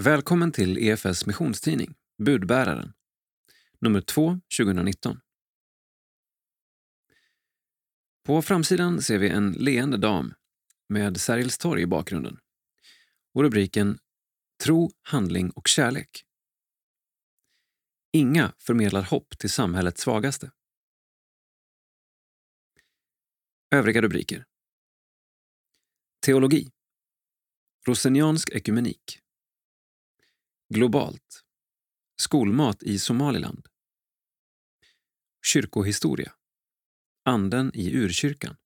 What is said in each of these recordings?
Välkommen till EFS missionstidning, Budbäraren. Nummer 2, 2019. På framsidan ser vi en leende dam med Sergels torg i bakgrunden och rubriken Tro, handling och kärlek. Inga förmedlar hopp till samhällets svagaste. Övriga rubriker. Teologi. Roseniansk ekumenik. Globalt. Skolmat i Somaliland. Kyrkohistoria. Anden i urkyrkan.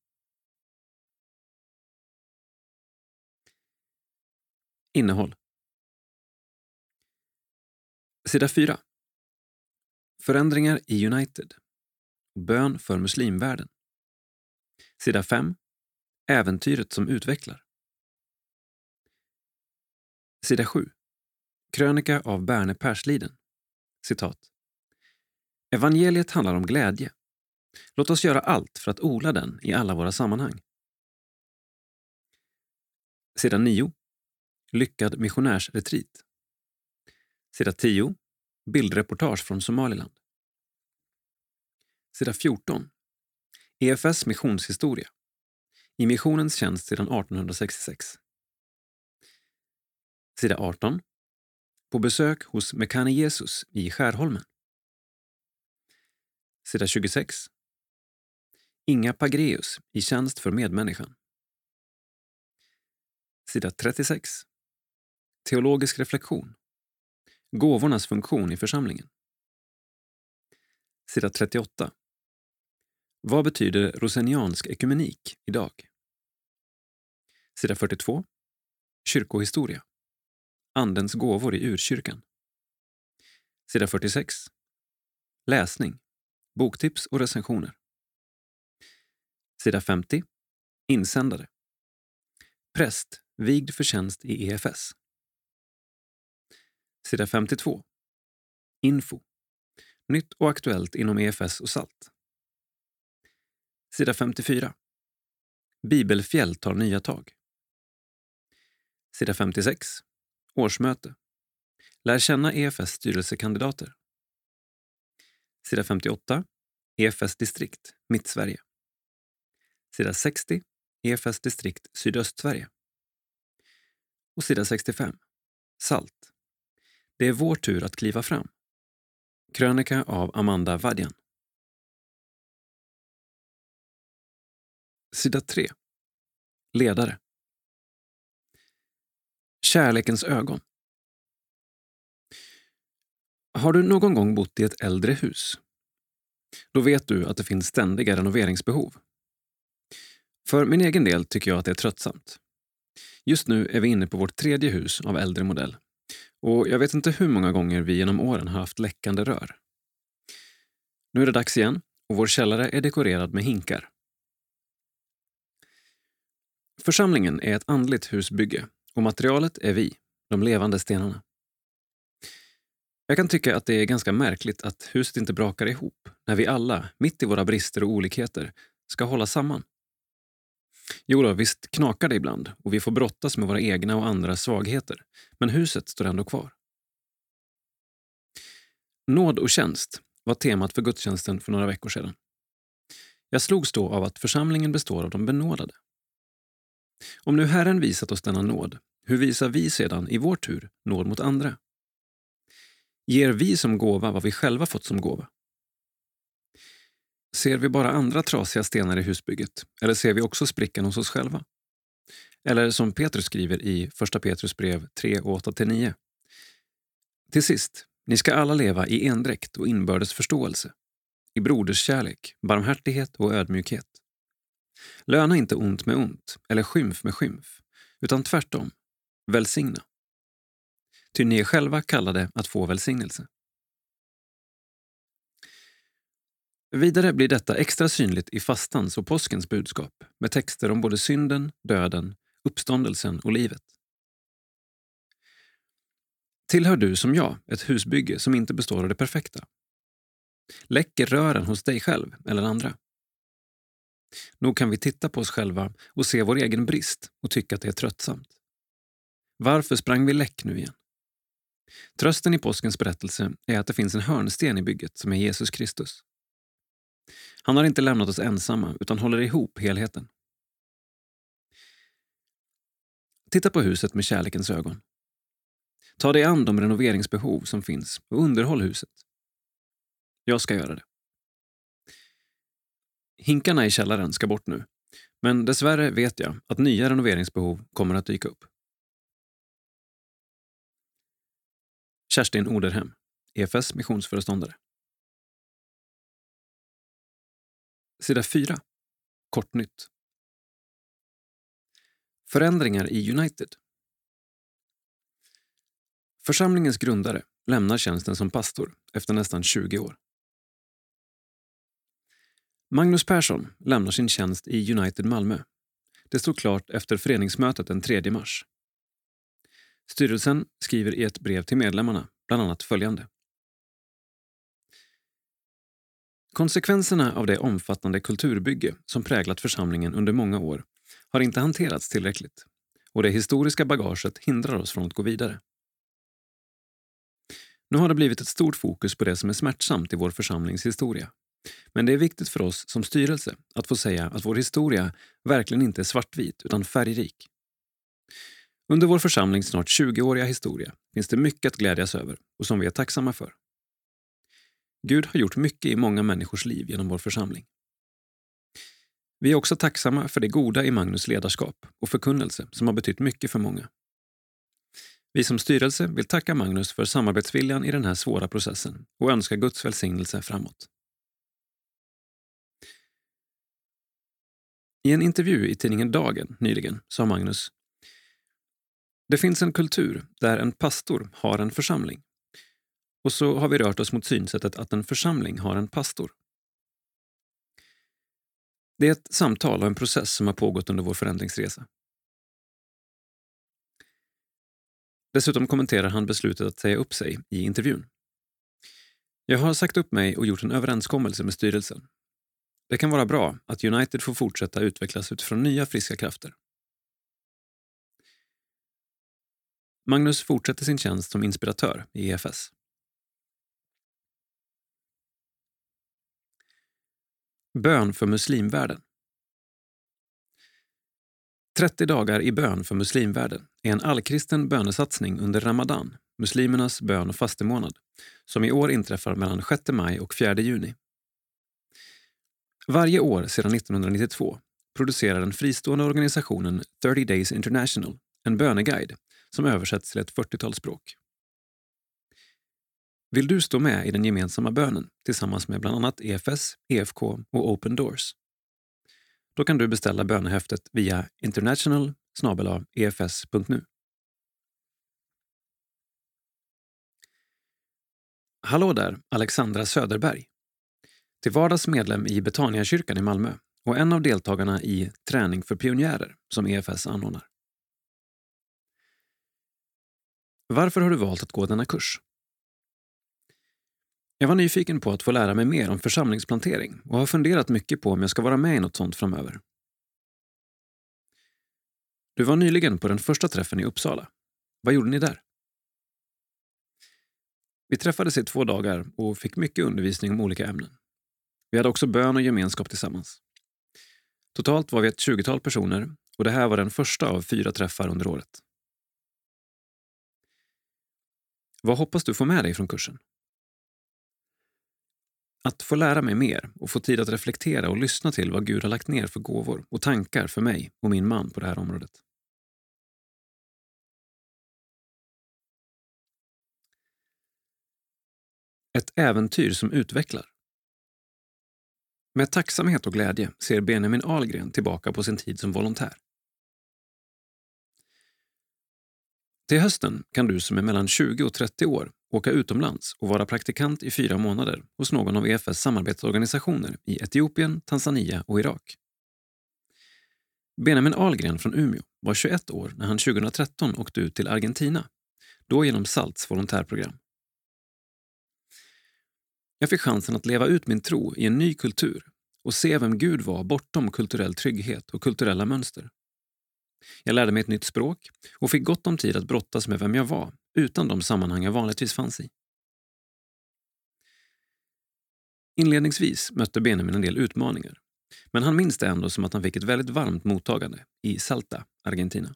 Innehåll. Sida 4. Förändringar i United. Bön för muslimvärlden. Sida 5. Äventyret som utvecklar. Sida 7. Krönika av Berne Persliden. Citat. Evangeliet handlar om glädje. Låt oss göra allt för att odla den i alla våra sammanhang. Sida 9. Lyckad missionärsretreat. Sida 10. Bildreportage från Somaliland. Sida 14. EFS missionshistoria. I missionens tjänst sedan 1866. Sida 18 på besök hos Mekane Jesus i Skärholmen. Sida 26. Inga Pagreus i tjänst för medmänniskan. Sida 36. Teologisk reflektion. Gåvornas funktion i församlingen. Sida 38. Vad betyder roseniansk ekumenik idag? Sida 42. Kyrkohistoria. Andens gåvor i urkyrkan. Sida 46. Läsning, boktips och recensioner. Sida 50. Insändare. Präst, vigd för tjänst i EFS. Sida 52. Info. Nytt och aktuellt inom EFS och SALT. Sida 54. Bibelfjäll tar nya tag. Sida 56. Årsmöte. Lär känna EFS styrelsekandidater. Sida 58. EFS distrikt, Mittsverige. Sida 60. EFS distrikt, Sydöstsverige. Och sida 65. SALT. Det är vår tur att kliva fram. Krönika av Amanda Vadjan. Sida 3. Ledare. Kärlekens ögon. Har du någon gång bott i ett äldre hus? Då vet du att det finns ständiga renoveringsbehov. För min egen del tycker jag att det är tröttsamt. Just nu är vi inne på vårt tredje hus av äldre modell och jag vet inte hur många gånger vi genom åren har haft läckande rör. Nu är det dags igen och vår källare är dekorerad med hinkar. Församlingen är ett andligt husbygge och materialet är vi, de levande stenarna. Jag kan tycka att det är ganska märkligt att huset inte brakar ihop när vi alla, mitt i våra brister och olikheter, ska hålla samman. Jo då, visst knakar det ibland och vi får brottas med våra egna och andras svagheter, men huset står ändå kvar. Nåd och tjänst var temat för gudstjänsten för några veckor sedan. Jag slogs då av att församlingen består av de benådade. Om nu Herren visat oss denna nåd, hur visar vi sedan i vår tur nåd mot andra? Ger vi som gåva vad vi själva fått som gåva? Ser vi bara andra trasiga stenar i husbygget eller ser vi också sprickan hos oss själva? Eller som Petrus skriver i 1 Petrus brev 3 och 8-9. Till sist, ni ska alla leva i endräkt och inbördes förståelse, i broderskärlek, barmhärtighet och ödmjukhet. Löna inte ont med ont eller skymf med skymf, utan tvärtom, välsigna. Ty ni är själva kallade att få välsignelse. Vidare blir detta extra synligt i fastans och påskens budskap med texter om både synden, döden, uppståndelsen och livet. Tillhör du som jag ett husbygge som inte består av det perfekta? Läcker rören hos dig själv eller andra? Nog kan vi titta på oss själva och se vår egen brist och tycka att det är tröttsamt. Varför sprang vi läck nu igen? Trösten i påskens berättelse är att det finns en hörnsten i bygget som är Jesus Kristus. Han har inte lämnat oss ensamma utan håller ihop helheten. Titta på huset med kärlekens ögon. Ta dig an de renoveringsbehov som finns och underhåll huset. Jag ska göra det. Hinkarna i källaren ska bort nu, men dessvärre vet jag att nya renoveringsbehov kommer att dyka upp. Kerstin Oderhem, EFS missionsföreståndare. Sida 4. Kortnytt. Förändringar i United. Församlingens grundare lämnar tjänsten som pastor efter nästan 20 år. Magnus Persson lämnar sin tjänst i United Malmö. Det stod klart efter föreningsmötet den 3 mars. Styrelsen skriver i ett brev till medlemmarna bland annat följande. Konsekvenserna av det omfattande kulturbygge som präglat församlingen under många år har inte hanterats tillräckligt och det historiska bagaget hindrar oss från att gå vidare. Nu har det blivit ett stort fokus på det som är smärtsamt i vår församlings historia. Men det är viktigt för oss som styrelse att få säga att vår historia verkligen inte är svartvit utan färgrik. Under vår församlings snart 20-åriga historia finns det mycket att glädjas över och som vi är tacksamma för. Gud har gjort mycket i många människors liv genom vår församling. Vi är också tacksamma för det goda i Magnus ledarskap och förkunnelse som har betytt mycket för många. Vi som styrelse vill tacka Magnus för samarbetsviljan i den här svåra processen och önska Guds välsignelse framåt. I en intervju i tidningen Dagen nyligen sa Magnus det finns en kultur där en pastor har en församling. Och så har vi rört oss mot synsättet att en församling har en pastor. Det är ett samtal och en process som har pågått under vår förändringsresa. Dessutom kommenterar han beslutet att säga upp sig i intervjun. Jag har sagt upp mig och gjort en överenskommelse med styrelsen. Det kan vara bra att United får fortsätta utvecklas utifrån nya friska krafter. Magnus fortsätter sin tjänst som inspiratör i EFS. Bön för muslimvärlden. 30 dagar i bön för muslimvärlden är en allkristen bönesatsning under Ramadan, muslimernas bön och fastemånad, som i år inträffar mellan 6 maj och 4 juni. Varje år sedan 1992 producerar den fristående organisationen 30 Days International en böneguide som översätts till ett 40-tal språk. Vill du stå med i den gemensamma bönen tillsammans med bland annat EFS, EFK och Open Doors? Då kan du beställa bönehäftet via international efs.nu. Hallå där, Alexandra Söderberg. Till vardags medlem i Betaniakyrkan i Malmö och en av deltagarna i Träning för pionjärer som EFS anordnar. Varför har du valt att gå denna kurs? Jag var nyfiken på att få lära mig mer om församlingsplantering och har funderat mycket på om jag ska vara med i något sånt framöver. Du var nyligen på den första träffen i Uppsala. Vad gjorde ni där? Vi träffades i två dagar och fick mycket undervisning om olika ämnen. Vi hade också bön och gemenskap tillsammans. Totalt var vi ett tjugotal personer och det här var den första av fyra träffar under året. Vad hoppas du få med dig från kursen? Att få lära mig mer och få tid att reflektera och lyssna till vad Gud har lagt ner för gåvor och tankar för mig och min man på det här området. Ett äventyr som utvecklar. Med tacksamhet och glädje ser Benjamin Ahlgren tillbaka på sin tid som volontär. Till hösten kan du som är mellan 20 och 30 år åka utomlands och vara praktikant i fyra månader hos någon av EFS samarbetsorganisationer i Etiopien, Tanzania och Irak. Benjamin Ahlgren från Umeå var 21 år när han 2013 åkte ut till Argentina, då genom SALTs volontärprogram. Jag fick chansen att leva ut min tro i en ny kultur och se vem Gud var bortom kulturell trygghet och kulturella mönster. Jag lärde mig ett nytt språk och fick gott om tid att brottas med vem jag var utan de sammanhang jag vanligtvis fanns i. Inledningsvis mötte Benjamin en del utmaningar, men han minns det ändå som att han fick ett väldigt varmt mottagande i Salta, Argentina.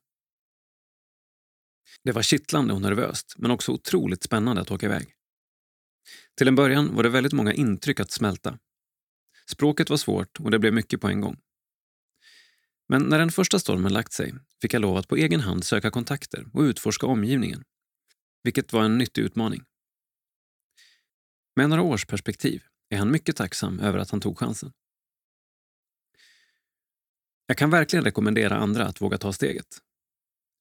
Det var kittlande och nervöst, men också otroligt spännande att åka iväg. Till en början var det väldigt många intryck att smälta. Språket var svårt och det blev mycket på en gång. Men när den första stormen lagt sig fick jag lov att på egen hand söka kontakter och utforska omgivningen, vilket var en nyttig utmaning. Med några års perspektiv är han mycket tacksam över att han tog chansen. Jag kan verkligen rekommendera andra att våga ta steget.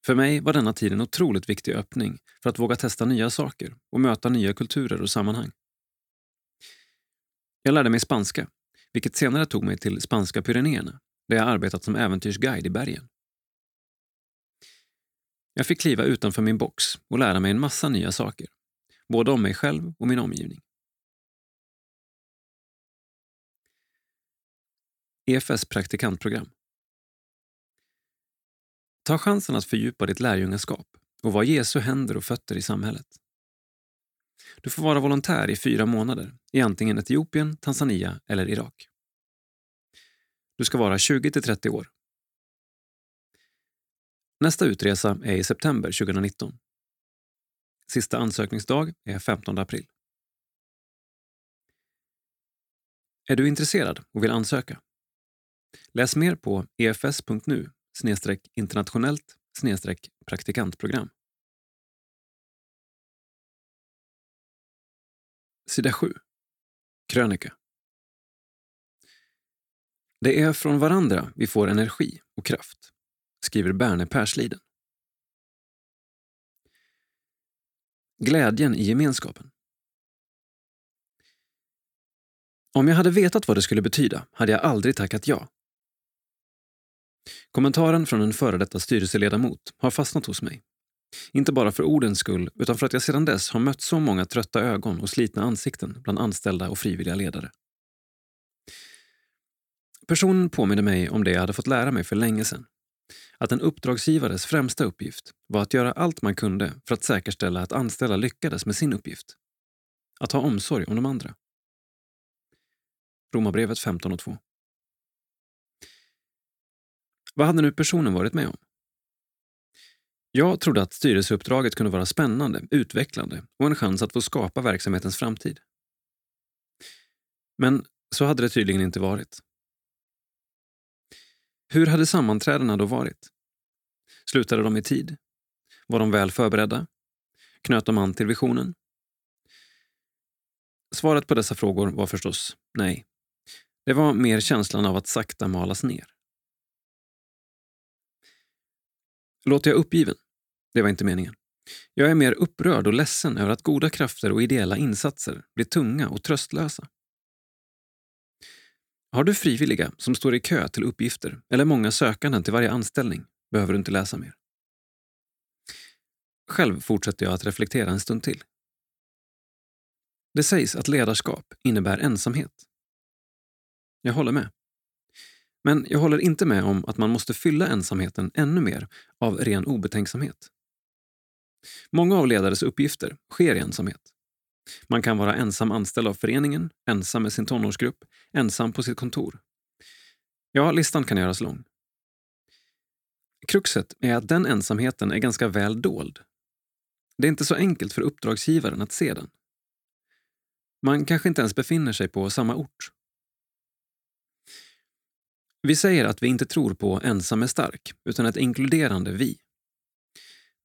För mig var denna tid en otroligt viktig öppning för att våga testa nya saker och möta nya kulturer och sammanhang. Jag lärde mig spanska, vilket senare tog mig till spanska Pyrenéerna där jag arbetat som äventyrsguide i bergen. Jag fick kliva utanför min box och lära mig en massa nya saker, både om mig själv och min omgivning. EFS praktikantprogram. Ta chansen att fördjupa ditt lärjungaskap och vara Jesu händer och fötter i samhället. Du får vara volontär i fyra månader i antingen Etiopien, Tanzania eller Irak. Du ska vara 20 till 30 år. Nästa utresa är i september 2019. Sista ansökningsdag är 15 april. Är du intresserad och vill ansöka? Läs mer på efs.nu internationellt praktikantprogram. Sida 7. Krönika. Det är från varandra vi får energi och kraft, skriver Berne Persliden. Glädjen i gemenskapen. Om jag hade vetat vad det skulle betyda hade jag aldrig tackat ja. Kommentaren från en före detta styrelseledamot har fastnat hos mig. Inte bara för ordens skull, utan för att jag sedan dess har mött så många trötta ögon och slitna ansikten bland anställda och frivilliga ledare. Personen påminner mig om det jag hade fått lära mig för länge sedan. Att en uppdragsgivares främsta uppgift var att göra allt man kunde för att säkerställa att anställda lyckades med sin uppgift. Att ha omsorg om de andra. Romarbrevet 15.2 Vad hade nu personen varit med om? Jag trodde att styrelseuppdraget kunde vara spännande, utvecklande och en chans att få skapa verksamhetens framtid. Men så hade det tydligen inte varit. Hur hade sammanträdena då varit? Slutade de i tid? Var de väl förberedda? Knöt de an till visionen? Svaret på dessa frågor var förstås nej. Det var mer känslan av att sakta malas ner. Låter jag uppgiven? Det var inte meningen. Jag är mer upprörd och ledsen över att goda krafter och ideella insatser blir tunga och tröstlösa. Har du frivilliga som står i kö till uppgifter eller många sökanden till varje anställning behöver du inte läsa mer. Själv fortsätter jag att reflektera en stund till. Det sägs att ledarskap innebär ensamhet. Jag håller med. Men jag håller inte med om att man måste fylla ensamheten ännu mer av ren obetänksamhet. Många av ledares uppgifter sker i ensamhet. Man kan vara ensam anställd av föreningen, ensam med sin tonårsgrupp, ensam på sitt kontor. Ja, listan kan göras lång. Kruxet är att den ensamheten är ganska väl dold. Det är inte så enkelt för uppdragsgivaren att se den. Man kanske inte ens befinner sig på samma ort. Vi säger att vi inte tror på ensam är stark, utan ett inkluderande vi.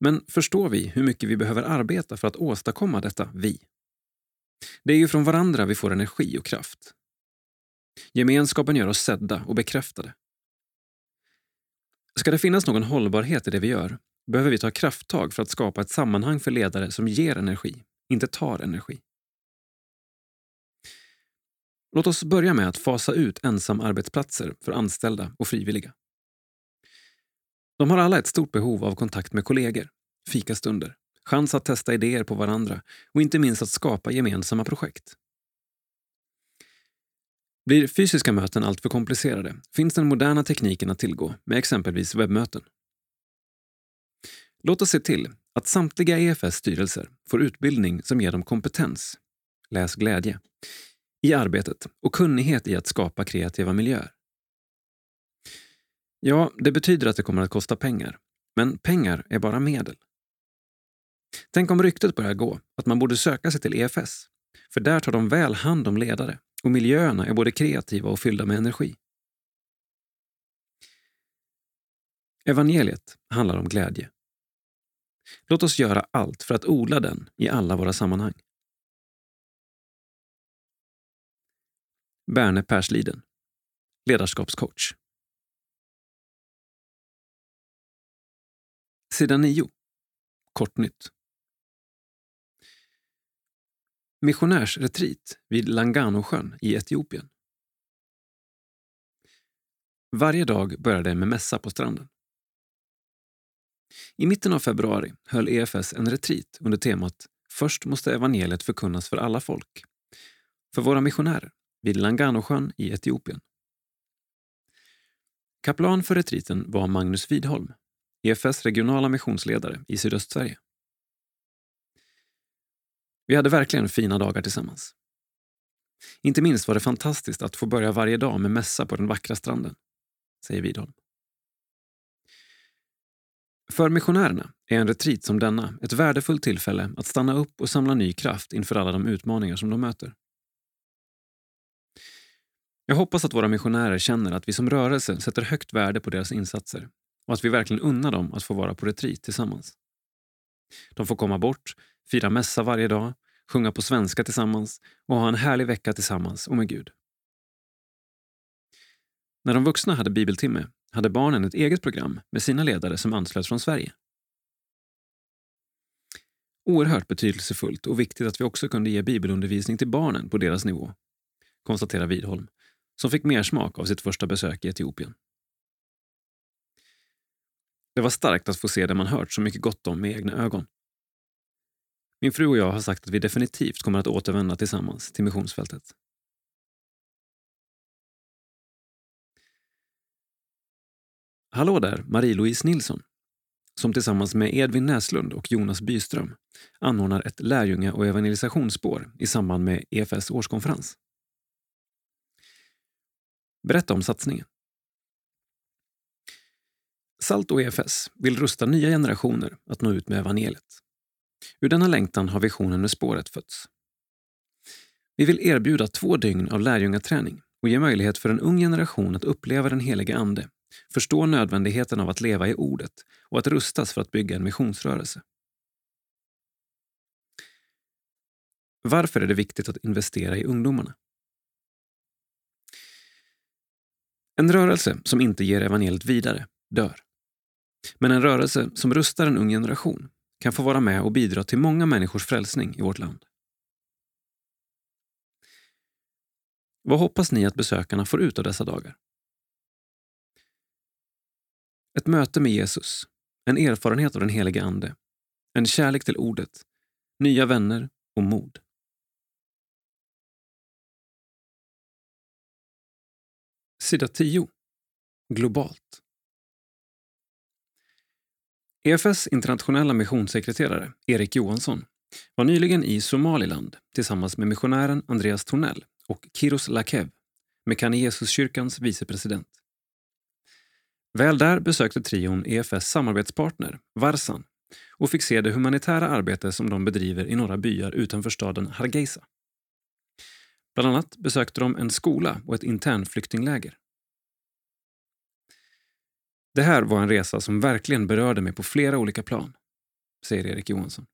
Men förstår vi hur mycket vi behöver arbeta för att åstadkomma detta vi? Det är ju från varandra vi får energi och kraft. Gemenskapen gör oss sedda och bekräftade. Ska det finnas någon hållbarhet i det vi gör behöver vi ta krafttag för att skapa ett sammanhang för ledare som ger energi, inte tar energi. Låt oss börja med att fasa ut ensamarbetsplatser för anställda och frivilliga. De har alla ett stort behov av kontakt med kollegor, fikastunder, chans att testa idéer på varandra och inte minst att skapa gemensamma projekt. Blir fysiska möten alltför komplicerade finns den moderna tekniken att tillgå med exempelvis webbmöten. Låt oss se till att samtliga EFS styrelser får utbildning som ger dem kompetens, läs glädje, i arbetet och kunnighet i att skapa kreativa miljöer. Ja, det betyder att det kommer att kosta pengar. Men pengar är bara medel. Tänk om ryktet börjar gå att man borde söka sig till EFS. För där tar de väl hand om ledare och miljöerna är både kreativa och fyllda med energi. Evangeliet handlar om glädje. Låt oss göra allt för att odla den i alla våra sammanhang. Berne Persliden, ledarskapscoach. Sida 9. Kortnytt. Missionärsretreat vid Langanosjön i Etiopien. Varje dag börjar det med mässa på stranden. I mitten av februari höll EFS en retreat under temat Först måste evangeliet förkunnas för alla folk. För våra missionärer vid Langanosjön i Etiopien. Kaplan för retriten var Magnus Widholm, EFS regionala missionsledare i Sydöstsverige. Vi hade verkligen fina dagar tillsammans. Inte minst var det fantastiskt att få börja varje dag med mässa på den vackra stranden, säger Widholm. För missionärerna är en retreat som denna ett värdefullt tillfälle att stanna upp och samla ny kraft inför alla de utmaningar som de möter. Jag hoppas att våra missionärer känner att vi som rörelse sätter högt värde på deras insatser och att vi verkligen unnar dem att få vara på retreat tillsammans. De får komma bort, fira mässa varje dag, sjunga på svenska tillsammans och ha en härlig vecka tillsammans och med Gud. När de vuxna hade bibeltimme hade barnen ett eget program med sina ledare som anslöt från Sverige. Oerhört betydelsefullt och viktigt att vi också kunde ge bibelundervisning till barnen på deras nivå, konstaterar Widholm, som fick mer smak av sitt första besök i Etiopien. Det var starkt att få se det man hört så mycket gott om med egna ögon. Min fru och jag har sagt att vi definitivt kommer att återvända tillsammans till missionsfältet. Hallå där, Marie-Louise Nilsson, som tillsammans med Edvin Näslund och Jonas Byström anordnar ett lärjunga och evangelisationsspår i samband med EFS årskonferens. Berätta om satsningen. Salt och EFS vill rusta nya generationer att nå ut med evangeliet. Ur denna längtan har visionen med spåret fötts. Vi vill erbjuda två dygn av lärjungaträning och ge möjlighet för en ung generation att uppleva den helige Ande, förstå nödvändigheten av att leva i ordet och att rustas för att bygga en missionsrörelse. Varför är det viktigt att investera i ungdomarna? En rörelse som inte ger evangeliet vidare dör. Men en rörelse som rustar en ung generation kan få vara med och bidra till många människors frälsning i vårt land. Vad hoppas ni att besökarna får ut av dessa dagar? Ett möte med Jesus, en erfarenhet av den helige Ande, en kärlek till ordet, nya vänner och mod. Sida 10. Globalt. EFS internationella missionssekreterare Erik Johansson var nyligen i Somaliland tillsammans med missionären Andreas Tornell och Kiros Lakev, Mekane Jesuskyrkans vicepresident. Väl där besökte trion EFS samarbetspartner, Varsan, och fick se det humanitära arbete som de bedriver i några byar utanför staden Hargeisa. Bland annat besökte de en skola och ett internflyktingläger. Det här var en resa som verkligen berörde mig på flera olika plan, säger Erik Johansson.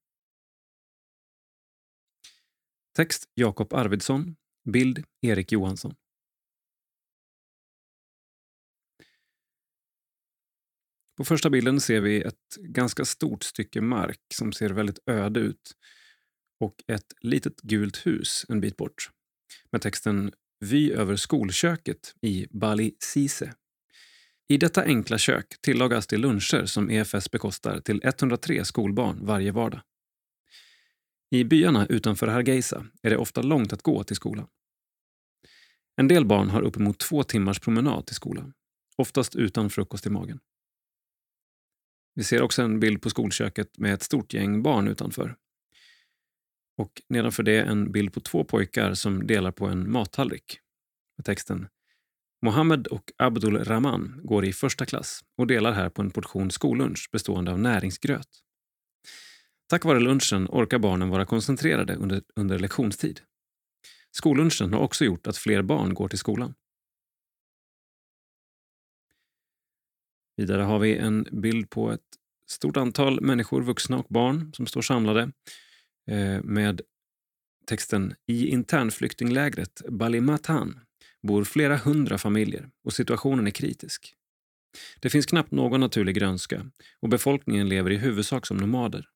Text Jakob Arvidsson. Bild Erik Johansson. På första bilden ser vi ett ganska stort stycke mark som ser väldigt öde ut och ett litet gult hus en bit bort med texten Vy över skolköket i Bali Sise i detta enkla kök tillagas de luncher som EFS bekostar till 103 skolbarn varje vardag. I byarna utanför Hargeisa är det ofta långt att gå till skolan. En del barn har uppemot två timmars promenad till skolan, oftast utan frukost i magen. Vi ser också en bild på skolköket med ett stort gäng barn utanför. Och nedanför det en bild på två pojkar som delar på en mattallrik. Med texten Mohammed och Abdul Rahman går i första klass och delar här på en portion skollunch bestående av näringsgröt. Tack vare lunchen orkar barnen vara koncentrerade under, under lektionstid. Skollunchen har också gjort att fler barn går till skolan. Vidare har vi en bild på ett stort antal människor, vuxna och barn, som står samlade eh, med texten I internflyktinglägret Balimatan bor flera hundra familjer och situationen är kritisk. Det finns knappt någon naturlig grönska och befolkningen lever i huvudsak som nomader.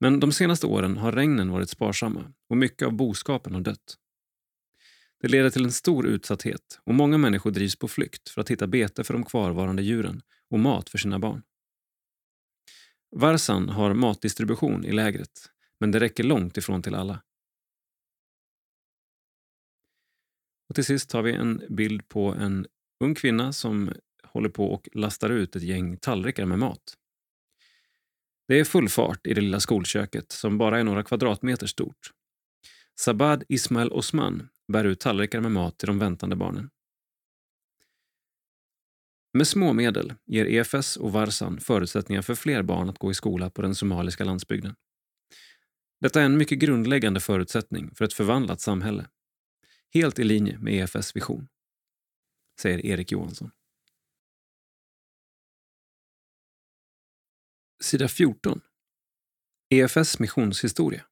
Men de senaste åren har regnen varit sparsamma och mycket av boskapen har dött. Det leder till en stor utsatthet och många människor drivs på flykt för att hitta bete för de kvarvarande djuren och mat för sina barn. Varsan har matdistribution i lägret, men det räcker långt ifrån till alla. Och till sist har vi en bild på en ung kvinna som håller på och lastar ut ett gäng tallrikar med mat. Det är full fart i det lilla skolköket som bara är några kvadratmeter stort. Sabad Ismail Osman bär ut tallrikar med mat till de väntande barnen. Med små medel ger EFS och Varsan förutsättningar för fler barn att gå i skola på den somaliska landsbygden. Detta är en mycket grundläggande förutsättning för ett förvandlat samhälle. Helt i linje med EFS vision, säger Erik Johansson. Sida 14. EFS missionshistoria.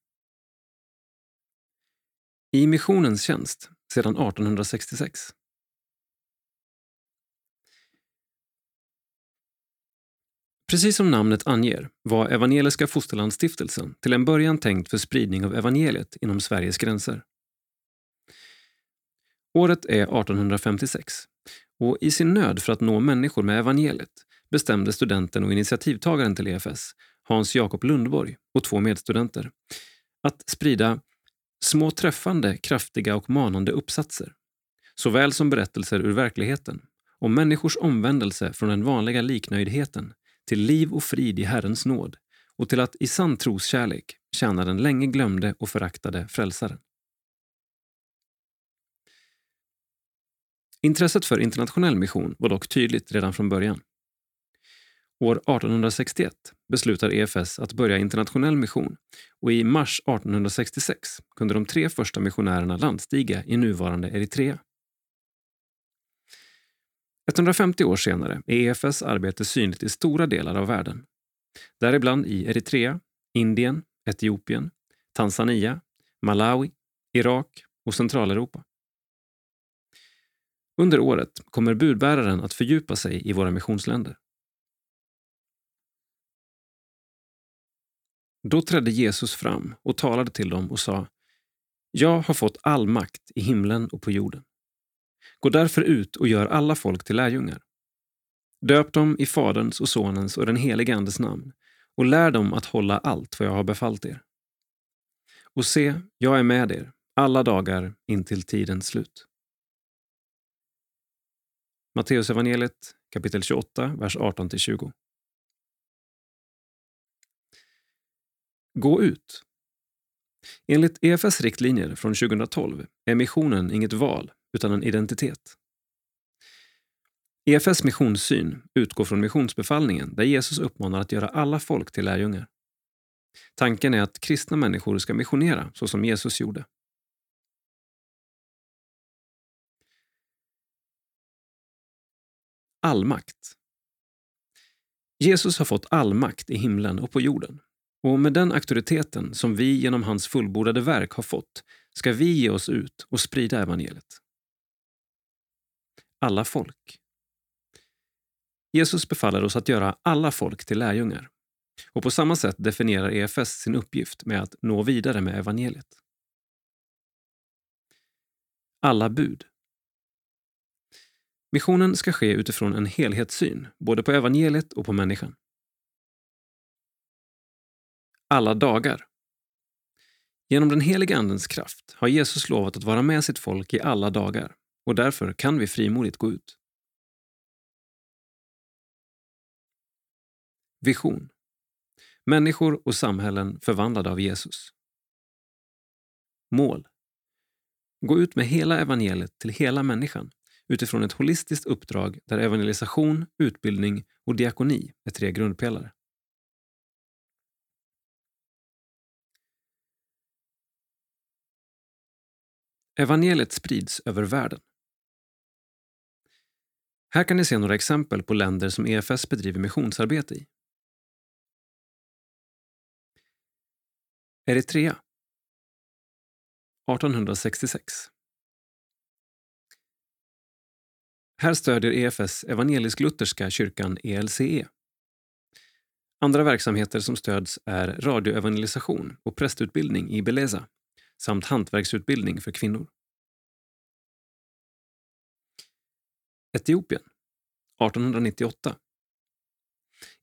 I missionens tjänst sedan 1866. Precis som namnet anger var Evangeliska Fosterlandsstiftelsen till en början tänkt för spridning av evangeliet inom Sveriges gränser. Året är 1856 och i sin nöd för att nå människor med evangeliet bestämde studenten och initiativtagaren till EFS, Hans Jakob Lundborg och två medstudenter, att sprida små träffande, kraftiga och manande uppsatser, såväl som berättelser ur verkligheten, om människors omvändelse från den vanliga liknöjdheten till liv och frid i Herrens nåd och till att i sann troskärlek tjäna den länge glömde och föraktade frälsaren. Intresset för internationell mission var dock tydligt redan från början. År 1861 beslutar EFS att börja internationell mission och i mars 1866 kunde de tre första missionärerna landstiga i nuvarande Eritrea. 150 år senare är EFS arbete synligt i stora delar av världen. Däribland i Eritrea, Indien, Etiopien, Tanzania, Malawi, Irak och Centraleuropa. Under året kommer budbäraren att fördjupa sig i våra missionsländer. Då trädde Jesus fram och talade till dem och sa Jag har fått all makt i himlen och på jorden. Gå därför ut och gör alla folk till lärjungar. Döp dem i Faderns och Sonens och den helige Andes namn och lär dem att hålla allt vad jag har befallt er. Och se, jag är med er alla dagar intill tidens slut. Matteusevangeliet kapitel 28, vers 18-20. Gå ut. Enligt EFS riktlinjer från 2012 är missionen inget val utan en identitet. EFS missionssyn utgår från missionsbefallningen där Jesus uppmanar att göra alla folk till lärjungar. Tanken är att kristna människor ska missionera så som Jesus gjorde. Allmakt. Jesus har fått all makt i himlen och på jorden. Och med den auktoriteten som vi genom hans fullbordade verk har fått ska vi ge oss ut och sprida evangeliet. Alla folk. Jesus befaller oss att göra alla folk till lärjungar. Och på samma sätt definierar EFS sin uppgift med att nå vidare med evangeliet. Alla bud. Missionen ska ske utifrån en helhetssyn, både på evangeliet och på människan alla dagar. Genom den heliga Andens kraft har Jesus lovat att vara med sitt folk i alla dagar och därför kan vi frimodigt gå ut. Vision. Människor och samhällen förvandlade av Jesus. Mål. Gå ut med hela evangeliet till hela människan utifrån ett holistiskt uppdrag där evangelisation, utbildning och diakoni är tre grundpelare. Evangeliet sprids över världen. Här kan ni se några exempel på länder som EFS bedriver missionsarbete i. Eritrea 1866 Här stödjer EFS Evangelisk-Lutherska kyrkan ELCE. Andra verksamheter som stöds är radioevangelisation och prästutbildning i Beleza samt hantverksutbildning för kvinnor. Etiopien 1898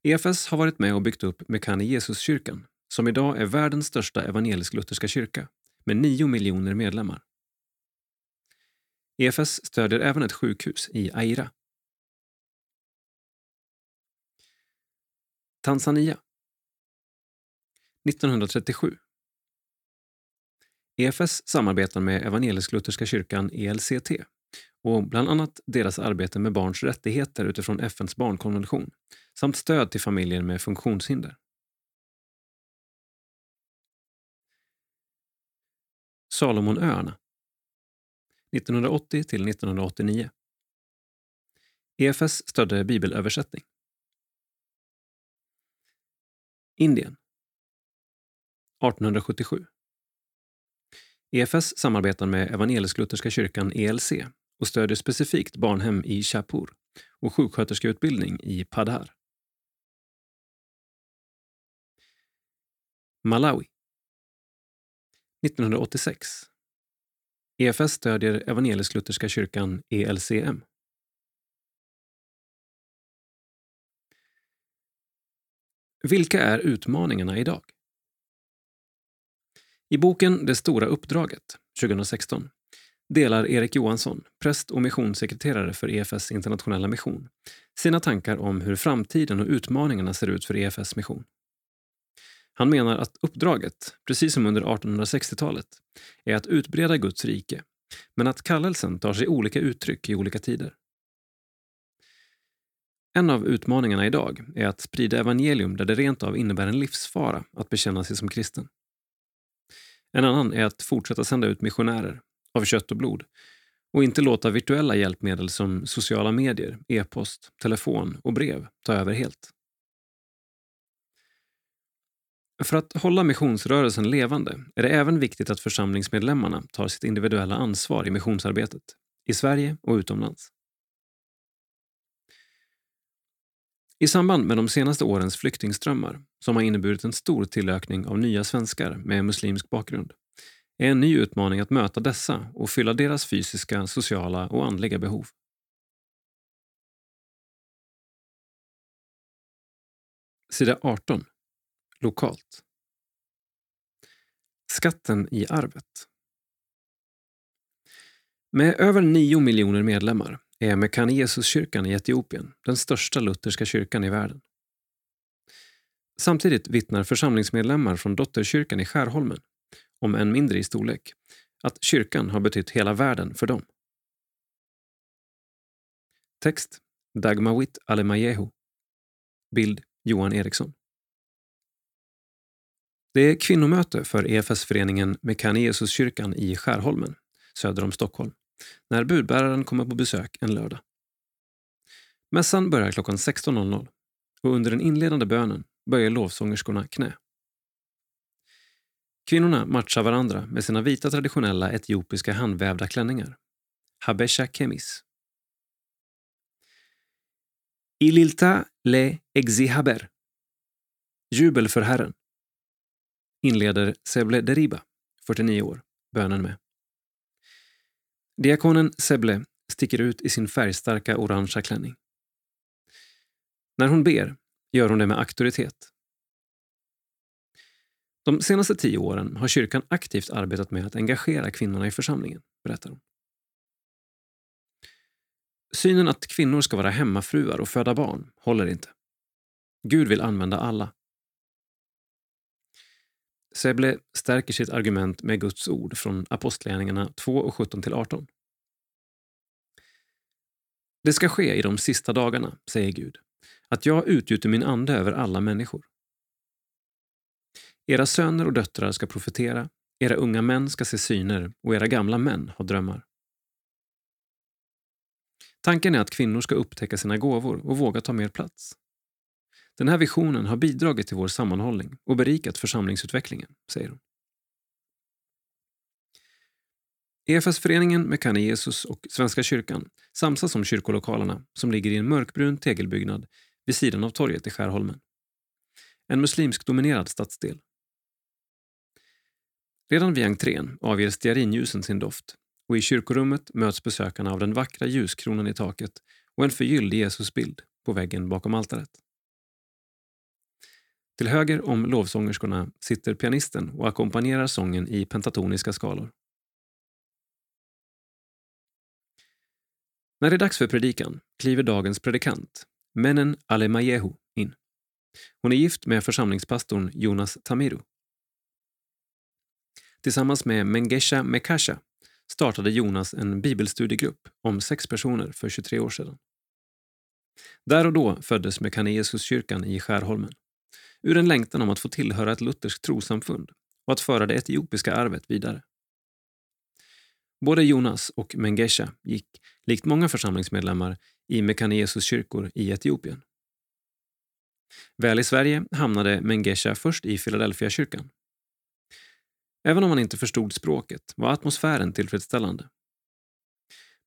EFS har varit med och byggt upp Mekane Jesuskyrkan som idag är världens största evangelisk-lutherska kyrka med 9 miljoner medlemmar. EFS stödjer även ett sjukhus i Aira. Tanzania 1937 EFS samarbetar med Evangelisk-Lutherska kyrkan ELCT och bland annat deras arbete med barns rättigheter utifrån FNs barnkonvention samt stöd till familjer med funktionshinder. Salomonöarna 1980 till 1989 EFS stödde bibelöversättning. Indien. 1877 EFS samarbetar med Evangelisk-Lutherska kyrkan ELC och stödjer specifikt barnhem i Shapur och sjuksköterskeutbildning i Padhar. Malawi. 1986 EFS stödjer Evangelisk-Lutherska kyrkan ELCM. Vilka är utmaningarna idag? I boken Det stora uppdraget, 2016, delar Erik Johansson, präst och missionssekreterare för EFS internationella mission, sina tankar om hur framtiden och utmaningarna ser ut för EFS mission. Han menar att uppdraget, precis som under 1860-talet, är att utbreda Guds rike, men att kallelsen tar sig olika uttryck i olika tider. En av utmaningarna idag är att sprida evangelium där det rent av innebär en livsfara att bekänna sig som kristen. En annan är att fortsätta sända ut missionärer, av kött och blod, och inte låta virtuella hjälpmedel som sociala medier, e-post, telefon och brev ta över helt. För att hålla missionsrörelsen levande är det även viktigt att församlingsmedlemmarna tar sitt individuella ansvar i missionsarbetet, i Sverige och utomlands. I samband med de senaste årens flyktingströmmar, som har inneburit en stor tillökning av nya svenskar med muslimsk bakgrund, är en ny utmaning att möta dessa och fylla deras fysiska, sociala och andliga behov. Sida 18. Lokalt. Skatten i arvet. Med över 9 miljoner medlemmar är Mekane Jesuskyrkan i Etiopien den största lutherska kyrkan i världen. Samtidigt vittnar församlingsmedlemmar från dotterkyrkan i Skärholmen, om än mindre i storlek, att kyrkan har betytt hela världen för dem. Text Dagmawit Alemayehu Bild Johan Eriksson det är kvinnomöte för EFS-föreningen Mekane Jesuskyrkan i Skärholmen, söder om Stockholm när budbäraren kommer på besök en lördag. Mässan börjar klockan 16.00 och under den inledande bönen böjer lovsångerskorna knä. Kvinnorna matchar varandra med sina vita traditionella etiopiska handvävda klänningar. Habesha kemis. Ililta le exihaber. Jubel för Herren. Inleder Seble Deriba, 49 år, bönen med. Diakonen Seble sticker ut i sin färgstarka orangea klänning. När hon ber gör hon det med auktoritet. De senaste tio åren har kyrkan aktivt arbetat med att engagera kvinnorna i församlingen, berättar hon. Synen att kvinnor ska vara hemmafruar och föda barn håller inte. Gud vill använda alla. Seble stärker sitt argument med Guds ord från Apostlagärningarna 2 och 17-18. Det ska ske i de sista dagarna, säger Gud, att jag utgjuter min ande över alla människor. Era söner och döttrar ska profetera, era unga män ska se syner och era gamla män ha drömmar. Tanken är att kvinnor ska upptäcka sina gåvor och våga ta mer plats. Den här visionen har bidragit till vår sammanhållning och berikat församlingsutvecklingen, säger hon. EFS-föreningen Mekane Jesus och Svenska kyrkan samsas om kyrkolokalerna som ligger i en mörkbrun tegelbyggnad vid sidan av torget i Skärholmen. En muslimsk-dominerad stadsdel. Redan vid entrén avger stearinljusen sin doft och i kyrkorummet möts besökarna av den vackra ljuskronan i taket och en förgylld Jesusbild på väggen bakom altaret. Till höger om lovsångerskorna sitter pianisten och ackompanjerar sången i pentatoniska skalor. När det är dags för predikan kliver dagens predikant, männen Alemayehu, in. Hon är gift med församlingspastorn Jonas Tamiru. Tillsammans med Mengesha Mekasha startade Jonas en bibelstudiegrupp om sex personer för 23 år sedan. Där och då föddes Mekanesuskyrkan i Skärholmen ur en längtan om att få tillhöra ett lutherskt trosamfund och att föra det etiopiska arvet vidare. Både Jonas och Mengesha gick, likt många församlingsmedlemmar, i Mekane Jesus kyrkor i Etiopien. Väl i Sverige hamnade Mengesha först i Philadelphia-kyrkan. Även om han inte förstod språket var atmosfären tillfredsställande.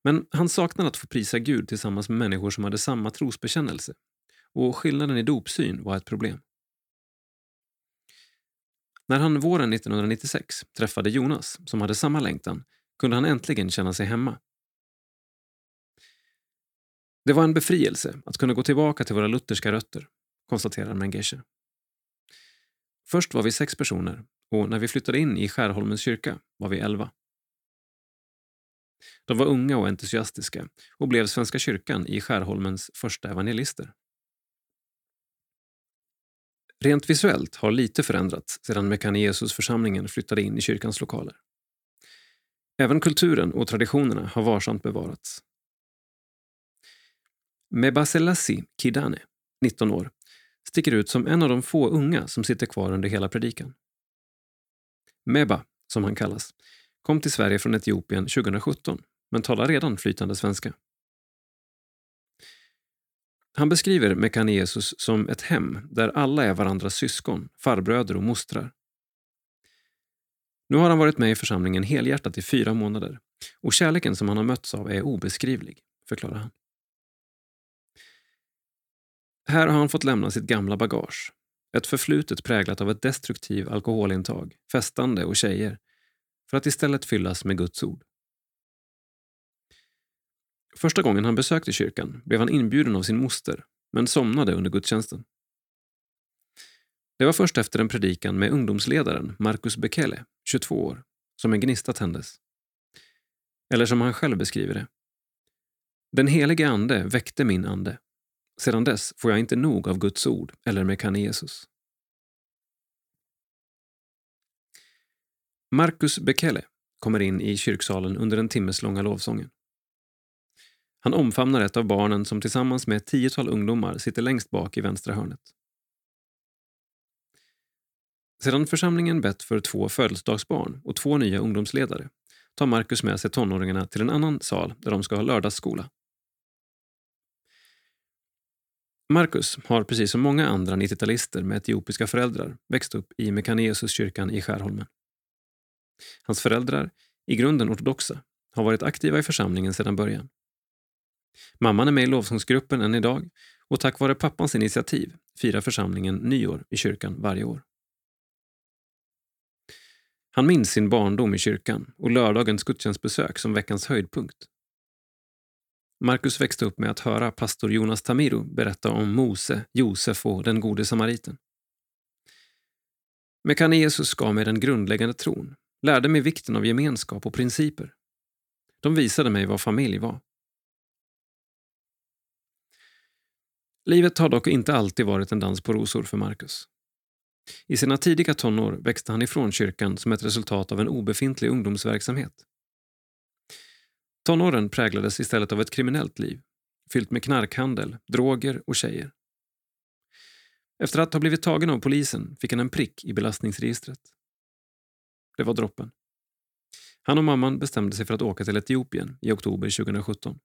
Men han saknade att få prisa Gud tillsammans med människor som hade samma trosbekännelse och skillnaden i dopsyn var ett problem. När han våren 1996 träffade Jonas, som hade samma längtan, kunde han äntligen känna sig hemma. Det var en befrielse att kunna gå tillbaka till våra lutherska rötter, konstaterar Mengesche. Först var vi sex personer och när vi flyttade in i Skärholmens kyrka var vi elva. De var unga och entusiastiska och blev Svenska kyrkan i Skärholmens första evangelister. Rent visuellt har lite förändrats sedan Mekanesus-församlingen flyttade in i kyrkans lokaler. Även kulturen och traditionerna har varsamt bevarats. Mebaselassi Kidane, 19 år, sticker ut som en av de få unga som sitter kvar under hela predikan. Meba, som han kallas, kom till Sverige från Etiopien 2017 men talar redan flytande svenska. Han beskriver Mekanesus som ett hem där alla är varandras syskon, farbröder och mostrar. Nu har han varit med i församlingen helhjärtat i fyra månader och kärleken som han har mötts av är obeskrivlig, förklarar han. Här har han fått lämna sitt gamla bagage. Ett förflutet präglat av ett destruktivt alkoholintag, festande och tjejer för att istället fyllas med Guds ord. Första gången han besökte kyrkan blev han inbjuden av sin moster men somnade under gudstjänsten. Det var först efter en predikan med ungdomsledaren Marcus Bekele, 22 år, som en gnista tändes. Eller som han själv beskriver det. Den helige ande väckte min ande. Sedan dess får jag inte nog av Guds ord eller med Jesus. Marcus Bekele kommer in i kyrksalen under den timmeslånga lovsången. Han omfamnar ett av barnen som tillsammans med ett tiotal ungdomar sitter längst bak i vänstra hörnet. Sedan församlingen bett för två födelsedagsbarn och två nya ungdomsledare tar Markus med sig tonåringarna till en annan sal där de ska ha lördagsskola. Marcus har precis som många andra 90-talister med etiopiska föräldrar växt upp i Mekanesuskyrkan i Skärholmen. Hans föräldrar, i grunden ortodoxa, har varit aktiva i församlingen sedan början. Mamman är med i lovsångsgruppen än idag och tack vare pappans initiativ firar församlingen nyår i kyrkan varje år. Han minns sin barndom i kyrkan och lördagens gudstjänstbesök som veckans höjdpunkt. Markus växte upp med att höra pastor Jonas Tamiro berätta om Mose, Josef och den gode samariten. Mekane Jesus gav mig den grundläggande tron, lärde mig vikten av gemenskap och principer. De visade mig vad familj var. Livet har dock inte alltid varit en dans på rosor för Marcus. I sina tidiga tonår växte han ifrån kyrkan som ett resultat av en obefintlig ungdomsverksamhet. Tonåren präglades istället av ett kriminellt liv, fyllt med knarkhandel, droger och tjejer. Efter att ha blivit tagen av polisen fick han en prick i belastningsregistret. Det var droppen. Han och mamman bestämde sig för att åka till Etiopien i oktober 2017.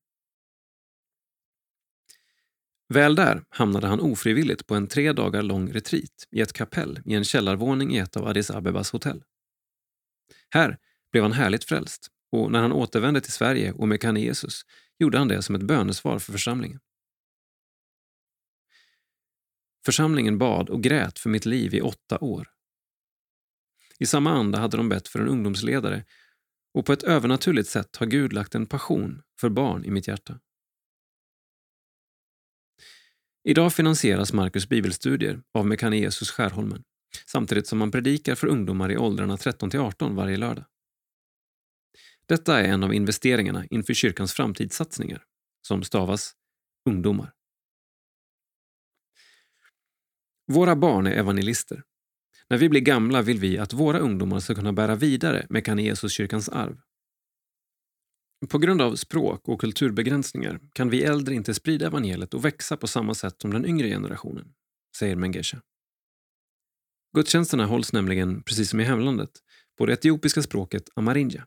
Väl där hamnade han ofrivilligt på en tre dagar lång retreat i ett kapell i en källarvåning i ett av Addis Abebas hotell. Här blev han härligt frälst och när han återvände till Sverige och med Jesus gjorde han det som ett bönesvar för församlingen. Församlingen bad och grät för mitt liv i åtta år. I samma anda hade de bett för en ungdomsledare och på ett övernaturligt sätt har Gud lagt en passion för barn i mitt hjärta. Idag finansieras Markus bibelstudier av Mekane Jesus Skärholmen samtidigt som man predikar för ungdomar i åldrarna 13 till 18 varje lördag. Detta är en av investeringarna inför kyrkans framtidssatsningar, som stavas ungdomar. Våra barn är evangelister. När vi blir gamla vill vi att våra ungdomar ska kunna bära vidare Mekane Jesus-kyrkans arv. På grund av språk och kulturbegränsningar kan vi äldre inte sprida evangeliet och växa på samma sätt som den yngre generationen, säger Mengesha. Gudstjänsterna hålls nämligen, precis som i hemlandet, på det etiopiska språket amarinja.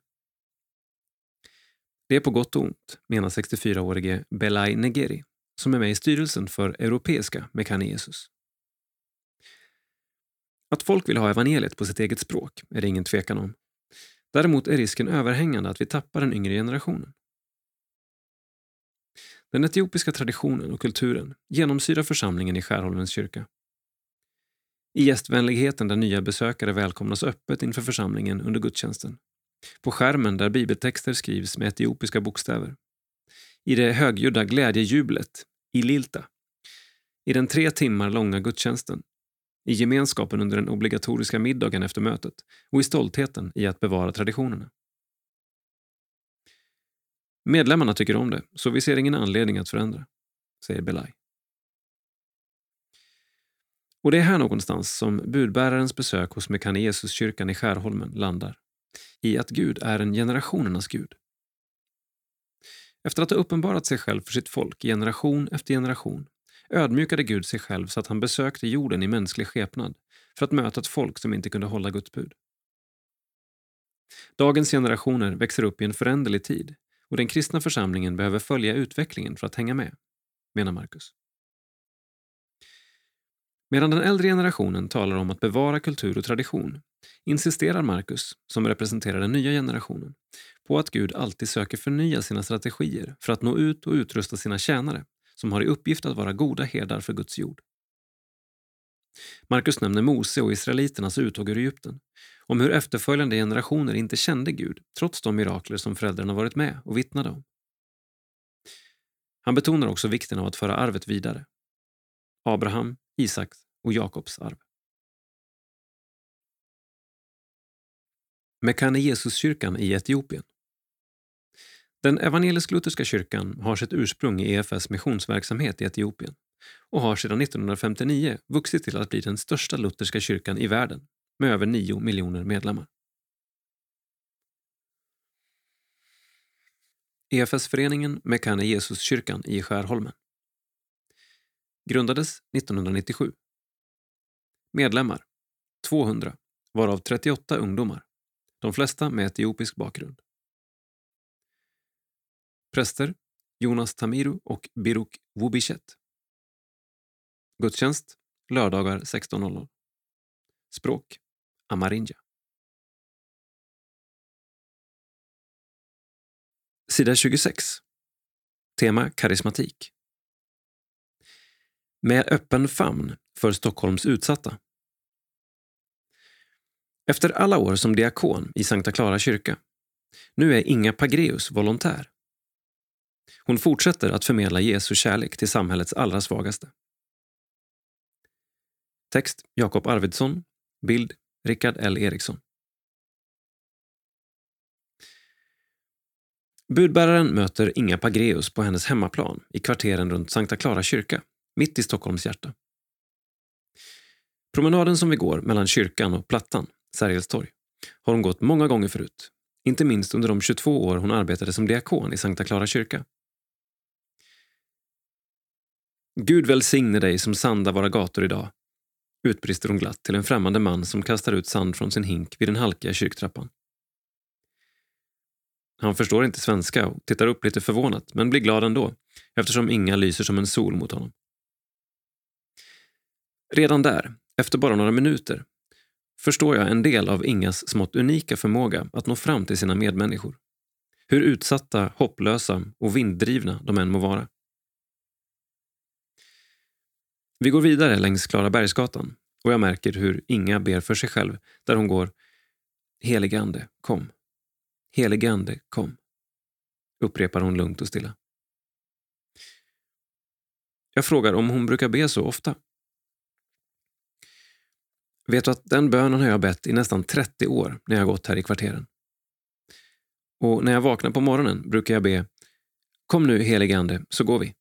Det är på gott och ont, menar 64-årige Belai Negeri som är med i styrelsen för Europeiska Mekane Jesus. Att folk vill ha evangeliet på sitt eget språk är det ingen tvekan om. Däremot är risken överhängande att vi tappar den yngre generationen. Den etiopiska traditionen och kulturen genomsyrar församlingen i Skärholmens kyrka. I gästvänligheten där nya besökare välkomnas öppet inför församlingen under gudstjänsten. På skärmen där bibeltexter skrivs med etiopiska bokstäver. I det högljudda glädjejublet, i Lilta. I den tre timmar långa gudstjänsten i gemenskapen under den obligatoriska middagen efter mötet och i stoltheten i att bevara traditionerna. Medlemmarna tycker om det, så vi ser ingen anledning att förändra, säger Belay. Och det är här någonstans som budbärarens besök hos Mekane Jesus-kyrkan i Skärholmen landar. I att Gud är en generationernas Gud. Efter att ha uppenbarat sig själv för sitt folk generation efter generation ödmjukade Gud sig själv så att han besökte jorden i mänsklig skepnad för att möta ett folk som inte kunde hålla Guds bud. Dagens generationer växer upp i en föränderlig tid och den kristna församlingen behöver följa utvecklingen för att hänga med, menar Markus. Medan den äldre generationen talar om att bevara kultur och tradition insisterar Markus, som representerar den nya generationen, på att Gud alltid söker förnya sina strategier för att nå ut och utrusta sina tjänare som har i uppgift att vara goda herdar för Guds jord. Markus nämner Mose och israeliternas uttåg ur Egypten, om hur efterföljande generationer inte kände Gud trots de mirakler som föräldrarna varit med och vittnade om. Han betonar också vikten av att föra arvet vidare. Abraham, Isaks och Jakobs arv. Mekane Jesuskyrkan i Etiopien den evangelisk-lutherska kyrkan har sitt ursprung i EFS missionsverksamhet i Etiopien och har sedan 1959 vuxit till att bli den största lutherska kyrkan i världen med över 9 miljoner medlemmar. EFS-föreningen Mekane Jesuskyrkan i Skärholmen. Grundades 1997. Medlemmar 200, varav 38 ungdomar, de flesta med etiopisk bakgrund. Präster Jonas Tamiru och Biruk Wubichet. Gudstjänst lördagar 16.00. Språk Amarinja. Sida 26. Tema karismatik. Med öppen famn för Stockholms utsatta. Efter alla år som diakon i Sankta Clara kyrka, nu är Inga Pagreus volontär. Hon fortsätter att förmedla Jesu kärlek till samhällets allra svagaste. Text Jakob Arvidsson. Bild Rickard L Eriksson. Budbäraren möter Inga Pagreus på hennes hemmaplan i kvarteren runt Sankta Klara kyrka mitt i Stockholms hjärta. Promenaden som vi går mellan kyrkan och Plattan, Sergels torg, har hon gått många gånger förut. Inte minst under de 22 år hon arbetade som diakon i Sankta Klara kyrka. Gud välsigne dig som sandar våra gator idag, utbrister hon glatt till en främmande man som kastar ut sand från sin hink vid den halkiga kyrktrappan. Han förstår inte svenska och tittar upp lite förvånat, men blir glad ändå eftersom Inga lyser som en sol mot honom. Redan där, efter bara några minuter, förstår jag en del av Ingas smått unika förmåga att nå fram till sina medmänniskor. Hur utsatta, hopplösa och vinddrivna de än må vara. Vi går vidare längs Klarabergsgatan och jag märker hur Inga ber för sig själv där hon går Heligande, kom. Heligande, kom. Upprepar hon lugnt och stilla. Jag frågar om hon brukar be så ofta. Vet du att den bönen har jag bett i nästan 30 år när jag gått här i kvarteren. Och när jag vaknar på morgonen brukar jag be Kom nu heligande så går vi.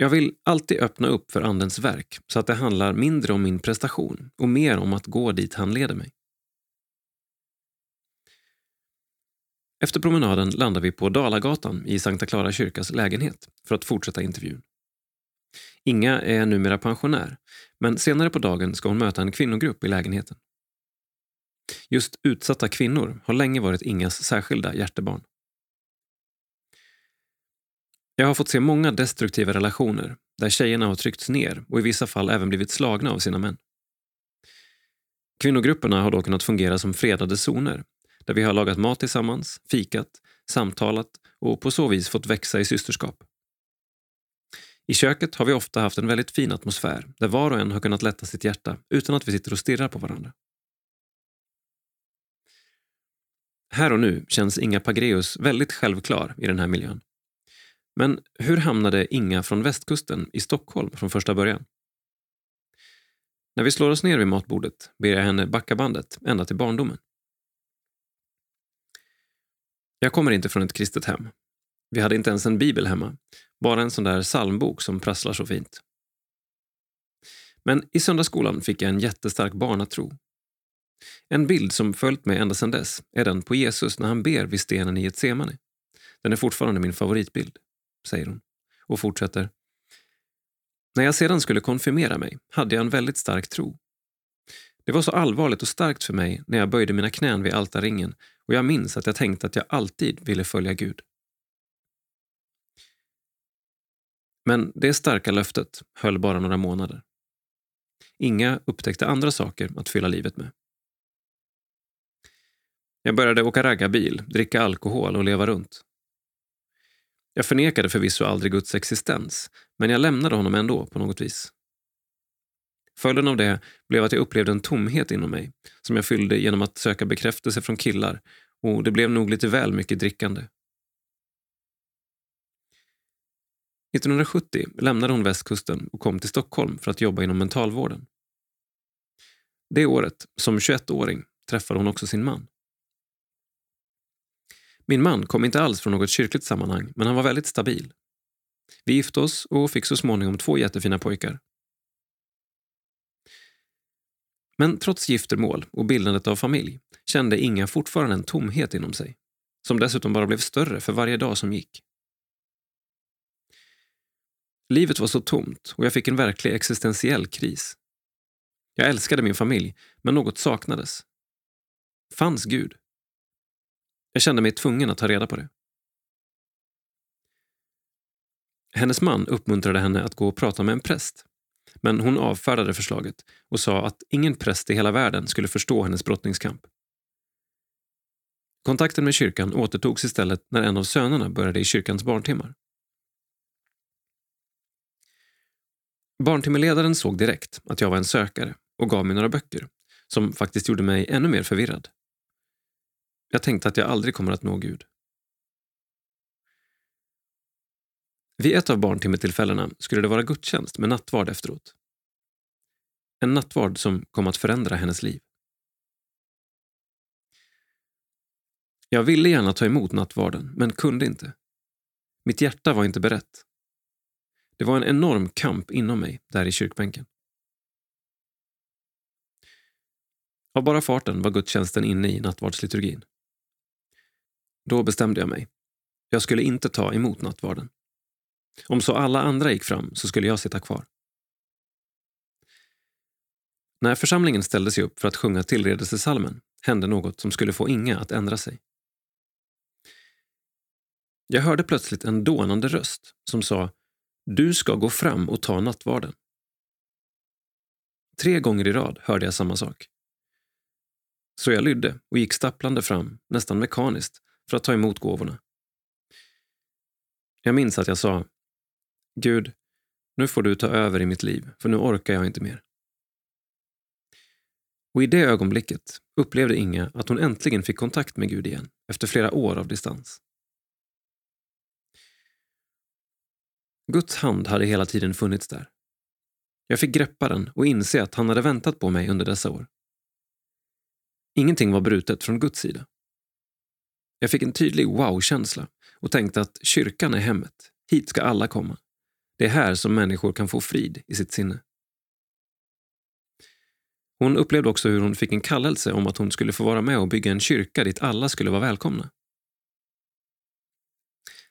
Jag vill alltid öppna upp för Andens verk så att det handlar mindre om min prestation och mer om att gå dit han leder mig. Efter promenaden landar vi på Dalagatan i Sankta Clara kyrkas lägenhet för att fortsätta intervjun. Inga är numera pensionär, men senare på dagen ska hon möta en kvinnogrupp i lägenheten. Just utsatta kvinnor har länge varit Ingas särskilda hjärtebarn. Jag har fått se många destruktiva relationer där tjejerna har tryckts ner och i vissa fall även blivit slagna av sina män. Kvinnogrupperna har då kunnat fungera som fredade zoner där vi har lagat mat tillsammans, fikat, samtalat och på så vis fått växa i systerskap. I köket har vi ofta haft en väldigt fin atmosfär där var och en har kunnat lätta sitt hjärta utan att vi sitter och stirrar på varandra. Här och nu känns Inga Pagreus väldigt självklar i den här miljön. Men hur hamnade Inga från västkusten i Stockholm från första början? När vi slår oss ner vid matbordet ber jag henne backa bandet ända till barndomen. Jag kommer inte från ett kristet hem. Vi hade inte ens en bibel hemma, bara en sån där psalmbok som prasslar så fint. Men i söndagsskolan fick jag en jättestark barnatro. En bild som följt mig ända sedan dess är den på Jesus när han ber vid stenen i Getsemane. Den är fortfarande min favoritbild, säger hon och fortsätter. När jag sedan skulle konfirmera mig hade jag en väldigt stark tro. Det var så allvarligt och starkt för mig när jag böjde mina knän vid altarringen och jag minns att jag tänkte att jag alltid ville följa Gud. Men det starka löftet höll bara några månader. Inga upptäckte andra saker att fylla livet med. Jag började åka raggarbil, dricka alkohol och leva runt. Jag förnekade förvisso aldrig Guds existens, men jag lämnade honom ändå på något vis. Följden av det blev att jag upplevde en tomhet inom mig som jag fyllde genom att söka bekräftelse från killar och det blev nog lite väl mycket drickande. 1970 lämnade hon västkusten och kom till Stockholm för att jobba inom mentalvården. Det året, som 21-åring, träffade hon också sin man. Min man kom inte alls från något kyrkligt sammanhang, men han var väldigt stabil. Vi gifte oss och fick så småningom två jättefina pojkar. Men trots giftermål och bildandet av familj kände Inga fortfarande en tomhet inom sig, som dessutom bara blev större för varje dag som gick. Livet var så tomt och jag fick en verklig existentiell kris. Jag älskade min familj, men något saknades. Fanns Gud? Jag kände mig tvungen att ta reda på det. Hennes man uppmuntrade henne att gå och prata med en präst. Men hon avfärdade förslaget och sa att ingen präst i hela världen skulle förstå hennes brottningskamp. Kontakten med kyrkan återtogs istället när en av sönerna började i kyrkans barntimmar. Barntimmeledaren såg direkt att jag var en sökare och gav mig några böcker som faktiskt gjorde mig ännu mer förvirrad. Jag tänkte att jag aldrig kommer att nå Gud. Vid ett av barntimmetillfällena skulle det vara gudstjänst med nattvard efteråt. En nattvard som kom att förändra hennes liv. Jag ville gärna ta emot nattvarden, men kunde inte. Mitt hjärta var inte berett. Det var en enorm kamp inom mig där i kyrkbänken. Av bara farten var gudstjänsten inne i nattvardsliturgin. Då bestämde jag mig. Jag skulle inte ta emot nattvarden. Om så alla andra gick fram så skulle jag sitta kvar. När församlingen ställde sig upp för att sjunga tillredelsesalmen hände något som skulle få Inga att ändra sig. Jag hörde plötsligt en dånande röst som sa Du ska gå fram och ta nattvarden. Tre gånger i rad hörde jag samma sak. Så jag lydde och gick stapplande fram, nästan mekaniskt, för att ta emot gåvorna. Jag minns att jag sa Gud, nu får du ta över i mitt liv, för nu orkar jag inte mer. Och i det ögonblicket upplevde Inga att hon äntligen fick kontakt med Gud igen, efter flera år av distans. Guds hand hade hela tiden funnits där. Jag fick greppa den och inse att han hade väntat på mig under dessa år. Ingenting var brutet från Guds sida. Jag fick en tydlig wow-känsla och tänkte att kyrkan är hemmet. Hit ska alla komma. Det är här som människor kan få frid i sitt sinne. Hon upplevde också hur hon fick en kallelse om att hon skulle få vara med och bygga en kyrka dit alla skulle vara välkomna.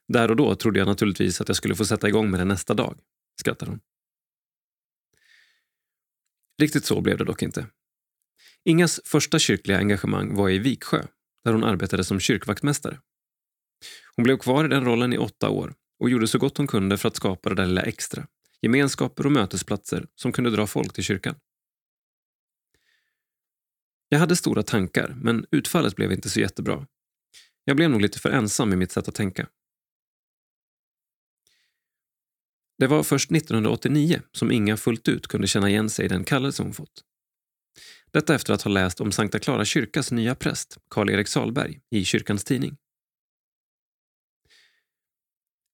Där och då trodde jag naturligtvis att jag skulle få sätta igång med det nästa dag, skrattar hon. Riktigt så blev det dock inte. Ingas första kyrkliga engagemang var i Viksjö, där hon arbetade som kyrkvaktmästare. Hon blev kvar i den rollen i åtta år och gjorde så gott hon kunde för att skapa det där lilla extra, gemenskaper och mötesplatser som kunde dra folk till kyrkan. Jag hade stora tankar, men utfallet blev inte så jättebra. Jag blev nog lite för ensam i mitt sätt att tänka. Det var först 1989 som Inga fullt ut kunde känna igen sig i den kallelse hon fått. Detta efter att ha läst om Sankta Clara kyrkas nya präst, Karl-Erik Salberg, i kyrkans tidning.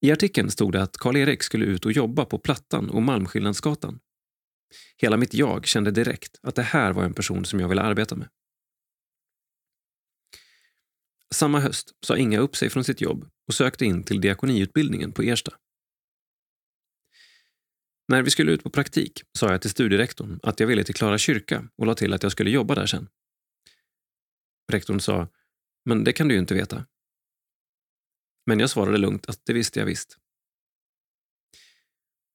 I artikeln stod det att Karl-Erik skulle ut och jobba på Plattan och Malmskillnadsgatan. Hela mitt jag kände direkt att det här var en person som jag ville arbeta med. Samma höst sa Inga upp sig från sitt jobb och sökte in till diakoniutbildningen på Ersta. När vi skulle ut på praktik sa jag till studierektorn att jag ville till Klara kyrka och la till att jag skulle jobba där sen. Rektorn sa, men det kan du ju inte veta. Men jag svarade lugnt att det visste jag visst.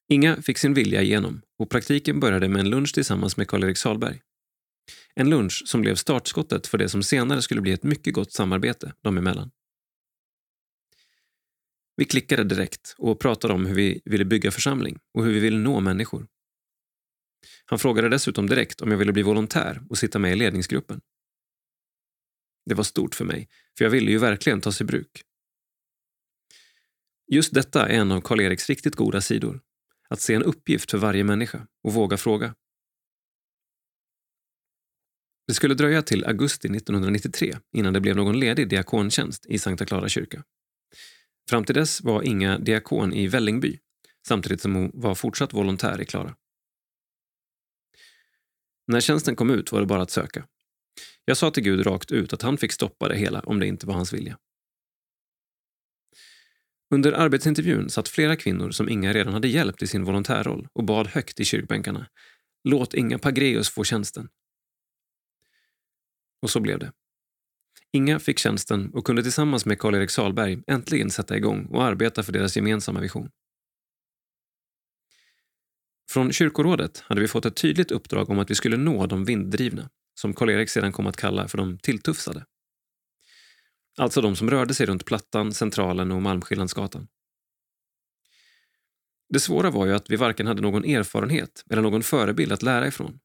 Inga fick sin vilja igenom och praktiken började med en lunch tillsammans med Karl-Erik Salberg. En lunch som blev startskottet för det som senare skulle bli ett mycket gott samarbete dem emellan. Vi klickade direkt och pratade om hur vi ville bygga församling och hur vi ville nå människor. Han frågade dessutom direkt om jag ville bli volontär och sitta med i ledningsgruppen. Det var stort för mig, för jag ville ju verkligen tas i bruk. Just detta är en av Karl-Eriks riktigt goda sidor. Att se en uppgift för varje människa och våga fråga. Det skulle dröja till augusti 1993 innan det blev någon ledig diakontjänst i Sankta Clara kyrka. Fram till dess var Inga diakon i Vällingby samtidigt som hon var fortsatt volontär i Klara. När tjänsten kom ut var det bara att söka. Jag sa till Gud rakt ut att han fick stoppa det hela om det inte var hans vilja. Under arbetsintervjun satt flera kvinnor som Inga redan hade hjälpt i sin volontärroll och bad högt i kyrkbänkarna. Låt Inga Pagreus få tjänsten. Och så blev det. Inga fick tjänsten och kunde tillsammans med Karl-Erik Salberg äntligen sätta igång och arbeta för deras gemensamma vision. Från kyrkorådet hade vi fått ett tydligt uppdrag om att vi skulle nå de vinddrivna, som Karl-Erik sedan kom att kalla för de tilltufsade. Alltså de som rörde sig runt Plattan, Centralen och Malmskillnadsgatan. Det svåra var ju att vi varken hade någon erfarenhet eller någon förebild att lära ifrån.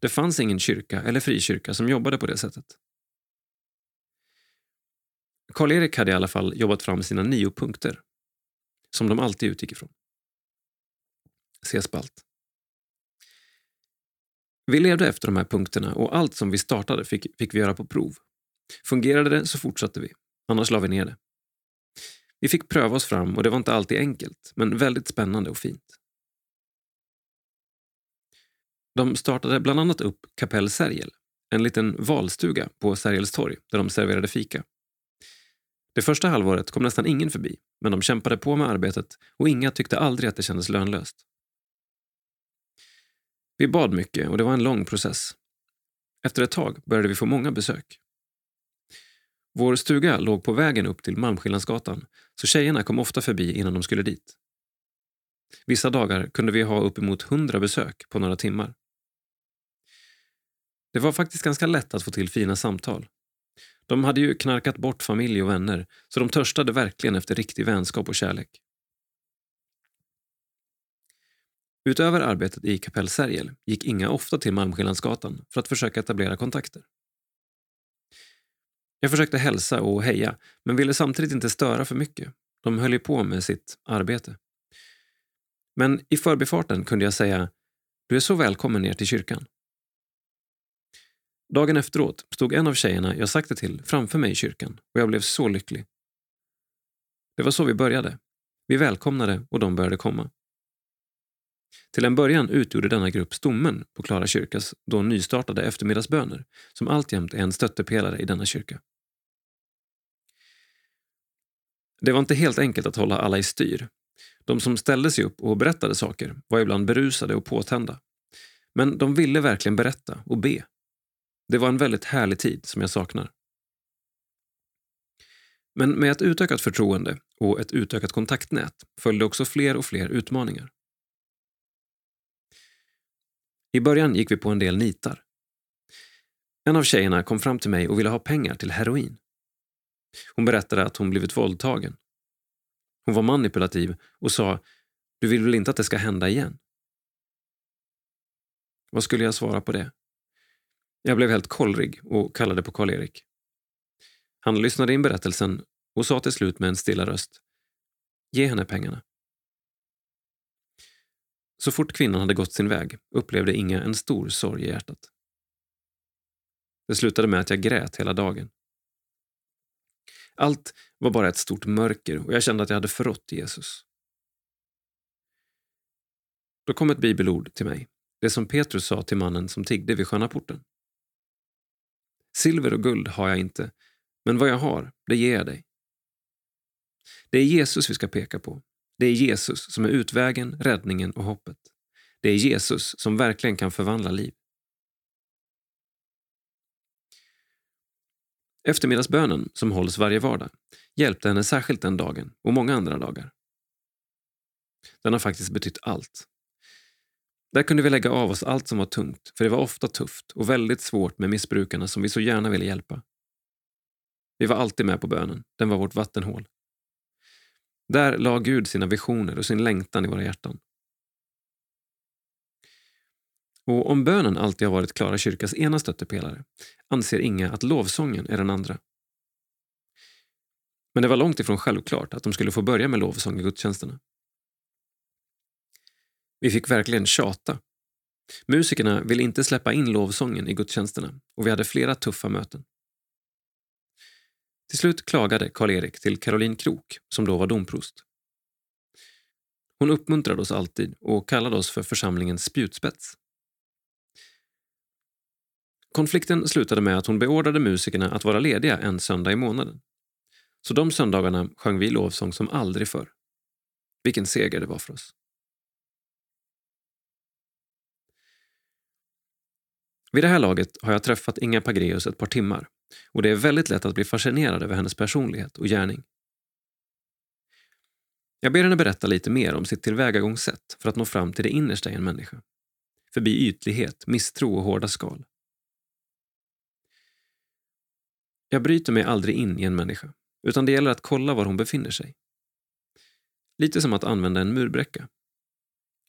Det fanns ingen kyrka eller frikyrka som jobbade på det sättet. Karl-Erik hade i alla fall jobbat fram sina nio punkter, som de alltid utgick ifrån. Se spalt. Vi levde efter de här punkterna och allt som vi startade fick, fick vi göra på prov. Fungerade det så fortsatte vi, annars la vi ner det. Vi fick pröva oss fram och det var inte alltid enkelt, men väldigt spännande och fint. De startade bland annat upp Kapell Sergel, en liten valstuga på Sergels torg där de serverade fika. Det första halvåret kom nästan ingen förbi, men de kämpade på med arbetet och inga tyckte aldrig att det kändes lönlöst. Vi bad mycket och det var en lång process. Efter ett tag började vi få många besök. Vår stuga låg på vägen upp till Malmskillnadsgatan så tjejerna kom ofta förbi innan de skulle dit. Vissa dagar kunde vi ha uppemot hundra besök på några timmar. Det var faktiskt ganska lätt att få till fina samtal. De hade ju knarkat bort familj och vänner så de törstade verkligen efter riktig vänskap och kärlek. Utöver arbetet i Kapell Sergel gick Inga ofta till Malmskillnadsgatan för att försöka etablera kontakter. Jag försökte hälsa och heja, men ville samtidigt inte störa för mycket. De höll ju på med sitt arbete. Men i förbifarten kunde jag säga “Du är så välkommen ner till kyrkan”. Dagen efteråt stod en av tjejerna jag sagt det till framför mig i kyrkan och jag blev så lycklig. Det var så vi började. Vi välkomnade och de började komma. Till en början utgjorde denna grupp stommen på Klara kyrkas då nystartade eftermiddagsböner som alltjämt är en stöttepelare i denna kyrka. Det var inte helt enkelt att hålla alla i styr. De som ställde sig upp och berättade saker var ibland berusade och påtända. Men de ville verkligen berätta och be. Det var en väldigt härlig tid som jag saknar. Men med ett utökat förtroende och ett utökat kontaktnät följde också fler och fler utmaningar. I början gick vi på en del nitar. En av tjejerna kom fram till mig och ville ha pengar till heroin. Hon berättade att hon blivit våldtagen. Hon var manipulativ och sa “Du vill väl inte att det ska hända igen?” Vad skulle jag svara på det? Jag blev helt kollrig och kallade på Karl-Erik. Han lyssnade in berättelsen och sa till slut med en stilla röst “Ge henne pengarna”. Så fort kvinnan hade gått sin väg upplevde Inga en stor sorg i hjärtat. Det slutade med att jag grät hela dagen. Allt var bara ett stort mörker och jag kände att jag hade förrått Jesus. Då kom ett bibelord till mig, det som Petrus sa till mannen som tiggde vid sköna porten. Silver och guld har jag inte, men vad jag har, det ger jag dig. Det är Jesus vi ska peka på. Det är Jesus som är utvägen, räddningen och hoppet. Det är Jesus som verkligen kan förvandla liv. Eftermiddagsbönen, som hålls varje vardag, hjälpte henne särskilt den dagen och många andra dagar. Den har faktiskt betytt allt. Där kunde vi lägga av oss allt som var tungt, för det var ofta tufft och väldigt svårt med missbrukarna som vi så gärna ville hjälpa. Vi var alltid med på bönen, den var vårt vattenhål. Där la Gud sina visioner och sin längtan i våra hjärtan. Och om bönen alltid har varit Klara kyrkas ena stöttepelare anser Inga att lovsången är den andra. Men det var långt ifrån självklart att de skulle få börja med lovsång i gudstjänsterna. Vi fick verkligen tjata. Musikerna ville inte släppa in lovsången i gudstjänsterna och vi hade flera tuffa möten. Till slut klagade Karl-Erik till Caroline Krok, som då var domprost. Hon uppmuntrade oss alltid och kallade oss för församlingens spjutspets. Konflikten slutade med att hon beordrade musikerna att vara lediga en söndag i månaden. Så de söndagarna sjöng vi lovsång som aldrig förr. Vilken seger det var för oss. Vid det här laget har jag träffat Inga Pagreus ett par timmar och det är väldigt lätt att bli fascinerad över hennes personlighet och gärning. Jag ber henne berätta lite mer om sitt tillvägagångssätt för att nå fram till det innersta i en människa. Förbi ytlighet, misstro och hårda skal. Jag bryter mig aldrig in i en människa, utan det gäller att kolla var hon befinner sig. Lite som att använda en murbräcka.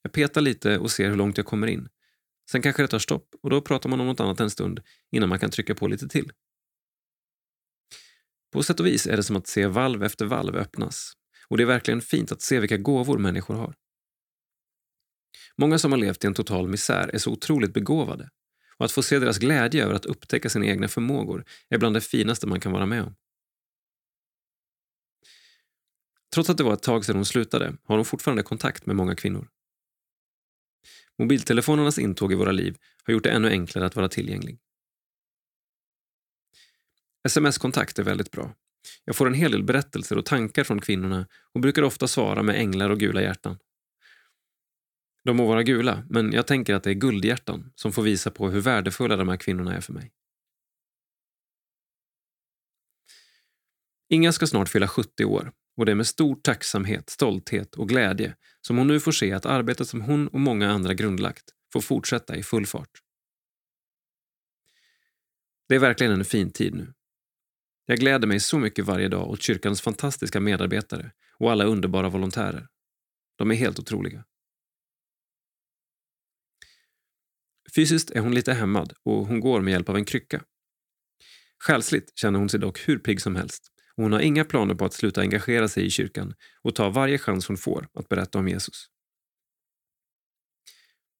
Jag petar lite och ser hur långt jag kommer in. Sen kanske det tar stopp och då pratar man om något annat en stund innan man kan trycka på lite till. På sätt och vis är det som att se valv efter valv öppnas och det är verkligen fint att se vilka gåvor människor har. Många som har levt i en total misär är så otroligt begåvade och att få se deras glädje över att upptäcka sina egna förmågor är bland det finaste man kan vara med om. Trots att det var ett tag sedan hon slutade har hon fortfarande kontakt med många kvinnor. Mobiltelefonernas intåg i våra liv har gjort det ännu enklare att vara tillgänglig. Sms-kontakt är väldigt bra. Jag får en hel del berättelser och tankar från kvinnorna och brukar ofta svara med änglar och gula hjärtan. De må vara gula, men jag tänker att det är guldhjärtan som får visa på hur värdefulla de här kvinnorna är för mig. Inga ska snart fylla 70 år och det är med stor tacksamhet, stolthet och glädje som hon nu får se att arbetet som hon och många andra grundlagt får fortsätta i full fart. Det är verkligen en fin tid nu. Jag gläder mig så mycket varje dag åt kyrkans fantastiska medarbetare och alla underbara volontärer. De är helt otroliga. Fysiskt är hon lite hämmad och hon går med hjälp av en krycka. Själsligt känner hon sig dock hur pigg som helst och hon har inga planer på att sluta engagera sig i kyrkan och ta varje chans hon får att berätta om Jesus.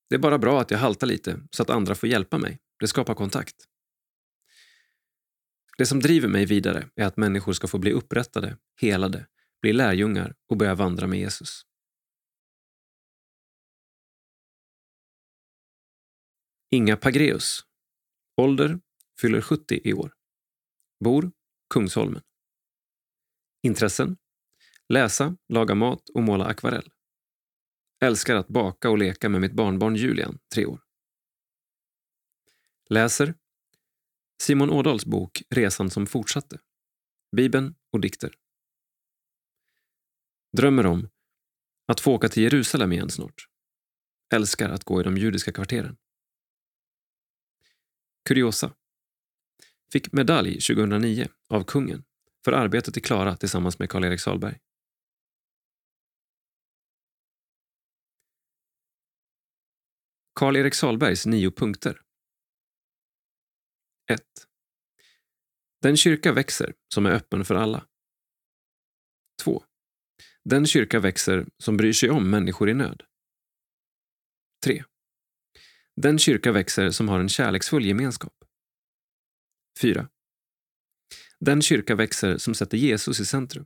Det är bara bra att jag haltar lite så att andra får hjälpa mig. Det skapar kontakt. Det som driver mig vidare är att människor ska få bli upprättade, helade, bli lärjungar och börja vandra med Jesus. Inga Pagreus. Ålder fyller 70 i år. Bor Kungsholmen. Intressen? Läsa, laga mat och måla akvarell. Älskar att baka och leka med mitt barnbarn Julian, tre år. Läser Simon Ådals bok Resan som fortsatte. Bibeln och dikter. Drömmer om att få åka till Jerusalem igen snart. Älskar att gå i de judiska kvarteren. Kuriosa. Fick medalj 2009 av kungen för arbetet i Klara tillsammans med Karl-Erik Salberg. Karl-Erik Salbergs nio punkter. 1. Den kyrka växer som är öppen för alla. 2. Den kyrka växer som bryr sig om människor i nöd. 3. Den kyrka växer som har en kärleksfull gemenskap. 4. Den kyrka växer som sätter Jesus i centrum.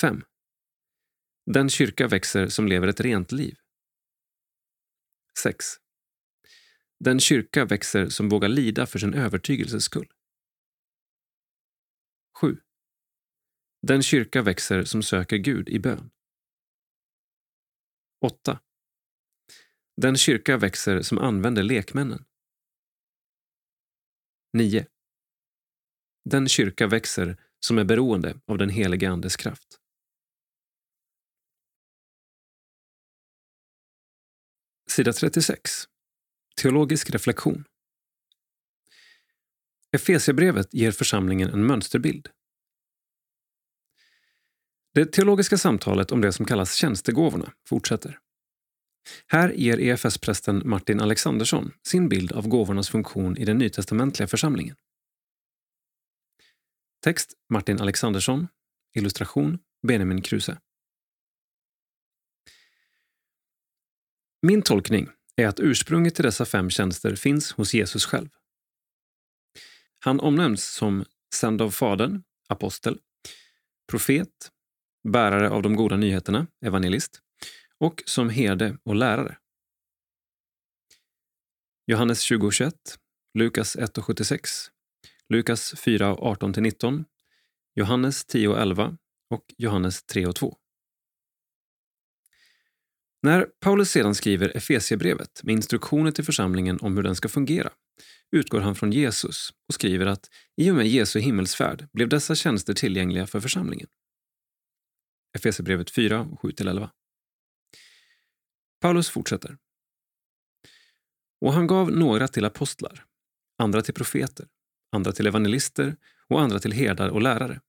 5. Den kyrka växer som lever ett rent liv. 6. Den kyrka växer som vågar lida för sin övertygelses skull. 7. Den kyrka växer som söker Gud i bön. 8. Den kyrka växer som använder lekmännen. 9. Den kyrka växer som är beroende av den helige Andes kraft. Sida 36. Teologisk reflektion. Efesierbrevet ger församlingen en mönsterbild. Det teologiska samtalet om det som kallas tjänstegåvorna fortsätter. Här ger EFS-prästen Martin Alexandersson sin bild av gåvornas funktion i den nytestamentliga församlingen. Text Martin Alexandersson. Illustration Benjamin Kruse. Min tolkning är att ursprunget till dessa fem tjänster finns hos Jesus själv. Han omnämns som sänd av Fadern, apostel, profet, bärare av de goda nyheterna, evangelist, och som herde och lärare. Johannes 20.21, Lukas 1.76, Lukas 4.18-19, Johannes 10.11 och Johannes 3.2. När Paulus sedan skriver Efesiebrevet med instruktioner till församlingen om hur den ska fungera utgår han från Jesus och skriver att i och med Jesu himmelsfärd blev dessa tjänster tillgängliga för församlingen. Efesierbrevet 4, 7-11. Paulus fortsätter. Och han gav några till apostlar, andra till profeter, andra till evangelister och andra till herdar och lärare,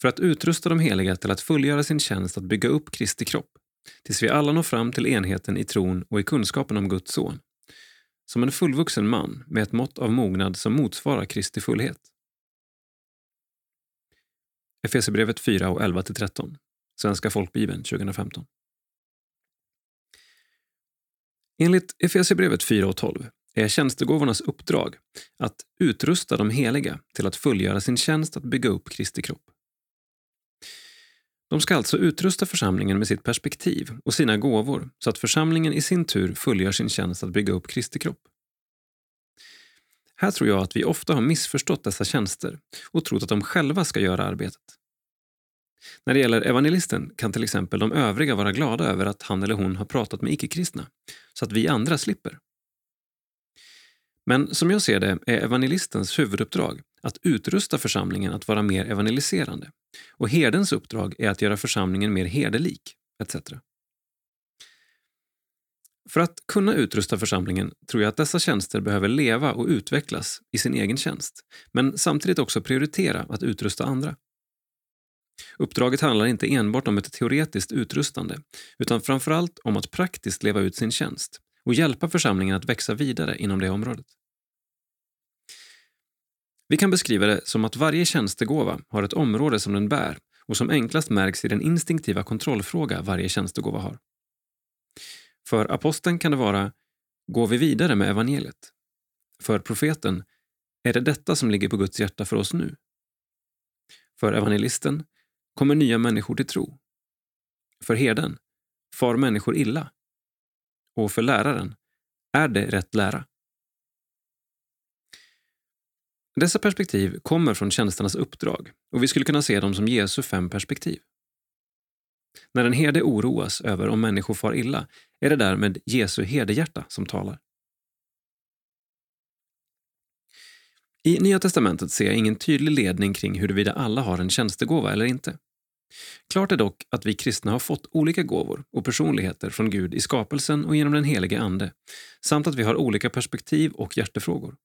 för att utrusta de heliga till att fullgöra sin tjänst att bygga upp Kristi kropp, tills vi alla når fram till enheten i tron och i kunskapen om Guds son, som en fullvuxen man med ett mått av mognad som motsvarar Kristi fullhet. Efesierbrevet 4 och 11-13, Svenska folkbibeln 2015. Enligt Efesierbrevet 4 och 12 är tjänstegåvornas uppdrag att utrusta de heliga till att fullgöra sin tjänst att bygga upp Kristi kropp. De ska alltså utrusta församlingen med sitt perspektiv och sina gåvor så att församlingen i sin tur fullgör sin tjänst att bygga upp Kristi kropp. Här tror jag att vi ofta har missförstått dessa tjänster och trott att de själva ska göra arbetet. När det gäller evangelisten kan till exempel de övriga vara glada över att han eller hon har pratat med icke-kristna, så att vi andra slipper. Men som jag ser det är evangelistens huvuduppdrag att utrusta församlingen att vara mer evangeliserande och herdens uppdrag är att göra församlingen mer herdelik, etc. För att kunna utrusta församlingen tror jag att dessa tjänster behöver leva och utvecklas i sin egen tjänst, men samtidigt också prioritera att utrusta andra. Uppdraget handlar inte enbart om ett teoretiskt utrustande, utan framförallt om att praktiskt leva ut sin tjänst och hjälpa församlingen att växa vidare inom det området. Vi kan beskriva det som att varje tjänstegåva har ett område som den bär och som enklast märks i den instinktiva kontrollfråga varje tjänstegåva har. För aposteln kan det vara Går vi vidare med evangeliet? För profeten Är det detta som ligger på Guds hjärta för oss nu? För evangelisten Kommer nya människor till tro? För herden Far människor illa? Och för läraren Är det rätt lära? Dessa perspektiv kommer från tjänsternas uppdrag och vi skulle kunna se dem som Jesu fem perspektiv. När en herde oroas över om människor far illa är det därmed Jesu herdehjärta som talar. I Nya testamentet ser jag ingen tydlig ledning kring huruvida alla har en tjänstegåva eller inte. Klart är dock att vi kristna har fått olika gåvor och personligheter från Gud i skapelsen och genom den helige Ande, samt att vi har olika perspektiv och hjärtefrågor.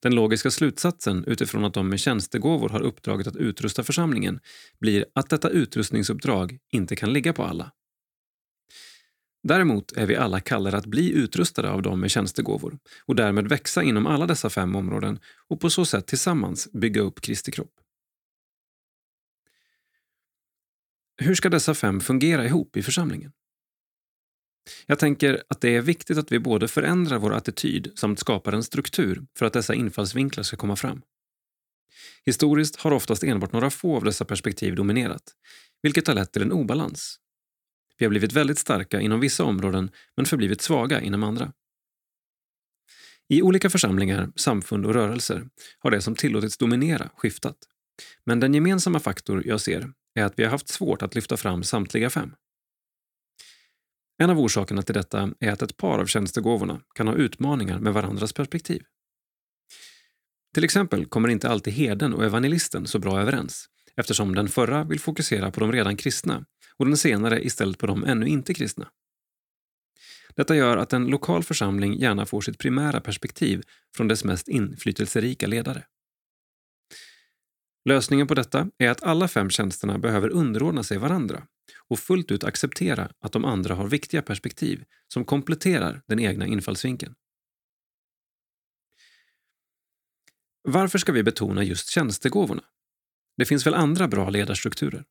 Den logiska slutsatsen utifrån att de med tjänstegåvor har uppdraget att utrusta församlingen blir att detta utrustningsuppdrag inte kan ligga på alla. Däremot är vi alla kallade att bli utrustade av dem med tjänstegåvor och därmed växa inom alla dessa fem områden och på så sätt tillsammans bygga upp Kristi kropp. Hur ska dessa fem fungera ihop i församlingen? Jag tänker att det är viktigt att vi både förändrar vår attityd samt skapar en struktur för att dessa infallsvinklar ska komma fram. Historiskt har oftast enbart några få av dessa perspektiv dominerat, vilket har lett till en obalans. Vi har blivit väldigt starka inom vissa områden men förblivit svaga inom andra. I olika församlingar, samfund och rörelser har det som tillåtits dominera skiftat. Men den gemensamma faktor jag ser är att vi har haft svårt att lyfta fram samtliga fem. En av orsakerna till detta är att ett par av tjänstegåvorna kan ha utmaningar med varandras perspektiv. Till exempel kommer inte alltid herden och evangelisten så bra överens eftersom den förra vill fokusera på de redan kristna och den senare istället på de ännu inte kristna. Detta gör att en lokal församling gärna får sitt primära perspektiv från dess mest inflytelserika ledare. Lösningen på detta är att alla fem tjänsterna behöver underordna sig varandra och fullt ut acceptera att de andra har viktiga perspektiv som kompletterar den egna infallsvinkeln. Varför ska vi betona just tjänstegåvorna? Det finns väl andra bra ledarstrukturer?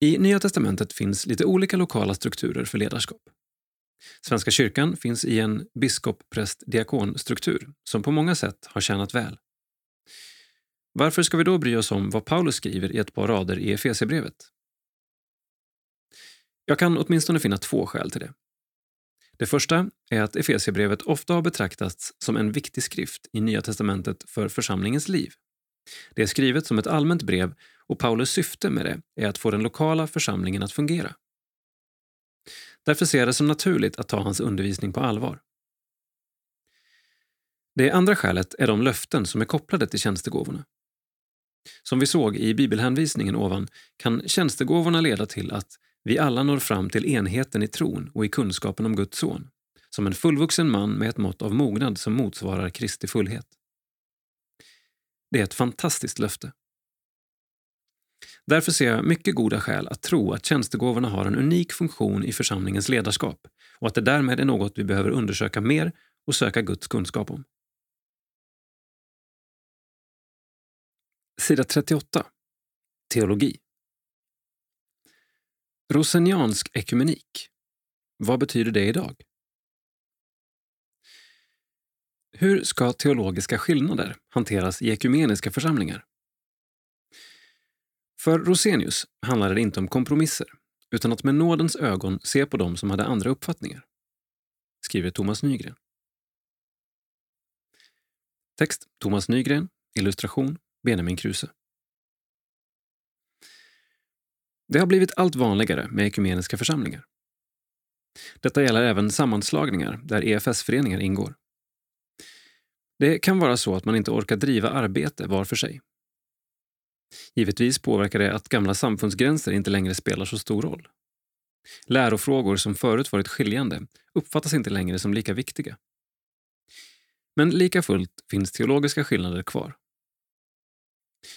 I Nya testamentet finns lite olika lokala strukturer för ledarskap. Svenska kyrkan finns i en biskop-präst-diakon-struktur som på många sätt har tjänat väl. Varför ska vi då bry oss om vad Paulus skriver i ett par rader i Efesierbrevet? Jag kan åtminstone finna två skäl till det. Det första är att Efesierbrevet ofta har betraktats som en viktig skrift i Nya testamentet för församlingens liv. Det är skrivet som ett allmänt brev och Paulus syfte med det är att få den lokala församlingen att fungera. Därför ser jag det som naturligt att ta hans undervisning på allvar. Det andra skälet är de löften som är kopplade till tjänstegåvorna. Som vi såg i bibelhänvisningen ovan kan tjänstegåvorna leda till att vi alla når fram till enheten i tron och i kunskapen om Guds son, som en fullvuxen man med ett mått av mognad som motsvarar Kristi fullhet. Det är ett fantastiskt löfte. Därför ser jag mycket goda skäl att tro att tjänstegåvorna har en unik funktion i församlingens ledarskap och att det därmed är något vi behöver undersöka mer och söka Guds kunskap om. Sida 38. Teologi. Roseniansk ekumenik. Vad betyder det idag? Hur ska teologiska skillnader hanteras i ekumeniska församlingar? För Rosenius handlade det inte om kompromisser utan att med nådens ögon se på dem som hade andra uppfattningar, skriver Thomas Nygren. Text Thomas Nygren. Illustration Benjamin Kruse. Det har blivit allt vanligare med ekumeniska församlingar. Detta gäller även sammanslagningar där EFS-föreningar ingår. Det kan vara så att man inte orkar driva arbete var för sig. Givetvis påverkar det att gamla samfundsgränser inte längre spelar så stor roll. Lärofrågor som förut varit skiljande uppfattas inte längre som lika viktiga. Men lika fullt finns teologiska skillnader kvar.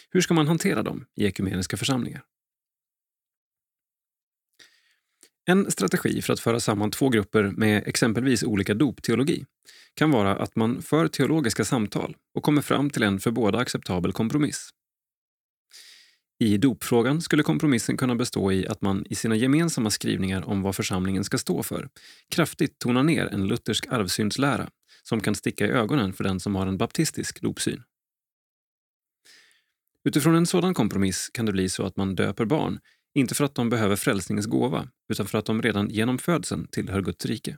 Hur ska man hantera dem i ekumeniska församlingar? En strategi för att föra samman två grupper med exempelvis olika dopteologi kan vara att man för teologiska samtal och kommer fram till en för båda acceptabel kompromiss. I dopfrågan skulle kompromissen kunna bestå i att man i sina gemensamma skrivningar om vad församlingen ska stå för kraftigt tonar ner en luthersk arvsynslära som kan sticka i ögonen för den som har en baptistisk dopsyn. Utifrån en sådan kompromiss kan det bli så att man döper barn, inte för att de behöver frälsningens gåva, utan för att de redan genom födseln tillhör Guds rike.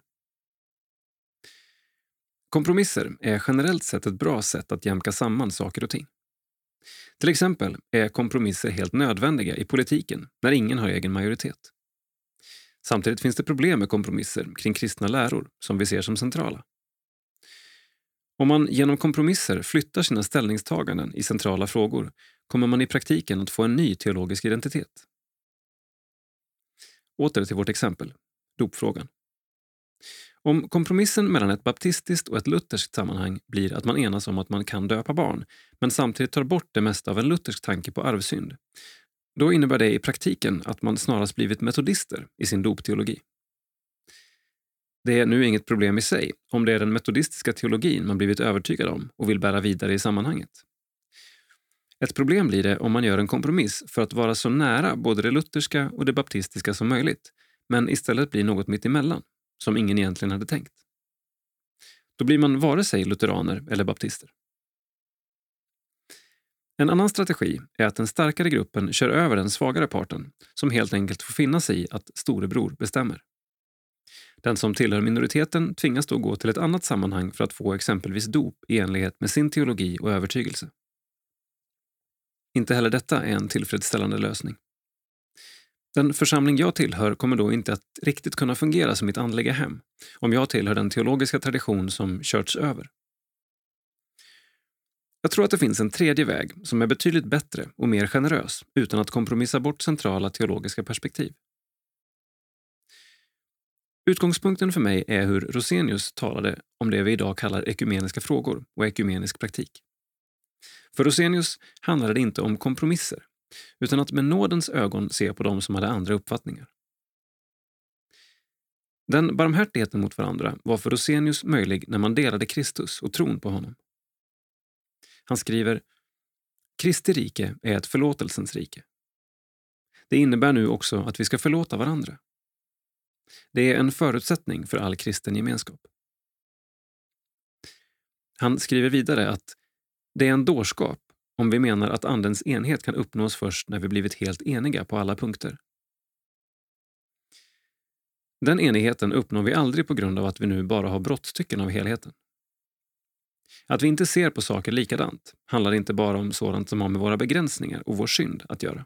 Kompromisser är generellt sett ett bra sätt att jämka samman saker och ting. Till exempel är kompromisser helt nödvändiga i politiken när ingen har egen majoritet. Samtidigt finns det problem med kompromisser kring kristna läror som vi ser som centrala. Om man genom kompromisser flyttar sina ställningstaganden i centrala frågor kommer man i praktiken att få en ny teologisk identitet. Åter till vårt exempel, dopfrågan. Om kompromissen mellan ett baptistiskt och ett lutherskt sammanhang blir att man enas om att man kan döpa barn, men samtidigt tar bort det mesta av en luthersk tanke på arvsynd, då innebär det i praktiken att man snarast blivit metodister i sin dopteologi. Det är nu inget problem i sig om det är den metodistiska teologin man blivit övertygad om och vill bära vidare i sammanhanget. Ett problem blir det om man gör en kompromiss för att vara så nära både det lutherska och det baptistiska som möjligt, men istället blir något mittemellan, som ingen egentligen hade tänkt. Då blir man vare sig lutheraner eller baptister. En annan strategi är att den starkare gruppen kör över den svagare parten som helt enkelt får finna sig i att storebror bestämmer. Den som tillhör minoriteten tvingas då gå till ett annat sammanhang för att få exempelvis dop i enlighet med sin teologi och övertygelse. Inte heller detta är en tillfredsställande lösning. Den församling jag tillhör kommer då inte att riktigt kunna fungera som mitt andliga hem om jag tillhör den teologiska tradition som körts över. Jag tror att det finns en tredje väg som är betydligt bättre och mer generös utan att kompromissa bort centrala teologiska perspektiv. Utgångspunkten för mig är hur Rosenius talade om det vi idag kallar ekumeniska frågor och ekumenisk praktik. För Rosenius handlade det inte om kompromisser, utan att med nådens ögon se på dem som hade andra uppfattningar. Den barmhärtigheten mot varandra var för Rosenius möjlig när man delade Kristus och tron på honom. Han skriver Kristi rike är ett förlåtelsens rike. Det innebär nu också att vi ska förlåta varandra. Det är en förutsättning för all kristen gemenskap. Han skriver vidare att det är en dårskap om vi menar att Andens enhet kan uppnås först när vi blivit helt eniga på alla punkter. Den enigheten uppnår vi aldrig på grund av att vi nu bara har brottstycken av helheten. Att vi inte ser på saker likadant handlar inte bara om sådant som har med våra begränsningar och vår synd att göra.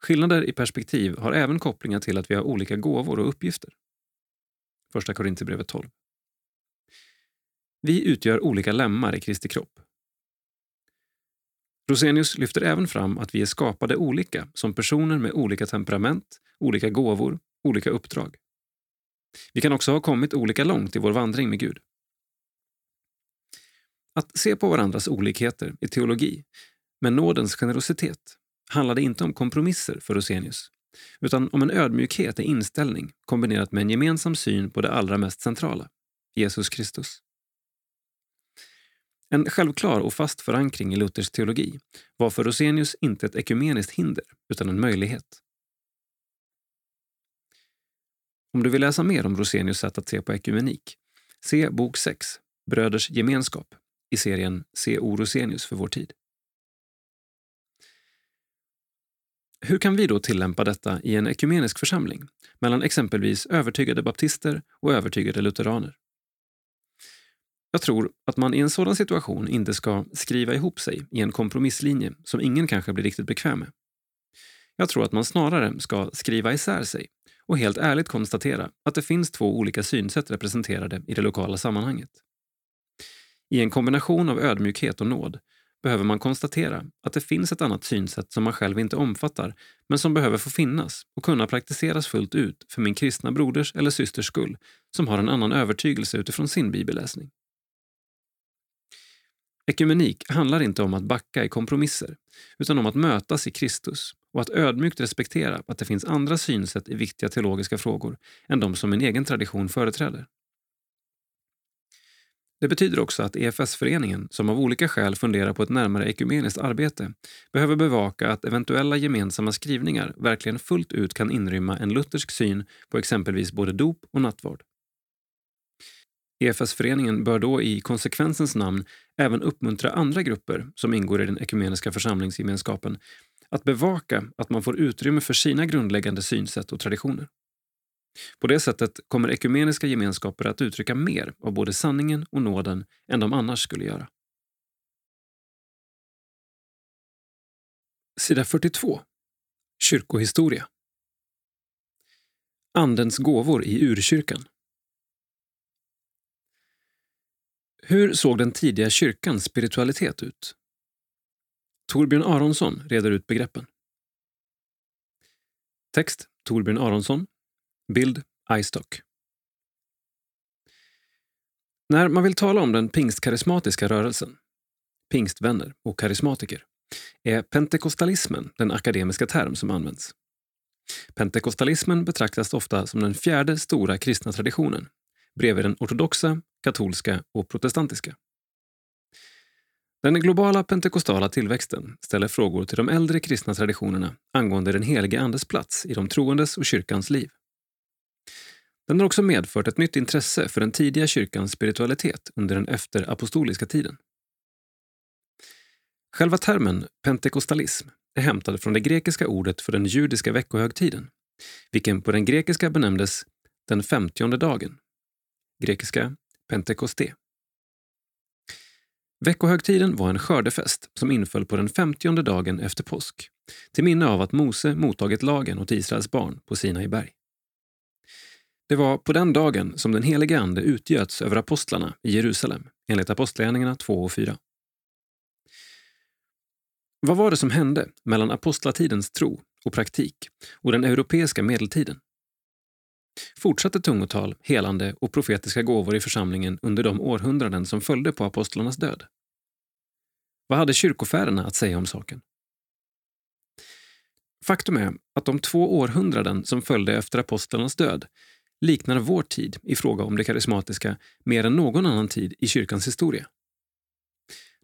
Skillnader i perspektiv har även kopplingar till att vi har olika gåvor och uppgifter. Första Korinthierbrevet 12. Vi utgör olika lemmar i Kristi kropp. Rosenius lyfter även fram att vi är skapade olika som personer med olika temperament, olika gåvor, olika uppdrag. Vi kan också ha kommit olika långt i vår vandring med Gud. Att se på varandras olikheter i teologi, med nådens generositet, handlade inte om kompromisser för Rosenius, utan om en ödmjukhet i inställning kombinerat med en gemensam syn på det allra mest centrala, Jesus Kristus. En självklar och fast förankring i Luthers teologi var för Rosenius inte ett ekumeniskt hinder, utan en möjlighet. Om du vill läsa mer om Rosenius sätt att se på ekumenik, se bok 6, Bröders gemenskap, i serien Se O. Rosenius för vår tid. Hur kan vi då tillämpa detta i en ekumenisk församling mellan exempelvis övertygade baptister och övertygade lutheraner? Jag tror att man i en sådan situation inte ska skriva ihop sig i en kompromisslinje som ingen kanske blir riktigt bekväm med. Jag tror att man snarare ska skriva isär sig och helt ärligt konstatera att det finns två olika synsätt representerade i det lokala sammanhanget. I en kombination av ödmjukhet och nåd behöver man konstatera att det finns ett annat synsätt som man själv inte omfattar men som behöver få finnas och kunna praktiseras fullt ut för min kristna broders eller systers skull som har en annan övertygelse utifrån sin bibelläsning. Ekumenik handlar inte om att backa i kompromisser utan om att mötas i Kristus och att ödmjukt respektera att det finns andra synsätt i viktiga teologiska frågor än de som min egen tradition företräder. Det betyder också att EFS-föreningen, som av olika skäl funderar på ett närmare ekumeniskt arbete, behöver bevaka att eventuella gemensamma skrivningar verkligen fullt ut kan inrymma en luthersk syn på exempelvis både dop och nattvard. EFS-föreningen bör då i konsekvensens namn även uppmuntra andra grupper som ingår i den ekumeniska församlingsgemenskapen att bevaka att man får utrymme för sina grundläggande synsätt och traditioner. På det sättet kommer ekumeniska gemenskaper att uttrycka mer av både sanningen och nåden än de annars skulle göra. Sida 42. Kyrkohistoria. Andens gåvor i urkyrkan. Hur såg den tidiga kyrkans spiritualitet ut? Torbjörn Aronsson reder ut begreppen. Text Torbjörn Aronsson. Bild iStock. När man vill tala om den pingstkarismatiska rörelsen, pingstvänner och karismatiker, är pentekostalismen den akademiska term som används. Pentekostalismen betraktas ofta som den fjärde stora kristna traditionen bredvid den ortodoxa, katolska och protestantiska. Den globala pentekostala tillväxten ställer frågor till de äldre kristna traditionerna angående den helige Andes plats i de troendes och kyrkans liv. Den har också medfört ett nytt intresse för den tidiga kyrkans spiritualitet under den efterapostoliska tiden. Själva termen pentekostalism är hämtad från det grekiska ordet för den judiska veckohögtiden, vilken på den grekiska benämndes den femtionde dagen. Grekiska pentekoste. Veckohögtiden var en skördefest som inföll på den femtionde dagen efter påsk till minne av att Mose mottagit lagen åt Israels barn på Sinai berg. Det var på den dagen som den helige Ande utgöts över apostlarna i Jerusalem enligt Apostlagärningarna 2 och 4. Vad var det som hände mellan apostlatidens tro och praktik och den europeiska medeltiden? Fortsatte tungotal, helande och profetiska gåvor i församlingen under de århundraden som följde på apostlarnas död? Vad hade kyrkofäderna att säga om saken? Faktum är att de två århundraden som följde efter apostlarnas död liknar vår tid i fråga om det karismatiska mer än någon annan tid i kyrkans historia.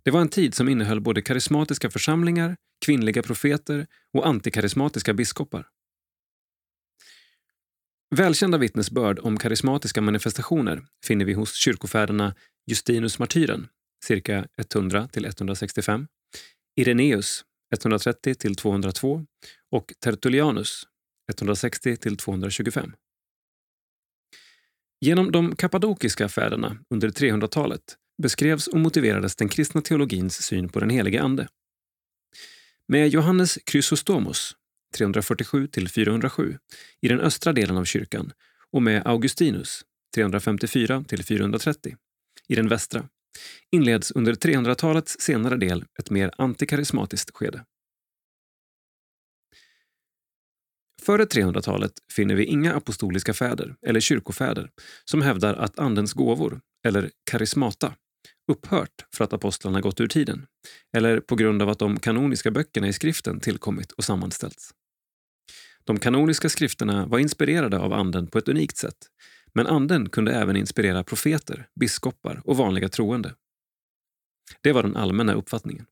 Det var en tid som innehöll både karismatiska församlingar, kvinnliga profeter och antikarismatiska biskopar. Välkända vittnesbörd om karismatiska manifestationer finner vi hos kyrkofäderna Justinus martyren, cirka 100-165, Ireneus, 130-202 och Tertullianus, 160-225. Genom de kappadokiska fäderna under 300-talet beskrevs och motiverades den kristna teologins syn på den helige Ande. Med Johannes Chrysostomos 347-407 i den östra delen av kyrkan och med Augustinus 354-430 i den västra inleds under 300-talets senare del ett mer antikarismatiskt skede. Före 300-talet finner vi inga apostoliska fäder eller kyrkofäder som hävdar att Andens gåvor, eller karismata, upphört för att apostlarna gått ur tiden eller på grund av att de kanoniska böckerna i skriften tillkommit och sammanställts. De kanoniska skrifterna var inspirerade av Anden på ett unikt sätt men Anden kunde även inspirera profeter, biskopar och vanliga troende. Det var den allmänna uppfattningen.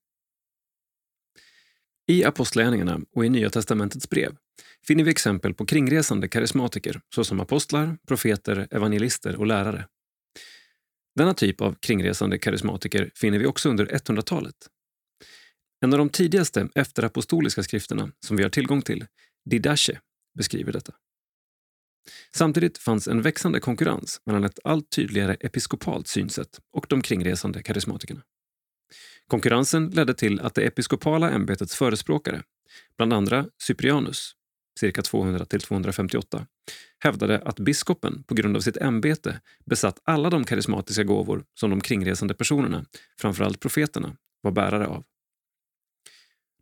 I Apostlagärningarna och i Nya testamentets brev finner vi exempel på kringresande karismatiker såsom apostlar, profeter, evangelister och lärare. Denna typ av kringresande karismatiker finner vi också under 100-talet. En av de tidigaste efterapostoliska skrifterna som vi har tillgång till, Didache, beskriver detta. Samtidigt fanns en växande konkurrens mellan ett allt tydligare episkopalt synsätt och de kringresande karismatikerna. Konkurrensen ledde till att det episkopala ämbetets förespråkare, bland andra Cyprianus, cirka 200-258, hävdade att biskopen på grund av sitt ämbete besatt alla de karismatiska gåvor som de kringresande personerna, framförallt profeterna, var bärare av.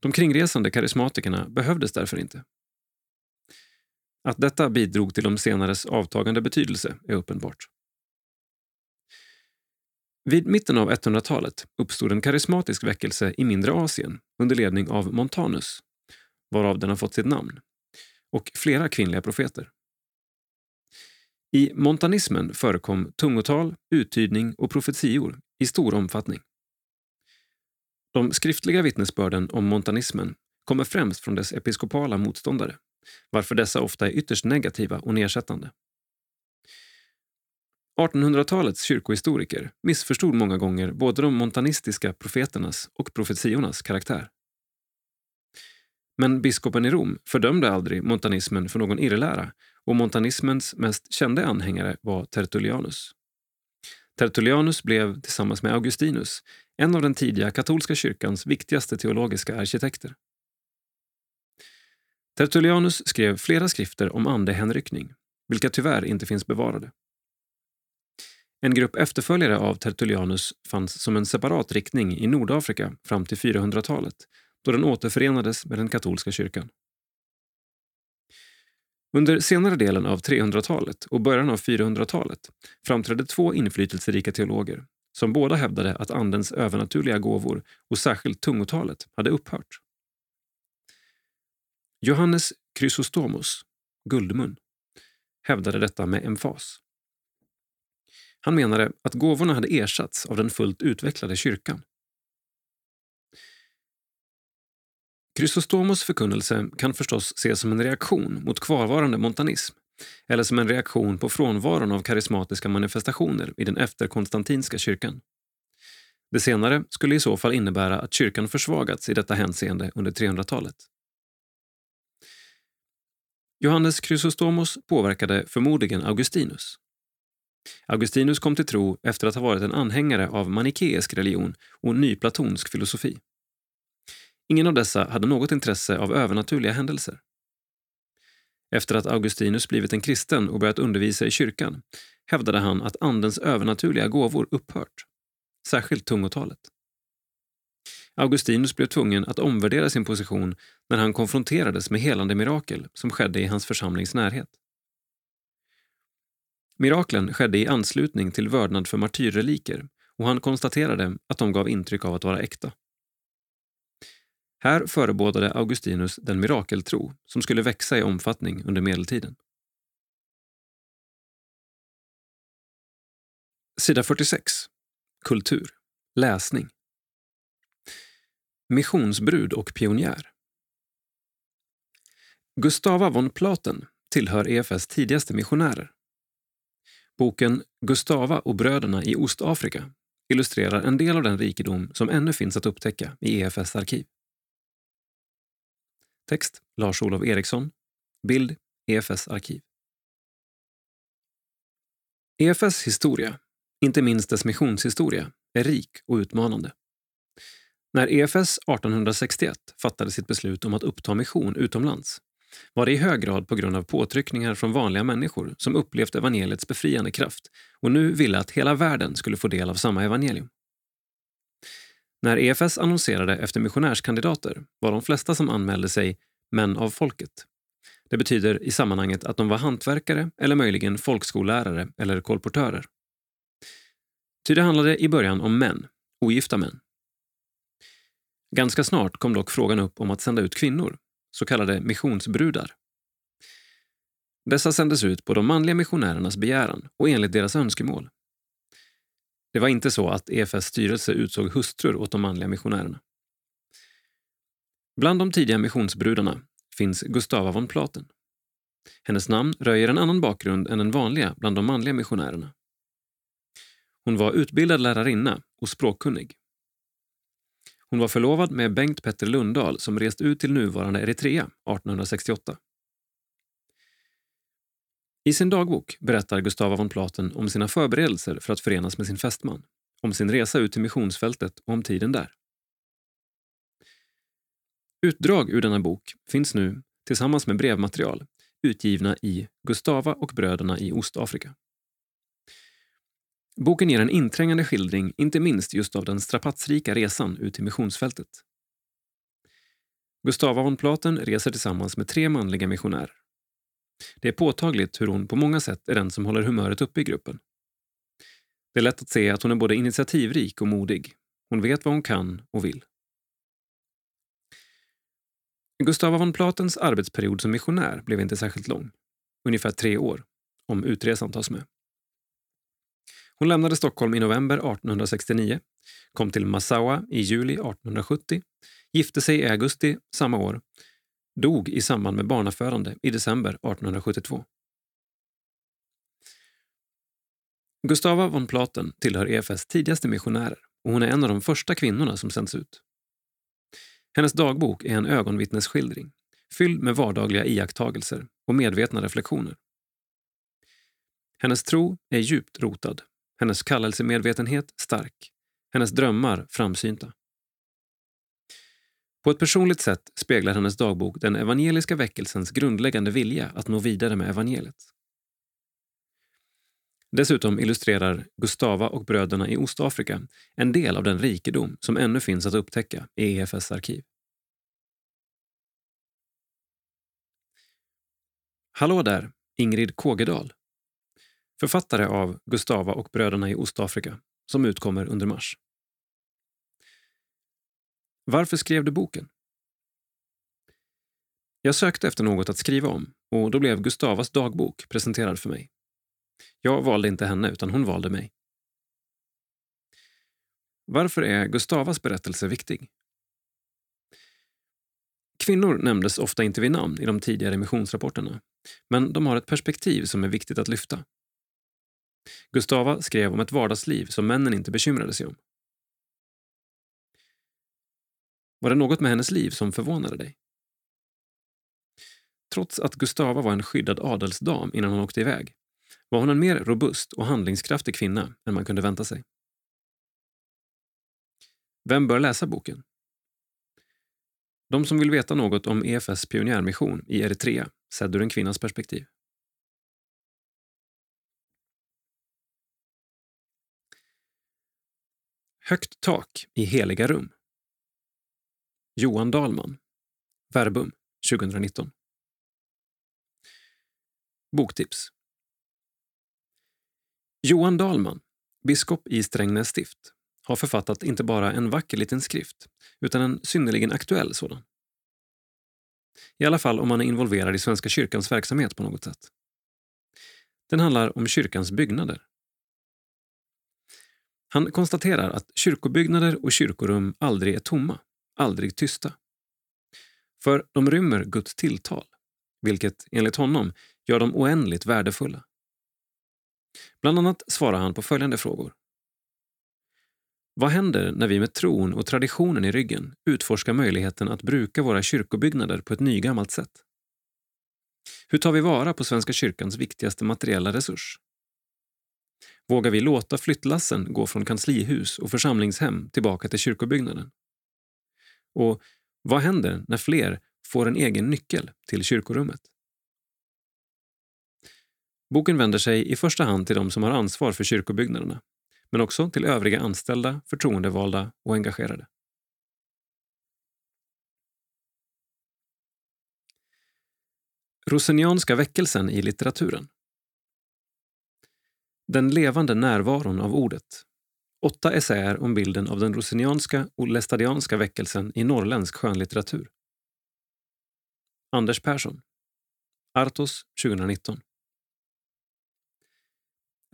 De kringresande karismatikerna behövdes därför inte. Att detta bidrog till de senares avtagande betydelse är uppenbart. Vid mitten av 100-talet uppstod en karismatisk väckelse i mindre Asien under ledning av Montanus, varav den har fått sitt namn, och flera kvinnliga profeter. I montanismen förekom tungotal, uttydning och profetior i stor omfattning. De skriftliga vittnesbörden om montanismen kommer främst från dess episkopala motståndare, varför dessa ofta är ytterst negativa och nedsättande. 1800-talets kyrkohistoriker missförstod många gånger både de montanistiska profeternas och profetiornas karaktär. Men biskopen i Rom fördömde aldrig montanismen för någon irrlära och montanismens mest kände anhängare var Tertullianus. Tertullianus blev tillsammans med Augustinus en av den tidiga katolska kyrkans viktigaste teologiska arkitekter. Tertullianus skrev flera skrifter om andehänryckning, vilka tyvärr inte finns bevarade. En grupp efterföljare av Tertullianus fanns som en separat riktning i Nordafrika fram till 400-talet då den återförenades med den katolska kyrkan. Under senare delen av 300-talet och början av 400-talet framträdde två inflytelserika teologer som båda hävdade att Andens övernaturliga gåvor och särskilt tungotalet hade upphört. Johannes Chrysostomus, Guldmun, hävdade detta med emfas. Han menade att gåvorna hade ersatts av den fullt utvecklade kyrkan. Chrysostomos förkunnelse kan förstås ses som en reaktion mot kvarvarande montanism eller som en reaktion på frånvaron av karismatiska manifestationer i den efterkonstantinska kyrkan. Det senare skulle i så fall innebära att kyrkan försvagats i detta hänseende under 300-talet. Johannes Chrysostomos påverkade förmodligen Augustinus. Augustinus kom till tro efter att ha varit en anhängare av manikeisk religion och nyplatonsk filosofi. Ingen av dessa hade något intresse av övernaturliga händelser. Efter att Augustinus blivit en kristen och börjat undervisa i kyrkan hävdade han att Andens övernaturliga gåvor upphört, särskilt tungotalet. Augustinus blev tvungen att omvärdera sin position när han konfronterades med helande mirakel som skedde i hans församlings närhet. Miraklen skedde i anslutning till vördnad för martyrreliker och han konstaterade att de gav intryck av att vara äkta. Här förebådade Augustinus den mirakeltro som skulle växa i omfattning under medeltiden. Sida 46. Kultur. Läsning. Missionsbrud och pionjär. Gustava von Platen tillhör EFS tidigaste missionärer. Boken Gustava och bröderna i Ostafrika illustrerar en del av den rikedom som ännu finns att upptäcka i EFS arkiv. Text Lars-Olof Eriksson. Bild EFS arkiv. EFS historia, inte minst dess missionshistoria, är rik och utmanande. När EFS 1861 fattade sitt beslut om att uppta mission utomlands var det i hög grad på grund av påtryckningar från vanliga människor som upplevt evangeliets befriande kraft och nu ville att hela världen skulle få del av samma evangelium. När EFS annonserade efter missionärskandidater var de flesta som anmälde sig män av folket. Det betyder i sammanhanget att de var hantverkare eller möjligen folkskollärare eller kolportörer. Ty det handlade i början om män, ogifta män. Ganska snart kom dock frågan upp om att sända ut kvinnor, så kallade missionsbrudar. Dessa sändes ut på de manliga missionärernas begäran och enligt deras önskemål. Det var inte så att EFS styrelse utsåg hustrur åt de manliga missionärerna. Bland de tidiga missionsbrudarna finns Gustava von Platen. Hennes namn röjer en annan bakgrund än den vanliga bland de manliga missionärerna. Hon var utbildad lärarinna och språkkunnig. Hon var förlovad med Bengt Petter Lundahl som rest ut till nuvarande Eritrea 1868. I sin dagbok berättar Gustava von Platen om sina förberedelser för att förenas med sin fästman, om sin resa ut till missionsfältet och om tiden där. Utdrag ur denna bok finns nu, tillsammans med brevmaterial, utgivna i Gustava och bröderna i Ostafrika. Boken ger en inträngande skildring, inte minst just av den strapatsrika resan ut till missionsfältet. Gustava von Platen reser tillsammans med tre manliga missionärer. Det är påtagligt hur hon på många sätt är den som håller humöret uppe i gruppen. Det är lätt att se att hon är både initiativrik och modig. Hon vet vad hon kan och vill. Gustava von Platens arbetsperiod som missionär blev inte särskilt lång. Ungefär tre år, om utresan tas med. Hon lämnade Stockholm i november 1869, kom till Massaua i juli 1870, gifte sig i augusti samma år, dog i samband med barnafödande i december 1872. Gustava von Platen tillhör EFS tidigaste missionärer och hon är en av de första kvinnorna som sänds ut. Hennes dagbok är en ögonvittnesskildring fylld med vardagliga iakttagelser och medvetna reflektioner. Hennes tro är djupt rotad, hennes kallelsemedvetenhet stark, hennes drömmar framsynta. På ett personligt sätt speglar hennes dagbok den evangeliska väckelsens grundläggande vilja att nå vidare med evangeliet. Dessutom illustrerar Gustava och bröderna i Ostafrika en del av den rikedom som ännu finns att upptäcka i EFS arkiv. Hallå där, Ingrid Kågedal. Författare av Gustava och bröderna i Ostafrika som utkommer under mars. Varför skrev du boken? Jag sökte efter något att skriva om och då blev Gustavas dagbok presenterad för mig. Jag valde inte henne, utan hon valde mig. Varför är Gustavas berättelse viktig? Kvinnor nämndes ofta inte vid namn i de tidigare missionsrapporterna, men de har ett perspektiv som är viktigt att lyfta. Gustava skrev om ett vardagsliv som männen inte bekymrade sig om. Var det något med hennes liv som förvånade dig? Trots att Gustava var en skyddad adelsdam innan hon åkte iväg var hon en mer robust och handlingskraftig kvinna än man kunde vänta sig. Vem bör läsa boken? De som vill veta något om EFS pionjärmission i Eritrea sedd ur en kvinnas perspektiv. Högt tak i heliga rum. Johan Dahlman. Verbum 2019. Boktips. Johan Dahlman, biskop i Strängnäs stift, har författat inte bara en vacker liten skrift, utan en synnerligen aktuell sådan. I alla fall om man är involverad i Svenska kyrkans verksamhet på något sätt. Den handlar om kyrkans byggnader. Han konstaterar att kyrkobyggnader och kyrkorum aldrig är tomma, aldrig tysta. För de rymmer Guds tilltal, vilket enligt honom gör dem oändligt värdefulla. Bland annat svarar han på följande frågor. Vad händer när vi med tron och traditionen i ryggen utforskar möjligheten att bruka våra kyrkobyggnader på ett nygammalt sätt? Hur tar vi vara på Svenska kyrkans viktigaste materiella resurs? Vågar vi låta flyttlassen gå från kanslihus och församlingshem tillbaka till kyrkobyggnaden? Och vad händer när fler får en egen nyckel till kyrkorummet? Boken vänder sig i första hand till de som har ansvar för kyrkobyggnaderna, men också till övriga anställda, förtroendevalda och engagerade. Rosenianska väckelsen i litteraturen. Den levande närvaron av ordet. Åtta essäer om bilden av den rosenianska och lestadianska väckelsen i norrländsk skönlitteratur. Anders Persson. Artos 2019.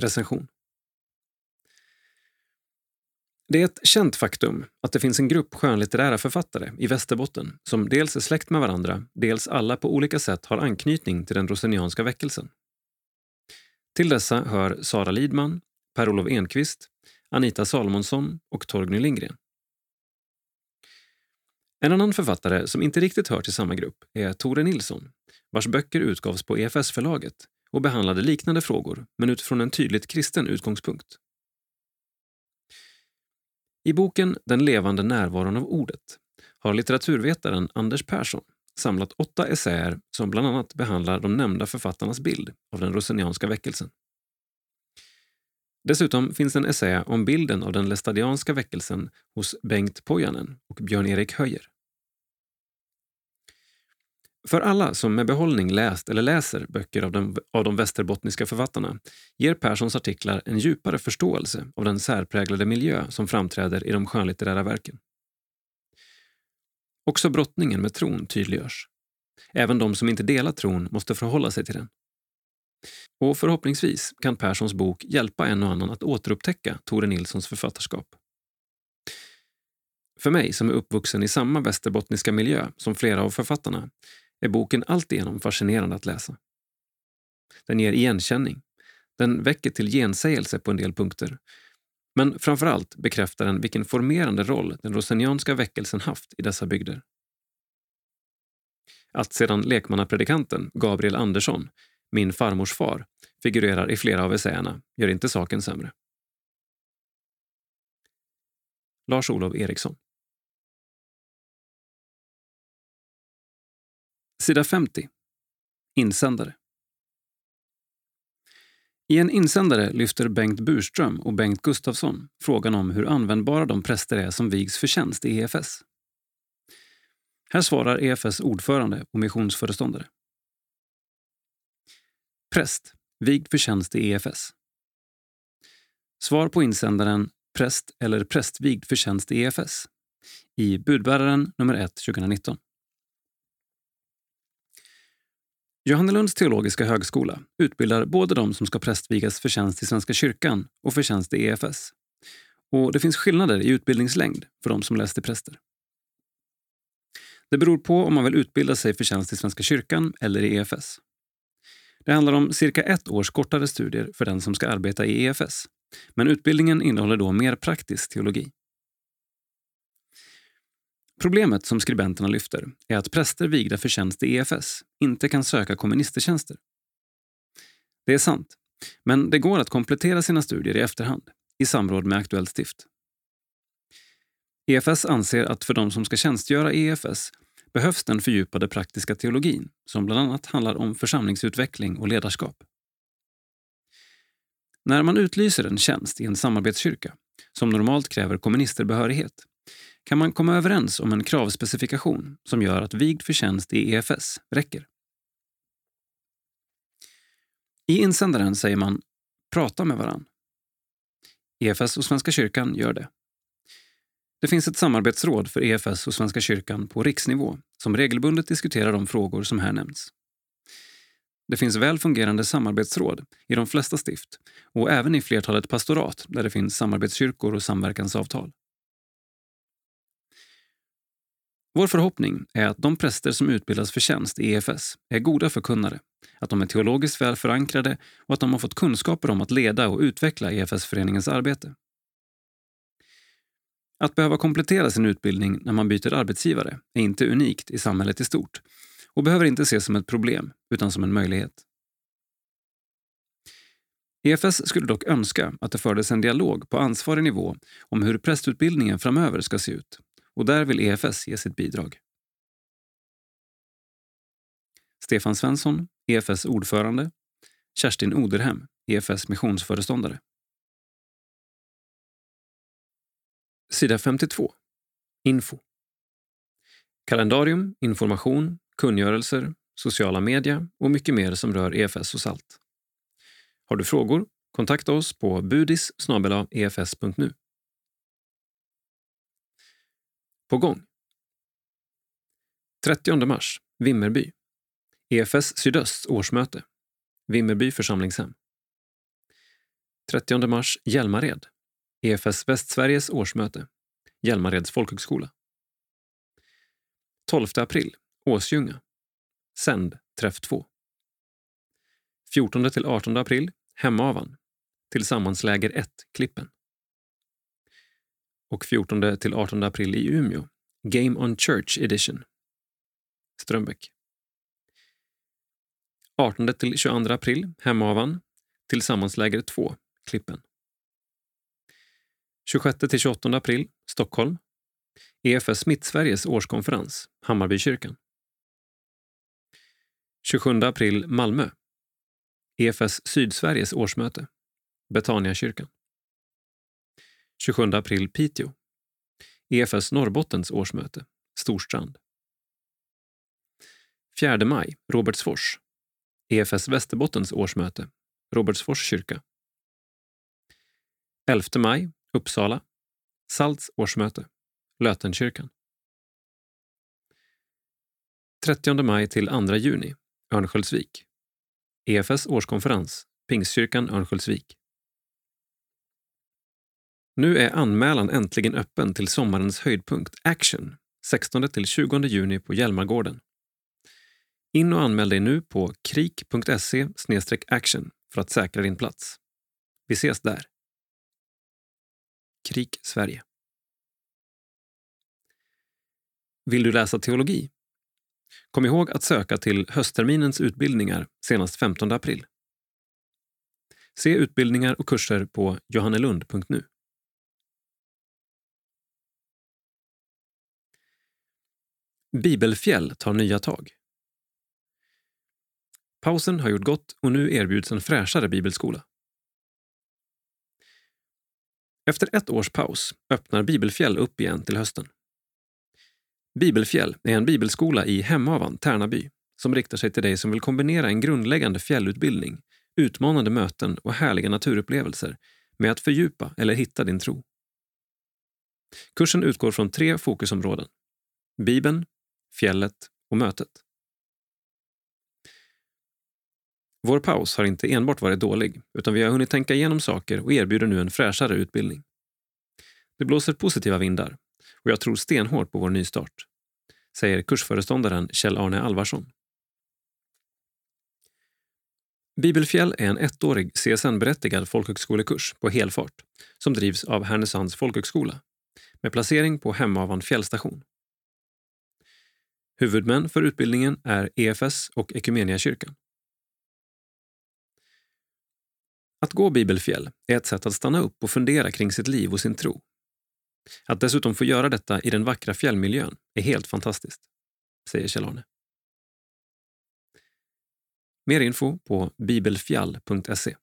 Recension. Det är ett känt faktum att det finns en grupp skönlitterära författare i Västerbotten som dels är släkt med varandra, dels alla på olika sätt har anknytning till den rosenianska väckelsen. Till dessa hör Sara Lidman, Per-Olof Enquist, Anita Salomonsson och Torgny Lindgren. En annan författare som inte riktigt hör till samma grupp är Tore Nilsson, vars böcker utgavs på EFS-förlaget och behandlade liknande frågor men utifrån en tydligt kristen utgångspunkt. I boken Den levande närvaron av ordet har litteraturvetaren Anders Persson samlat åtta essäer som bland annat behandlar de nämnda författarnas bild av den rosenianska väckelsen. Dessutom finns en essä om bilden av den lestadianska väckelsen hos Bengt Pojanen och Björn-Erik Höjer. För alla som med behållning läst eller läser böcker av de, av de västerbottniska författarna ger Perssons artiklar en djupare förståelse av den särpräglade miljö som framträder i de skönlitterära verken. Också brottningen med tron tydliggörs. Även de som inte delar tron måste förhålla sig till den. Och förhoppningsvis kan Perssons bok hjälpa en och annan att återupptäcka Tore Nilssons författarskap. För mig som är uppvuxen i samma västerbottniska miljö som flera av författarna är boken alltigenom fascinerande att läsa. Den ger igenkänning. Den väcker till gensägelse på en del punkter. Men framför allt bekräftar den vilken formerande roll den rosenianska väckelsen haft i dessa bygder. Att sedan lekmannapredikanten Gabriel Andersson, min farmors far, figurerar i flera av essäerna gör inte saken sämre. Lars-Olov Eriksson Sida 50. Insändare. I en insändare lyfter Bengt Burström och Bengt Gustafsson frågan om hur användbara de präster är som vigs för tjänst i EFS. Här svarar EFS ordförande och missionsföreståndare. Präst, vigd för tjänst i EFS. Svar på insändaren Präst eller prästvigd för tjänst i EFS i Budbäraren nummer 1 2019. Johannelunds teologiska högskola utbildar både de som ska prästvigas för tjänst i Svenska kyrkan och för tjänst i EFS. Och det finns skillnader i utbildningslängd för de som läser till präster. Det beror på om man vill utbilda sig för tjänst i Svenska kyrkan eller i EFS. Det handlar om cirka ett års kortare studier för den som ska arbeta i EFS. Men utbildningen innehåller då mer praktisk teologi. Problemet som skribenterna lyfter är att präster vigda för tjänst i EFS inte kan söka komministertjänster. Det är sant, men det går att komplettera sina studier i efterhand i samråd med aktuellt stift. EFS anser att för de som ska tjänstgöra i EFS behövs den fördjupade praktiska teologin som bland annat handlar om församlingsutveckling och ledarskap. När man utlyser en tjänst i en samarbetskyrka, som normalt kräver kommunisterbehörighet kan man komma överens om en kravspecifikation som gör att vigd förtjänst i EFS räcker. I insändaren säger man “prata med varann”. EFS och Svenska kyrkan gör det. Det finns ett samarbetsråd för EFS och Svenska kyrkan på riksnivå som regelbundet diskuterar de frågor som här nämns. Det finns väl fungerande samarbetsråd i de flesta stift och även i flertalet pastorat där det finns samarbetskyrkor och samverkansavtal. Vår förhoppning är att de präster som utbildas för tjänst i EFS är goda förkunnare, att de är teologiskt väl förankrade och att de har fått kunskaper om att leda och utveckla EFS-föreningens arbete. Att behöva komplettera sin utbildning när man byter arbetsgivare är inte unikt i samhället i stort och behöver inte ses som ett problem, utan som en möjlighet. EFS skulle dock önska att det fördes en dialog på ansvarig nivå om hur prästutbildningen framöver ska se ut och där vill EFS ge sitt bidrag. Stefan Svensson, EFS ordförande. Kerstin Oderhem, EFS missionsföreståndare. Sida 52. Info. Kalendarium, information, kungörelser, sociala media och mycket mer som rör EFS och SALT. Har du frågor? Kontakta oss på budis efs.nu. På gång. 30 mars, Vimmerby. EFS Sydösts årsmöte. Vimmerby församlingshem. 30 mars, Hjälmared. EFS Västsveriges årsmöte. Hjälmareds folkhögskola. 12 april, Åsljunga. Sänd, träff 2. 14 18 april, Hemavan. Tillsammansläger 1, Klippen och 14 till 18 april i Umeå. Game on Church Edition. Strömbäck. 18-22 april Hemavan, Tillsammansläger 2, Klippen. 26-28 april Stockholm, EFS Mittsveriges årskonferens, Hammarbykyrkan. 27 april Malmö, EFS Sydsveriges årsmöte, Betaniakyrkan. 27 april Piteå, EFS Norrbottens årsmöte, Storstrand. 4 maj Robertsfors, EFS Västerbottens årsmöte, Robertsfors kyrka. 11 maj Uppsala, Salts årsmöte, Lötenkyrkan. 30 maj till 2 juni, Örnsköldsvik. EFS årskonferens, Pingstkyrkan Örnsköldsvik. Nu är anmälan äntligen öppen till sommarens höjdpunkt Action 16-20 juni på Hjälmargården. In och anmäl dig nu på krik.se action för att säkra din plats. Vi ses där. Krik Sverige. Vill du läsa teologi? Kom ihåg att söka till höstterminens utbildningar senast 15 april. Se utbildningar och kurser på johannelund.nu. Bibelfjäll tar nya tag. Pausen har gjort gott och nu erbjuds en fräschare bibelskola. Efter ett års paus öppnar Bibelfjäll upp igen till hösten. Bibelfjäll är en bibelskola i Hemavan, Tärnaby, som riktar sig till dig som vill kombinera en grundläggande fjällutbildning, utmanande möten och härliga naturupplevelser med att fördjupa eller hitta din tro. Kursen utgår från tre fokusområden. Bibeln, fjället och mötet. Vår paus har inte enbart varit dålig, utan vi har hunnit tänka igenom saker och erbjuder nu en fräschare utbildning. Det blåser positiva vindar och jag tror stenhårt på vår nystart, säger kursföreståndaren Kjell-Arne Alvarsson. Bibelfjäll är en ettårig CSN-berättigad folkhögskolekurs på helfart som drivs av Härnösands folkhögskola med placering på Hemavan fjällstation. Huvudmän för utbildningen är EFS och kyrkan. Att gå bibelfjäll är ett sätt att stanna upp och fundera kring sitt liv och sin tro. Att dessutom få göra detta i den vackra fjällmiljön är helt fantastiskt, säger Kjell-Arne. Mer info på bibelfjall.se.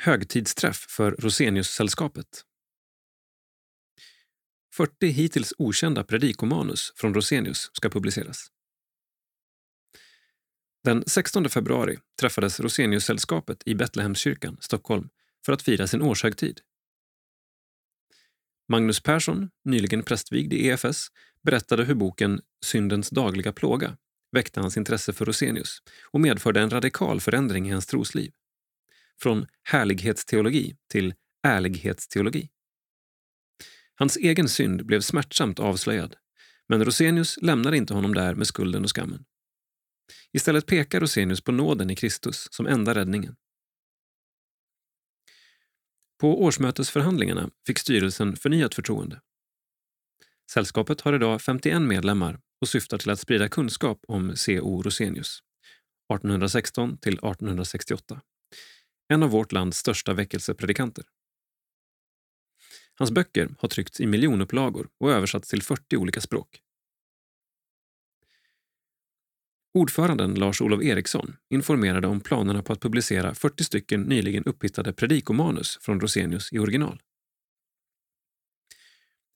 Högtidsträff för Rosenius-sällskapet 40 hittills okända predikomanus från Rosenius ska publiceras. Den 16 februari träffades Rosenius-sällskapet i Betlehemskyrkan, Stockholm, för att fira sin årshögtid. Magnus Persson, nyligen prästvigd i EFS, berättade hur boken Syndens dagliga plåga väckte hans intresse för Rosenius och medförde en radikal förändring i hans trosliv. Från härlighetsteologi till ärlighetsteologi. Hans egen synd blev smärtsamt avslöjad, men Rosenius lämnar inte honom där med skulden och skammen. Istället pekar Rosenius på nåden i Kristus som enda räddningen. På årsmötesförhandlingarna fick styrelsen förnyat förtroende. Sällskapet har idag 51 medlemmar och syftar till att sprida kunskap om C.O. Rosenius, 1816 till 1868. En av vårt lands största väckelsepredikanter. Hans böcker har tryckts i miljonupplagor och översatts till 40 olika språk. Ordföranden Lars-Olof Eriksson informerade om planerna på att publicera 40 stycken nyligen upphittade predikomanus från Rosenius i original.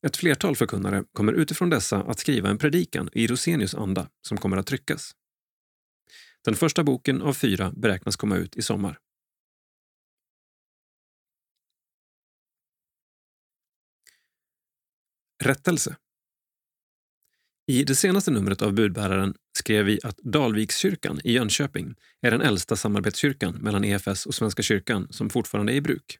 Ett flertal förkunnare kommer utifrån dessa att skriva en predikan i Rosenius anda som kommer att tryckas. Den första boken av fyra beräknas komma ut i sommar. Rättelse i det senaste numret av Budbäraren skrev vi att Dalvikskyrkan i Jönköping är den äldsta samarbetskyrkan mellan EFS och Svenska kyrkan som fortfarande är i bruk.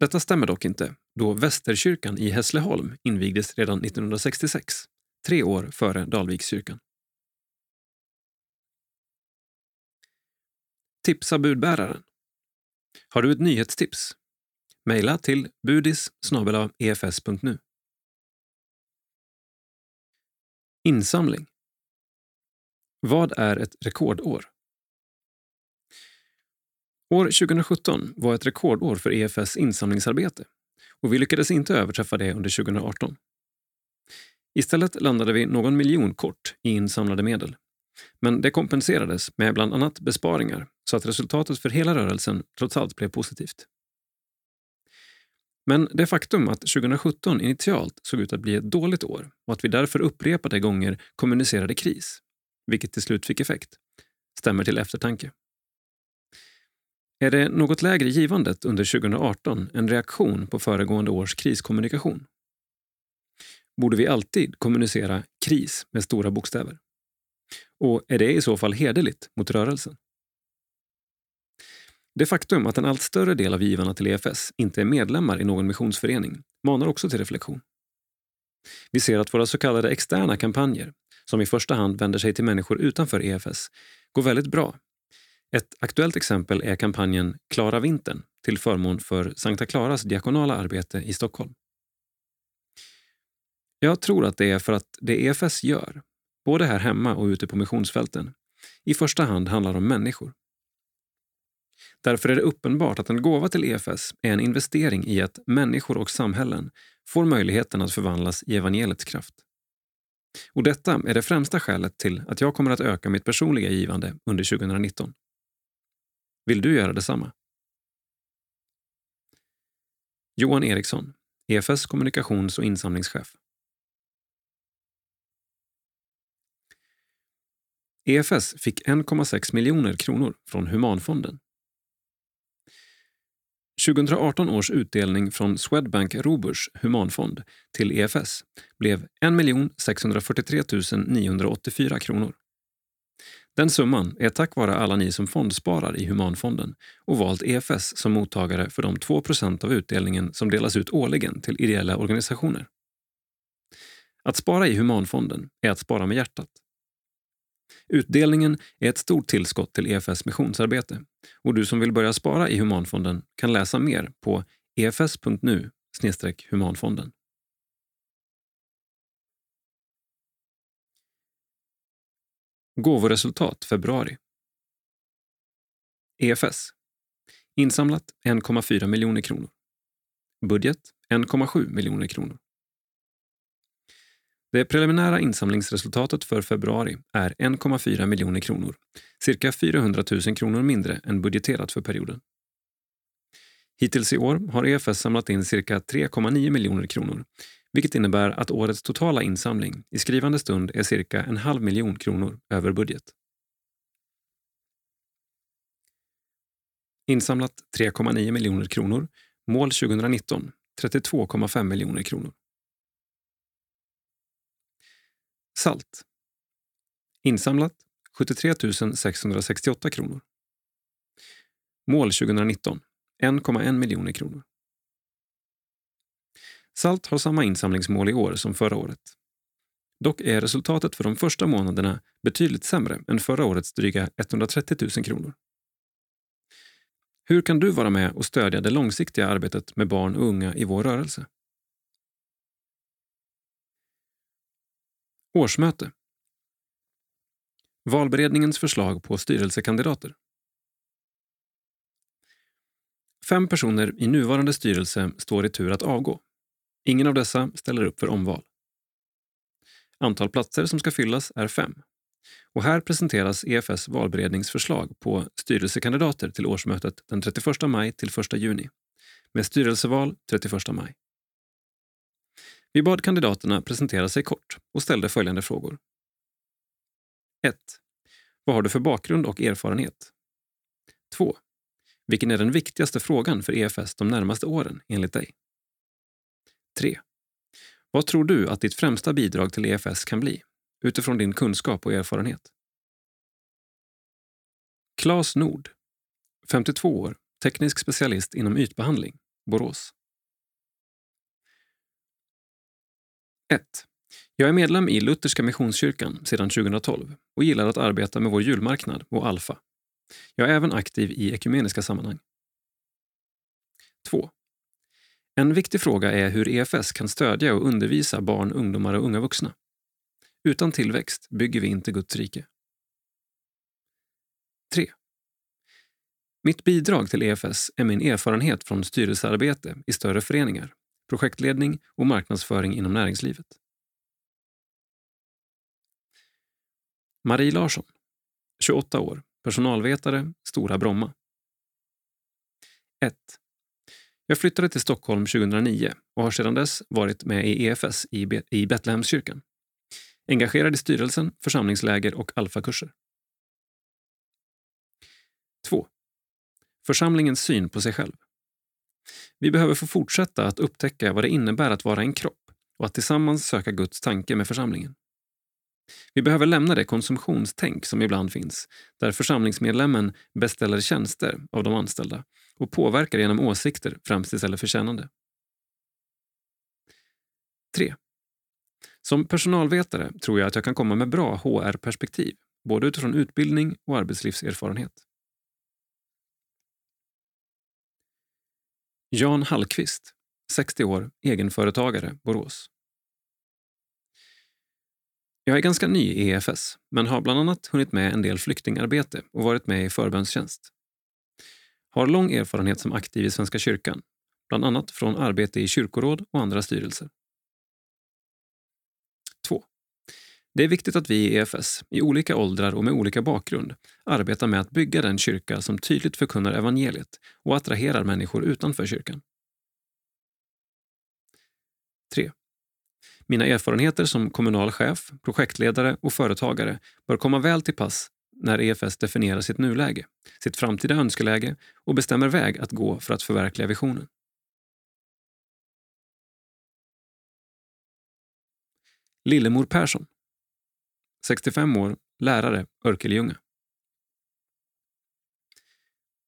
Detta stämmer dock inte, då Västerkyrkan i Hässleholm invigdes redan 1966, tre år före Dalvikskyrkan. Tipsa budbäraren. Har du ett nyhetstips? Mejla till budis efs.nu. E Insamling. Vad är ett rekordår? År 2017 var ett rekordår för EFS insamlingsarbete och vi lyckades inte överträffa det under 2018. Istället landade vi någon miljon kort i insamlade medel. Men det kompenserades med bland annat besparingar så att resultatet för hela rörelsen trots allt blev positivt. Men det faktum att 2017 initialt såg ut att bli ett dåligt år och att vi därför upprepade gånger kommunicerade kris, vilket till slut fick effekt, stämmer till eftertanke. Är det något lägre givandet under 2018 en reaktion på föregående års kriskommunikation? Borde vi alltid kommunicera kris med stora bokstäver? Och är det i så fall hederligt mot rörelsen? Det faktum att en allt större del av givarna till EFS inte är medlemmar i någon missionsförening manar också till reflektion. Vi ser att våra så kallade externa kampanjer, som i första hand vänder sig till människor utanför EFS, går väldigt bra. Ett aktuellt exempel är kampanjen Klara vintern till förmån för Sankta Klaras diakonala arbete i Stockholm. Jag tror att det är för att det EFS gör, både här hemma och ute på missionsfälten, i första hand handlar om människor. Därför är det uppenbart att en gåva till EFS är en investering i att människor och samhällen får möjligheten att förvandlas i evangeliets kraft. Och detta är det främsta skälet till att jag kommer att öka mitt personliga givande under 2019. Vill du göra detsamma? Johan Eriksson, EFS kommunikations och insamlingschef. EFS fick 1,6 miljoner kronor från Humanfonden 2018 års utdelning från Swedbank Roburs humanfond till EFS blev 1 643 984 kronor. Den summan är tack vare alla ni som fondsparar i Humanfonden och valt EFS som mottagare för de 2% av utdelningen som delas ut årligen till ideella organisationer. Att spara i Humanfonden är att spara med hjärtat. Utdelningen är ett stort tillskott till EFS missionsarbete och du som vill börja spara i Humanfonden kan läsa mer på efs.nu humanfonden. Gåvoresultat februari. EFS. Insamlat 1,4 miljoner kronor. Budget 1,7 miljoner kronor. Det preliminära insamlingsresultatet för februari är 1,4 miljoner kronor, cirka 400 000 kronor mindre än budgeterat för perioden. Hittills i år har EFS samlat in cirka 3,9 miljoner kronor, vilket innebär att årets totala insamling i skrivande stund är cirka en halv miljon kronor över budget. Insamlat 3,9 miljoner kronor, mål 2019 32,5 miljoner kronor. Salt. Insamlat 73 668 kronor. Mål 2019 1,1 miljoner kronor. Salt har samma insamlingsmål i år som förra året. Dock är resultatet för de första månaderna betydligt sämre än förra årets dryga 130 000 kronor. Hur kan du vara med och stödja det långsiktiga arbetet med barn och unga i vår rörelse? Årsmöte. Valberedningens förslag på styrelsekandidater. Fem personer i nuvarande styrelse står i tur att avgå. Ingen av dessa ställer upp för omval. Antal platser som ska fyllas är fem. Och här presenteras EFS valberedningsförslag på styrelsekandidater till årsmötet den 31 maj till 1 juni med styrelseval 31 maj. Vi bad kandidaterna presentera sig kort och ställde följande frågor. 1. Vad har du för bakgrund och erfarenhet? 2. Vilken är den viktigaste frågan för EFS de närmaste åren enligt dig? 3. Vad tror du att ditt främsta bidrag till EFS kan bli utifrån din kunskap och erfarenhet? Claes Nord, 52 år, teknisk specialist inom ytbehandling, Borås. 1. Jag är medlem i Lutherska Missionskyrkan sedan 2012 och gillar att arbeta med vår julmarknad och Alfa. Jag är även aktiv i ekumeniska sammanhang. 2. En viktig fråga är hur EFS kan stödja och undervisa barn, ungdomar och unga vuxna. Utan tillväxt bygger vi inte Guds rike. 3. Mitt bidrag till EFS är min erfarenhet från styrelsearbete i större föreningar, projektledning och marknadsföring inom näringslivet. Marie Larsson, 28 år, personalvetare, Stora Bromma. 1. Jag flyttade till Stockholm 2009 och har sedan dess varit med i EFS i, Be i Betlehemskyrkan. Engagerad i styrelsen, församlingsläger och alfakurser. 2. Församlingens syn på sig själv. Vi behöver få fortsätta att upptäcka vad det innebär att vara en kropp och att tillsammans söka Guds tanke med församlingen. Vi behöver lämna det konsumtionstänk som ibland finns, där församlingsmedlemmen beställer tjänster av de anställda och påverkar genom åsikter främst istället för kännande. 3. Som personalvetare tror jag att jag kan komma med bra HR-perspektiv, både utifrån utbildning och arbetslivserfarenhet. Jan Hallqvist, 60 år, egenföretagare, Borås. Jag är ganska ny i EFS, men har bland annat hunnit med en del flyktingarbete och varit med i förbönstjänst. Har lång erfarenhet som aktiv i Svenska kyrkan, bland annat från arbete i kyrkoråd och andra styrelser. 2. Det är viktigt att vi i EFS, i olika åldrar och med olika bakgrund, arbetar med att bygga den kyrka som tydligt förkunnar evangeliet och attraherar människor utanför kyrkan. 3. Mina erfarenheter som kommunal chef, projektledare och företagare bör komma väl till pass när EFS definierar sitt nuläge, sitt framtida önskeläge och bestämmer väg att gå för att förverkliga visionen. Lillemor Persson 65 år, lärare, Örkelljunga.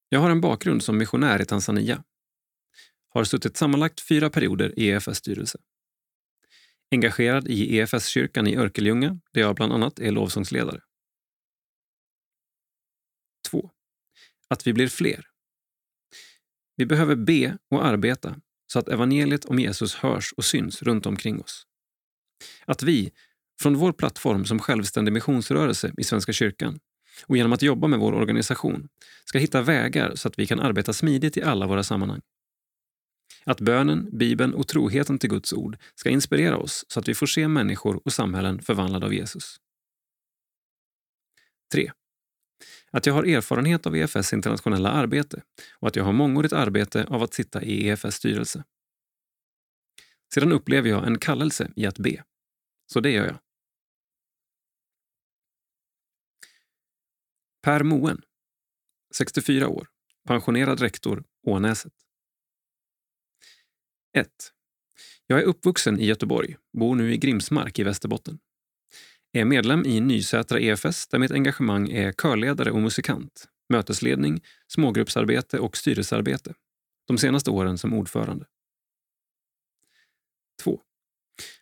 Jag har en bakgrund som missionär i Tanzania. Har suttit sammanlagt fyra perioder i EFS styrelse. Engagerad i EFS-kyrkan i Örkelljunga där jag bland annat är lovsångsledare. 2. Att vi blir fler. Vi behöver be och arbeta så att evangeliet om Jesus hörs och syns runt omkring oss. Att vi, från vår plattform som självständig missionsrörelse i Svenska kyrkan och genom att jobba med vår organisation, ska hitta vägar så att vi kan arbeta smidigt i alla våra sammanhang. Att bönen, Bibeln och troheten till Guds ord ska inspirera oss så att vi får se människor och samhällen förvandlade av Jesus. 3. Att jag har erfarenhet av EFS internationella arbete och att jag har mångårigt arbete av att sitta i EFS styrelse. Sedan upplever jag en kallelse i att be. Så det gör jag. Per Moen, 64 år, pensionerad rektor, Ånäset. 1. Jag är uppvuxen i Göteborg, bor nu i Grimsmark i Västerbotten. Är medlem i Nysätra EFS där mitt engagemang är körledare och musikant, mötesledning, smågruppsarbete och styrelsearbete. De senaste åren som ordförande. 2.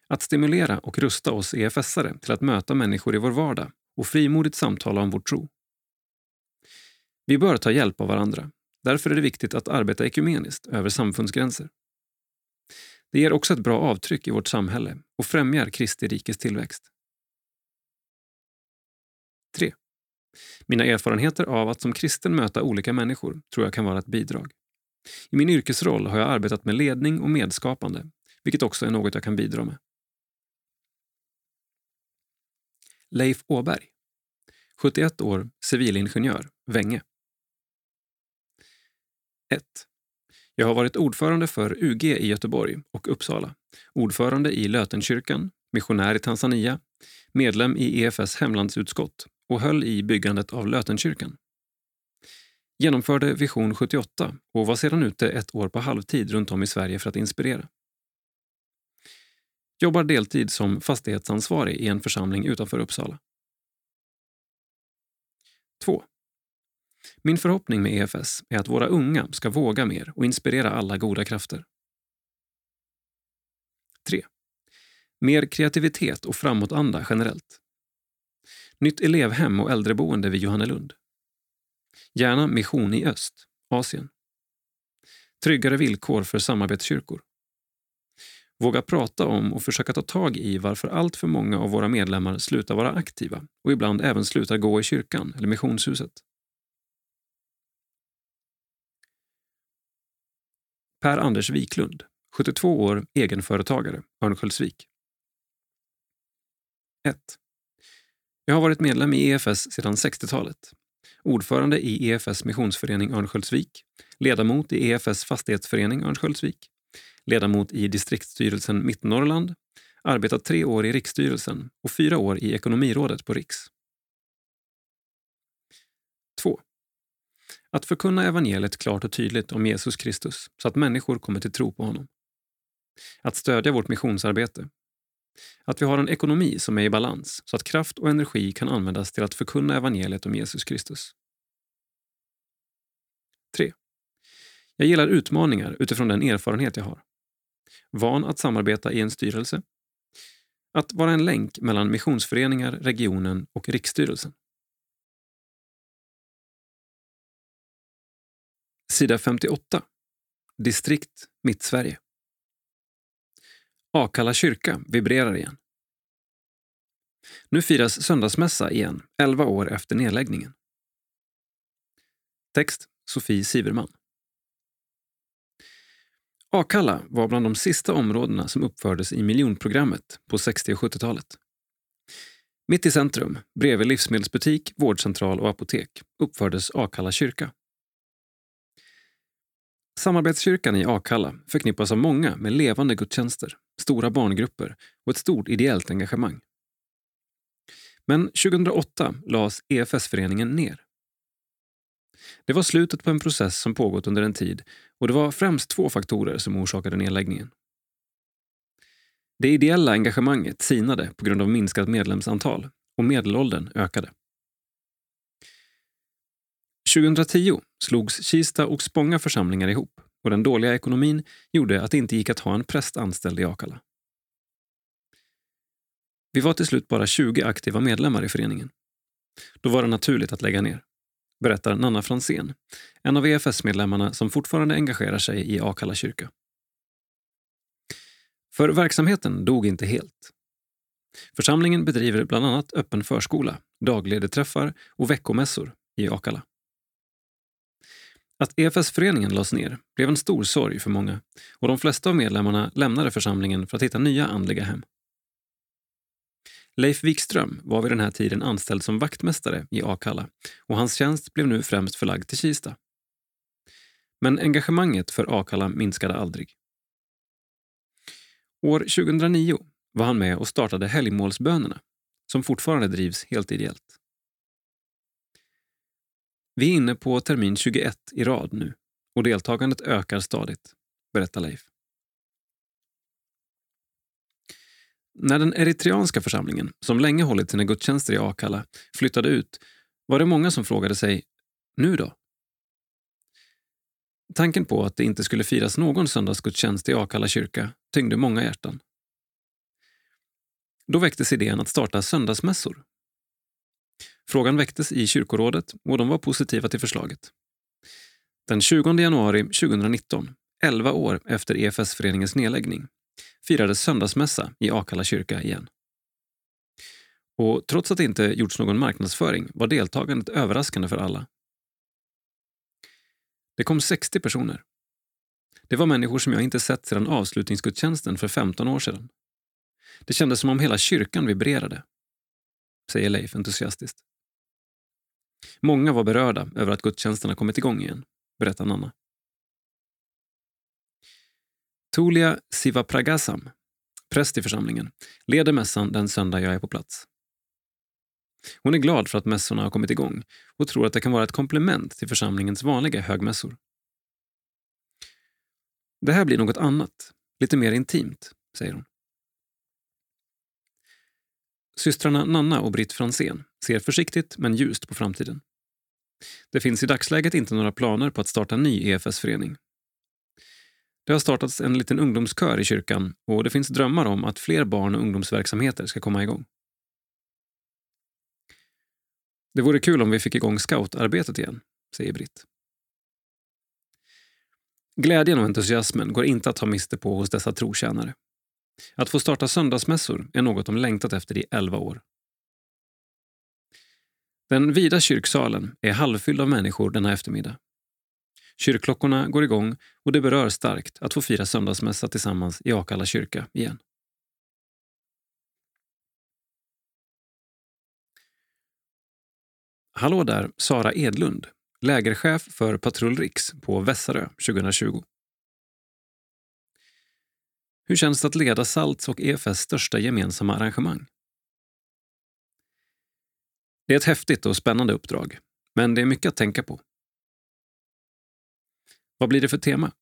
Att stimulera och rusta oss EFS-are till att möta människor i vår vardag och frimodigt samtala om vår tro. Vi bör ta hjälp av varandra. Därför är det viktigt att arbeta ekumeniskt över samfundsgränser. Det ger också ett bra avtryck i vårt samhälle och främjar Kristi rikes tillväxt. 3. Mina erfarenheter av att som kristen möta olika människor tror jag kan vara ett bidrag. I min yrkesroll har jag arbetat med ledning och medskapande, vilket också är något jag kan bidra med. Leif Åberg, 71 år, civilingenjör, Vänge. 1. Jag har varit ordförande för UG i Göteborg och Uppsala, ordförande i Lötenkyrkan, missionär i Tanzania, medlem i EFS hemlandsutskott och höll i byggandet av Lötenkyrkan. Genomförde Vision 78 och var sedan ute ett år på halvtid runt om i Sverige för att inspirera. Jobbar deltid som fastighetsansvarig i en församling utanför Uppsala. 2. Min förhoppning med EFS är att våra unga ska våga mer och inspirera alla goda krafter. 3. Mer kreativitet och framåtanda generellt. Nytt elevhem och äldreboende vid Johannelund. Gärna mission i öst, Asien. Tryggare villkor för samarbetskyrkor. Våga prata om och försöka ta tag i varför allt för många av våra medlemmar slutar vara aktiva och ibland även slutar gå i kyrkan eller missionshuset. Per-Anders Wiklund, 72 år, egenföretagare, Örnsköldsvik. 1. Jag har varit medlem i EFS sedan 60-talet. Ordförande i EFS missionsförening Örnsköldsvik, ledamot i EFS fastighetsförening Örnsköldsvik, ledamot i distriktsstyrelsen Mittnorrland, arbetat tre år i riksstyrelsen och fyra år i ekonomirådet på Riks. 2. Att förkunna evangeliet klart och tydligt om Jesus Kristus så att människor kommer till tro på honom. Att stödja vårt missionsarbete. Att vi har en ekonomi som är i balans så att kraft och energi kan användas till att förkunna evangeliet om Jesus Kristus. 3. Jag gillar utmaningar utifrån den erfarenhet jag har. Van att samarbeta i en styrelse. Att vara en länk mellan missionsföreningar, regionen och riksstyrelsen. Sida 58. Distrikt Mittsverige. Akalla kyrka vibrerar igen. Nu firas söndagsmässa igen, 11 år efter nedläggningen. Text Sofie Siverman. Akalla var bland de sista områdena som uppfördes i miljonprogrammet på 60 och 70-talet. Mitt i centrum, bredvid livsmedelsbutik, vårdcentral och apotek, uppfördes Akalla kyrka. Samarbetskyrkan i Akalla förknippas av många med levande gudstjänster, stora barngrupper och ett stort ideellt engagemang. Men 2008 lades EFS-föreningen ner. Det var slutet på en process som pågått under en tid och det var främst två faktorer som orsakade nedläggningen. Det ideella engagemanget sinade på grund av minskat medlemsantal och medelåldern ökade. 2010 slogs Kista och Spånga församlingar ihop och den dåliga ekonomin gjorde att det inte gick att ha en präst anställd i Akalla. Vi var till slut bara 20 aktiva medlemmar i föreningen. Då var det naturligt att lägga ner, berättar Nanna Fransén, en av EFS-medlemmarna som fortfarande engagerar sig i Akalla kyrka. För verksamheten dog inte helt. Församlingen bedriver bland annat öppen förskola, dagledeträffar och veckomässor i Akalla. Att EFS-föreningen lades ner blev en stor sorg för många och de flesta av medlemmarna lämnade församlingen för att hitta nya andliga hem. Leif Wikström var vid den här tiden anställd som vaktmästare i Akalla och hans tjänst blev nu främst förlagd till Kista. Men engagemanget för Akalla minskade aldrig. År 2009 var han med och startade Helgmålsbönerna som fortfarande drivs helt ideellt. Vi är inne på termin 21 i rad nu och deltagandet ökar stadigt, berättar Leif. När den eritreanska församlingen, som länge hållit sina gudstjänster i Akalla, flyttade ut var det många som frågade sig nu då? Tanken på att det inte skulle firas någon söndagsgudstjänst i Akalla kyrka tyngde många hjärtan. Då väcktes idén att starta söndagsmässor Frågan väcktes i kyrkorådet och de var positiva till förslaget. Den 20 januari 2019, 11 år efter EFS-föreningens nedläggning, firades söndagsmässa i Akalla kyrka igen. Och trots att det inte gjorts någon marknadsföring var deltagandet överraskande för alla. Det kom 60 personer. Det var människor som jag inte sett sedan avslutningsgudstjänsten för 15 år sedan. Det kändes som om hela kyrkan vibrerade, säger Leif entusiastiskt. Många var berörda över att gudstjänsterna kommit igång igen, berättar Nanna. Tulia Sivapragasam, präst i församlingen, leder mässan den söndag jag är på plats. Hon är glad för att mässorna har kommit igång och tror att det kan vara ett komplement till församlingens vanliga högmässor. Det här blir något annat, lite mer intimt, säger hon. Systrarna Nanna och Britt Fransén ser försiktigt men ljust på framtiden. Det finns i dagsläget inte några planer på att starta en ny EFS-förening. Det har startats en liten ungdomskör i kyrkan och det finns drömmar om att fler barn och ungdomsverksamheter ska komma igång. Det vore kul om vi fick igång scoutarbetet igen, säger Britt. Glädjen och entusiasmen går inte att ta miste på hos dessa trotjänare. Att få starta söndagsmässor är något de längtat efter i elva år. Den vida kyrksalen är halvfylld av människor denna eftermiddag. Kyrkklockorna går igång och det berör starkt att få fira söndagsmässa tillsammans i Akalla kyrka igen. Hallå där, Sara Edlund, lägerchef för Patrull Riks på Vässarö 2020. Hur känns det att leda Salts och EFS största gemensamma arrangemang? Det är ett häftigt och spännande uppdrag, men det är mycket att tänka på. Vad blir det för tema?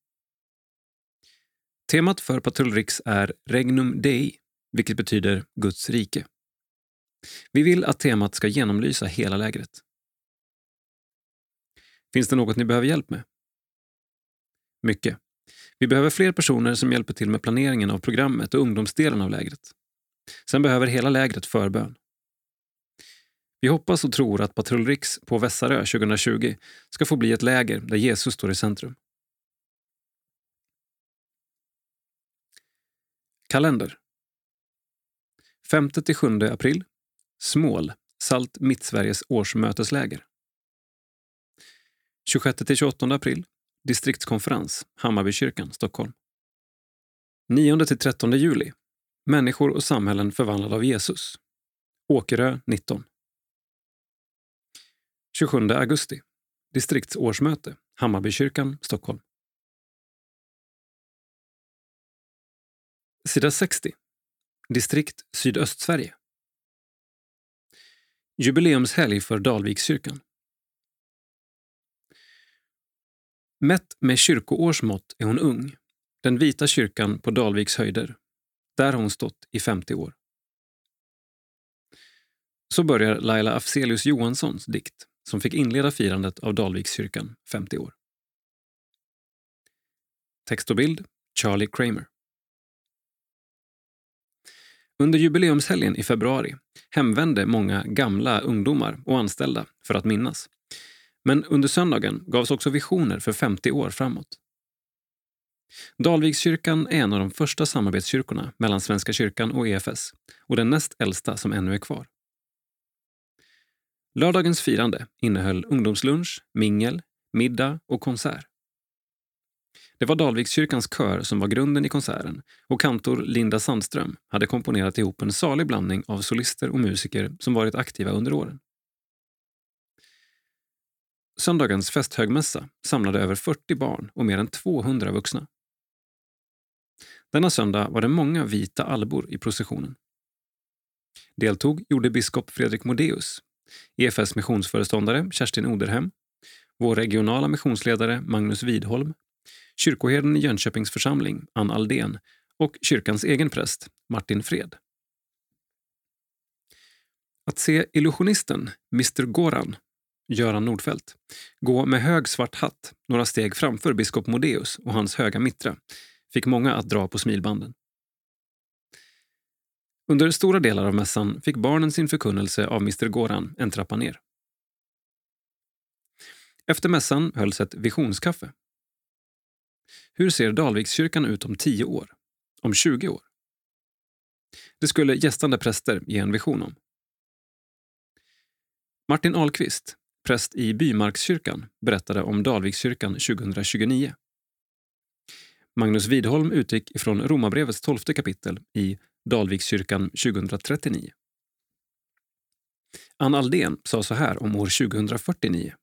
Temat för Patrull Riks är Regnum Dei, vilket betyder Guds rike. Vi vill att temat ska genomlysa hela lägret. Finns det något ni behöver hjälp med? Mycket. Vi behöver fler personer som hjälper till med planeringen av programmet och ungdomsdelen av lägret. Sen behöver hela lägret förbön. Vi hoppas och tror att Patrull Riks på Vässarö 2020 ska få bli ett läger där Jesus står i centrum. Kalender 5-7 april Smål, Salt Mittsveriges årsmötesläger. 26-28 april Distriktskonferens, Hammarbykyrkan, Stockholm. 9-13 juli Människor och samhällen förvandlade av Jesus. Åkerö 19. 27 augusti Distriktsårsmöte, Hammarbykyrkan, Stockholm. Sida 60. Distrikt Sydöstsverige. Jubileumshelg för Dalvikskyrkan. Mätt med kyrkoårsmått är hon ung. Den vita kyrkan på Dalviks höjder. Där har hon stått i 50 år. Så börjar Laila Afzelius Johanssons dikt som fick inleda firandet av Dalvikskyrkan 50 år. Text och bild Charlie Kramer. Under jubileumshelgen i februari hemvände många gamla ungdomar och anställda för att minnas. Men under söndagen gavs också visioner för 50 år framåt. Dalvikskyrkan är en av de första samarbetskyrkorna mellan Svenska kyrkan och EFS och den näst äldsta som ännu är kvar. Lördagens firande innehöll ungdomslunch, mingel, middag och konsert. Det var Dalvikskyrkans kör som var grunden i konserten och kantor Linda Sandström hade komponerat ihop en salig blandning av solister och musiker som varit aktiva under åren. Söndagens festhögmässa samlade över 40 barn och mer än 200 vuxna. Denna söndag var det många vita albor i processionen. Deltog gjorde biskop Fredrik Modéus, EFS missionsföreståndare Kerstin Oderhem, vår regionala missionsledare Magnus Widholm kyrkoherden i Jönköpings församling, Ann Aldén, och kyrkans egen präst, Martin Fred. Att se illusionisten, Mr Goran, Göran Nordfeldt, gå med hög svart hatt några steg framför biskop Modéus och hans höga mitra fick många att dra på smilbanden. Under stora delar av mässan fick barnen sin förkunnelse av Mr Goran en trappa ner. Efter mässan hölls ett visionskaffe hur ser Dalvikskyrkan ut om 10 år? Om 20 år? Det skulle gästande präster ge en vision om. Martin Ahlqvist, präst i Bymarkskyrkan, berättade om Dalvikskyrkan 2029. Magnus Widholm utgick ifrån Romarbrevets tolfte kapitel i Dalvikskyrkan 2039. Ann Aldén sa så här om år 2049.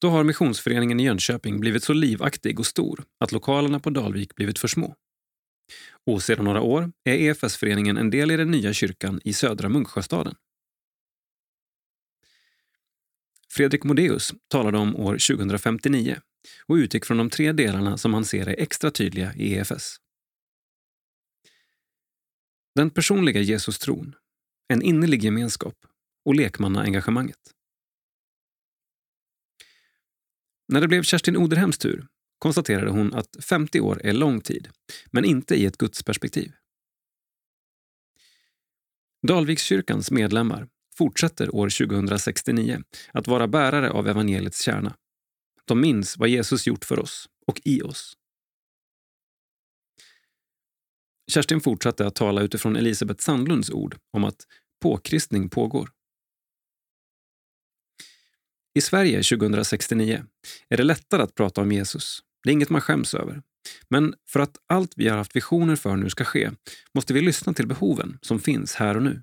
Då har Missionsföreningen i Jönköping blivit så livaktig och stor att lokalerna på Dalvik blivit för små. Och sedan några år är EFS-föreningen en del i den nya kyrkan i södra Munksjöstaden. Fredrik Modéus talade om år 2059 och utgick från de tre delarna som han ser är extra tydliga i EFS. Den personliga Jesus-tron, en innerlig gemenskap och lekmannaengagemanget. När det blev Kerstin Oderhems tur konstaterade hon att 50 år är lång tid, men inte i ett gudsperspektiv. Dalvikskyrkans medlemmar fortsätter år 2069 att vara bärare av evangeliets kärna. De minns vad Jesus gjort för oss och i oss. Kerstin fortsatte att tala utifrån Elisabeth Sandlunds ord om att påkristning pågår. I Sverige 2069 är det lättare att prata om Jesus. Det är inget man skäms över. Men för att allt vi har haft visioner för nu ska ske måste vi lyssna till behoven som finns här och nu.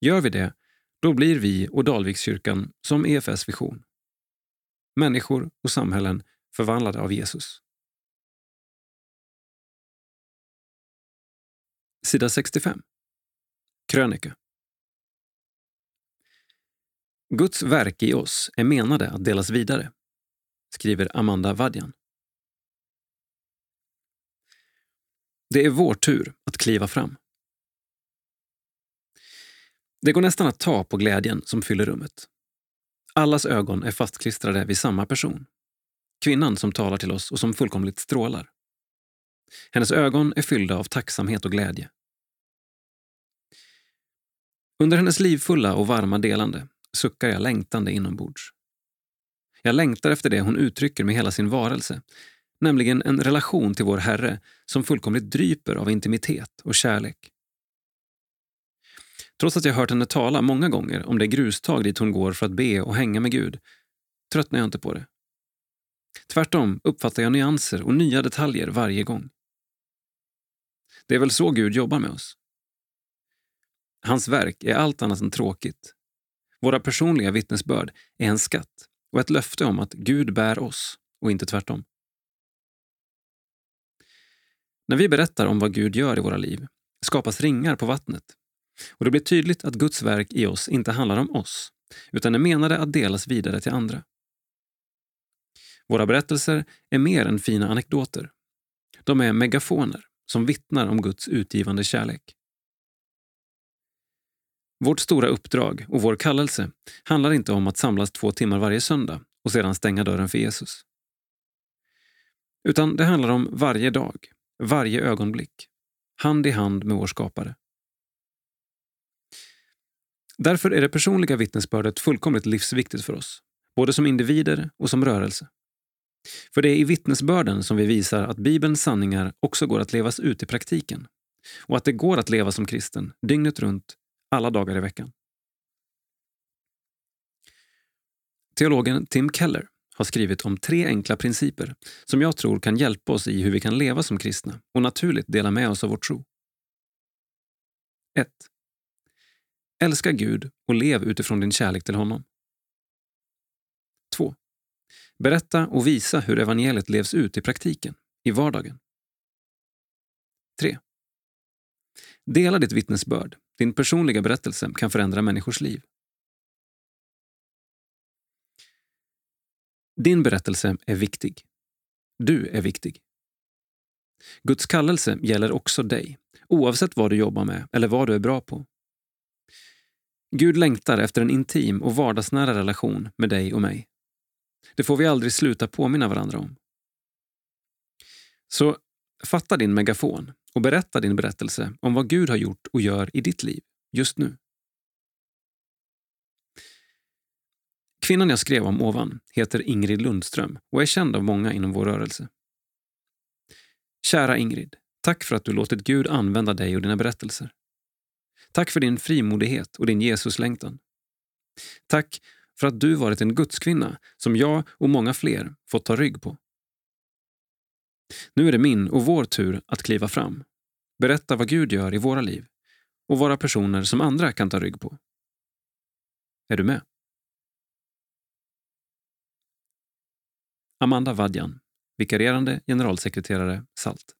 Gör vi det, då blir vi och Dalvikskyrkan som EFS vision. Människor och samhällen förvandlade av Jesus. Sida 65. Krönika. Guds verk i oss är menade att delas vidare, skriver Amanda Vadjan. Det är vår tur att kliva fram. Det går nästan att ta på glädjen som fyller rummet. Allas ögon är fastklistrade vid samma person. Kvinnan som talar till oss och som fullkomligt strålar. Hennes ögon är fyllda av tacksamhet och glädje. Under hennes livfulla och varma delande suckar jag längtande inombords. Jag längtar efter det hon uttrycker med hela sin varelse, nämligen en relation till vår Herre som fullkomligt dryper av intimitet och kärlek. Trots att jag hört henne tala många gånger om det grustag dit hon går för att be och hänga med Gud tröttnar jag inte på det. Tvärtom uppfattar jag nyanser och nya detaljer varje gång. Det är väl så Gud jobbar med oss. Hans verk är allt annat än tråkigt. Våra personliga vittnesbörd är en skatt och ett löfte om att Gud bär oss och inte tvärtom. När vi berättar om vad Gud gör i våra liv skapas ringar på vattnet och det blir tydligt att Guds verk i oss inte handlar om oss utan är menade att delas vidare till andra. Våra berättelser är mer än fina anekdoter. De är megafoner som vittnar om Guds utgivande kärlek. Vårt stora uppdrag och vår kallelse handlar inte om att samlas två timmar varje söndag och sedan stänga dörren för Jesus. Utan det handlar om varje dag, varje ögonblick, hand i hand med vår skapare. Därför är det personliga vittnesbördet fullkomligt livsviktigt för oss, både som individer och som rörelse. För det är i vittnesbörden som vi visar att Bibelns sanningar också går att levas ut i praktiken och att det går att leva som kristen dygnet runt, alla dagar i veckan. Teologen Tim Keller har skrivit om tre enkla principer som jag tror kan hjälpa oss i hur vi kan leva som kristna och naturligt dela med oss av vår tro. 1. Älska Gud och lev utifrån din kärlek till honom. 2. Berätta och visa hur evangeliet levs ut i praktiken, i vardagen. 3. Dela ditt vittnesbörd. Din personliga berättelse kan förändra människors liv. Din berättelse är viktig. Du är viktig. Guds kallelse gäller också dig, oavsett vad du jobbar med eller vad du är bra på. Gud längtar efter en intim och vardagsnära relation med dig och mig. Det får vi aldrig sluta påminna varandra om. Så fatta din megafon och berätta din berättelse om vad Gud har gjort och gör i ditt liv just nu. Kvinnan jag skrev om ovan heter Ingrid Lundström och är känd av många inom vår rörelse. Kära Ingrid, tack för att du låtit Gud använda dig och dina berättelser. Tack för din frimodighet och din Jesuslängtan. Tack för att du varit en gudskvinna som jag och många fler fått ta rygg på. Nu är det min och vår tur att kliva fram, berätta vad Gud gör i våra liv och vara personer som andra kan ta rygg på. Är du med? Amanda Vadjan, vikarierande generalsekreterare SALT.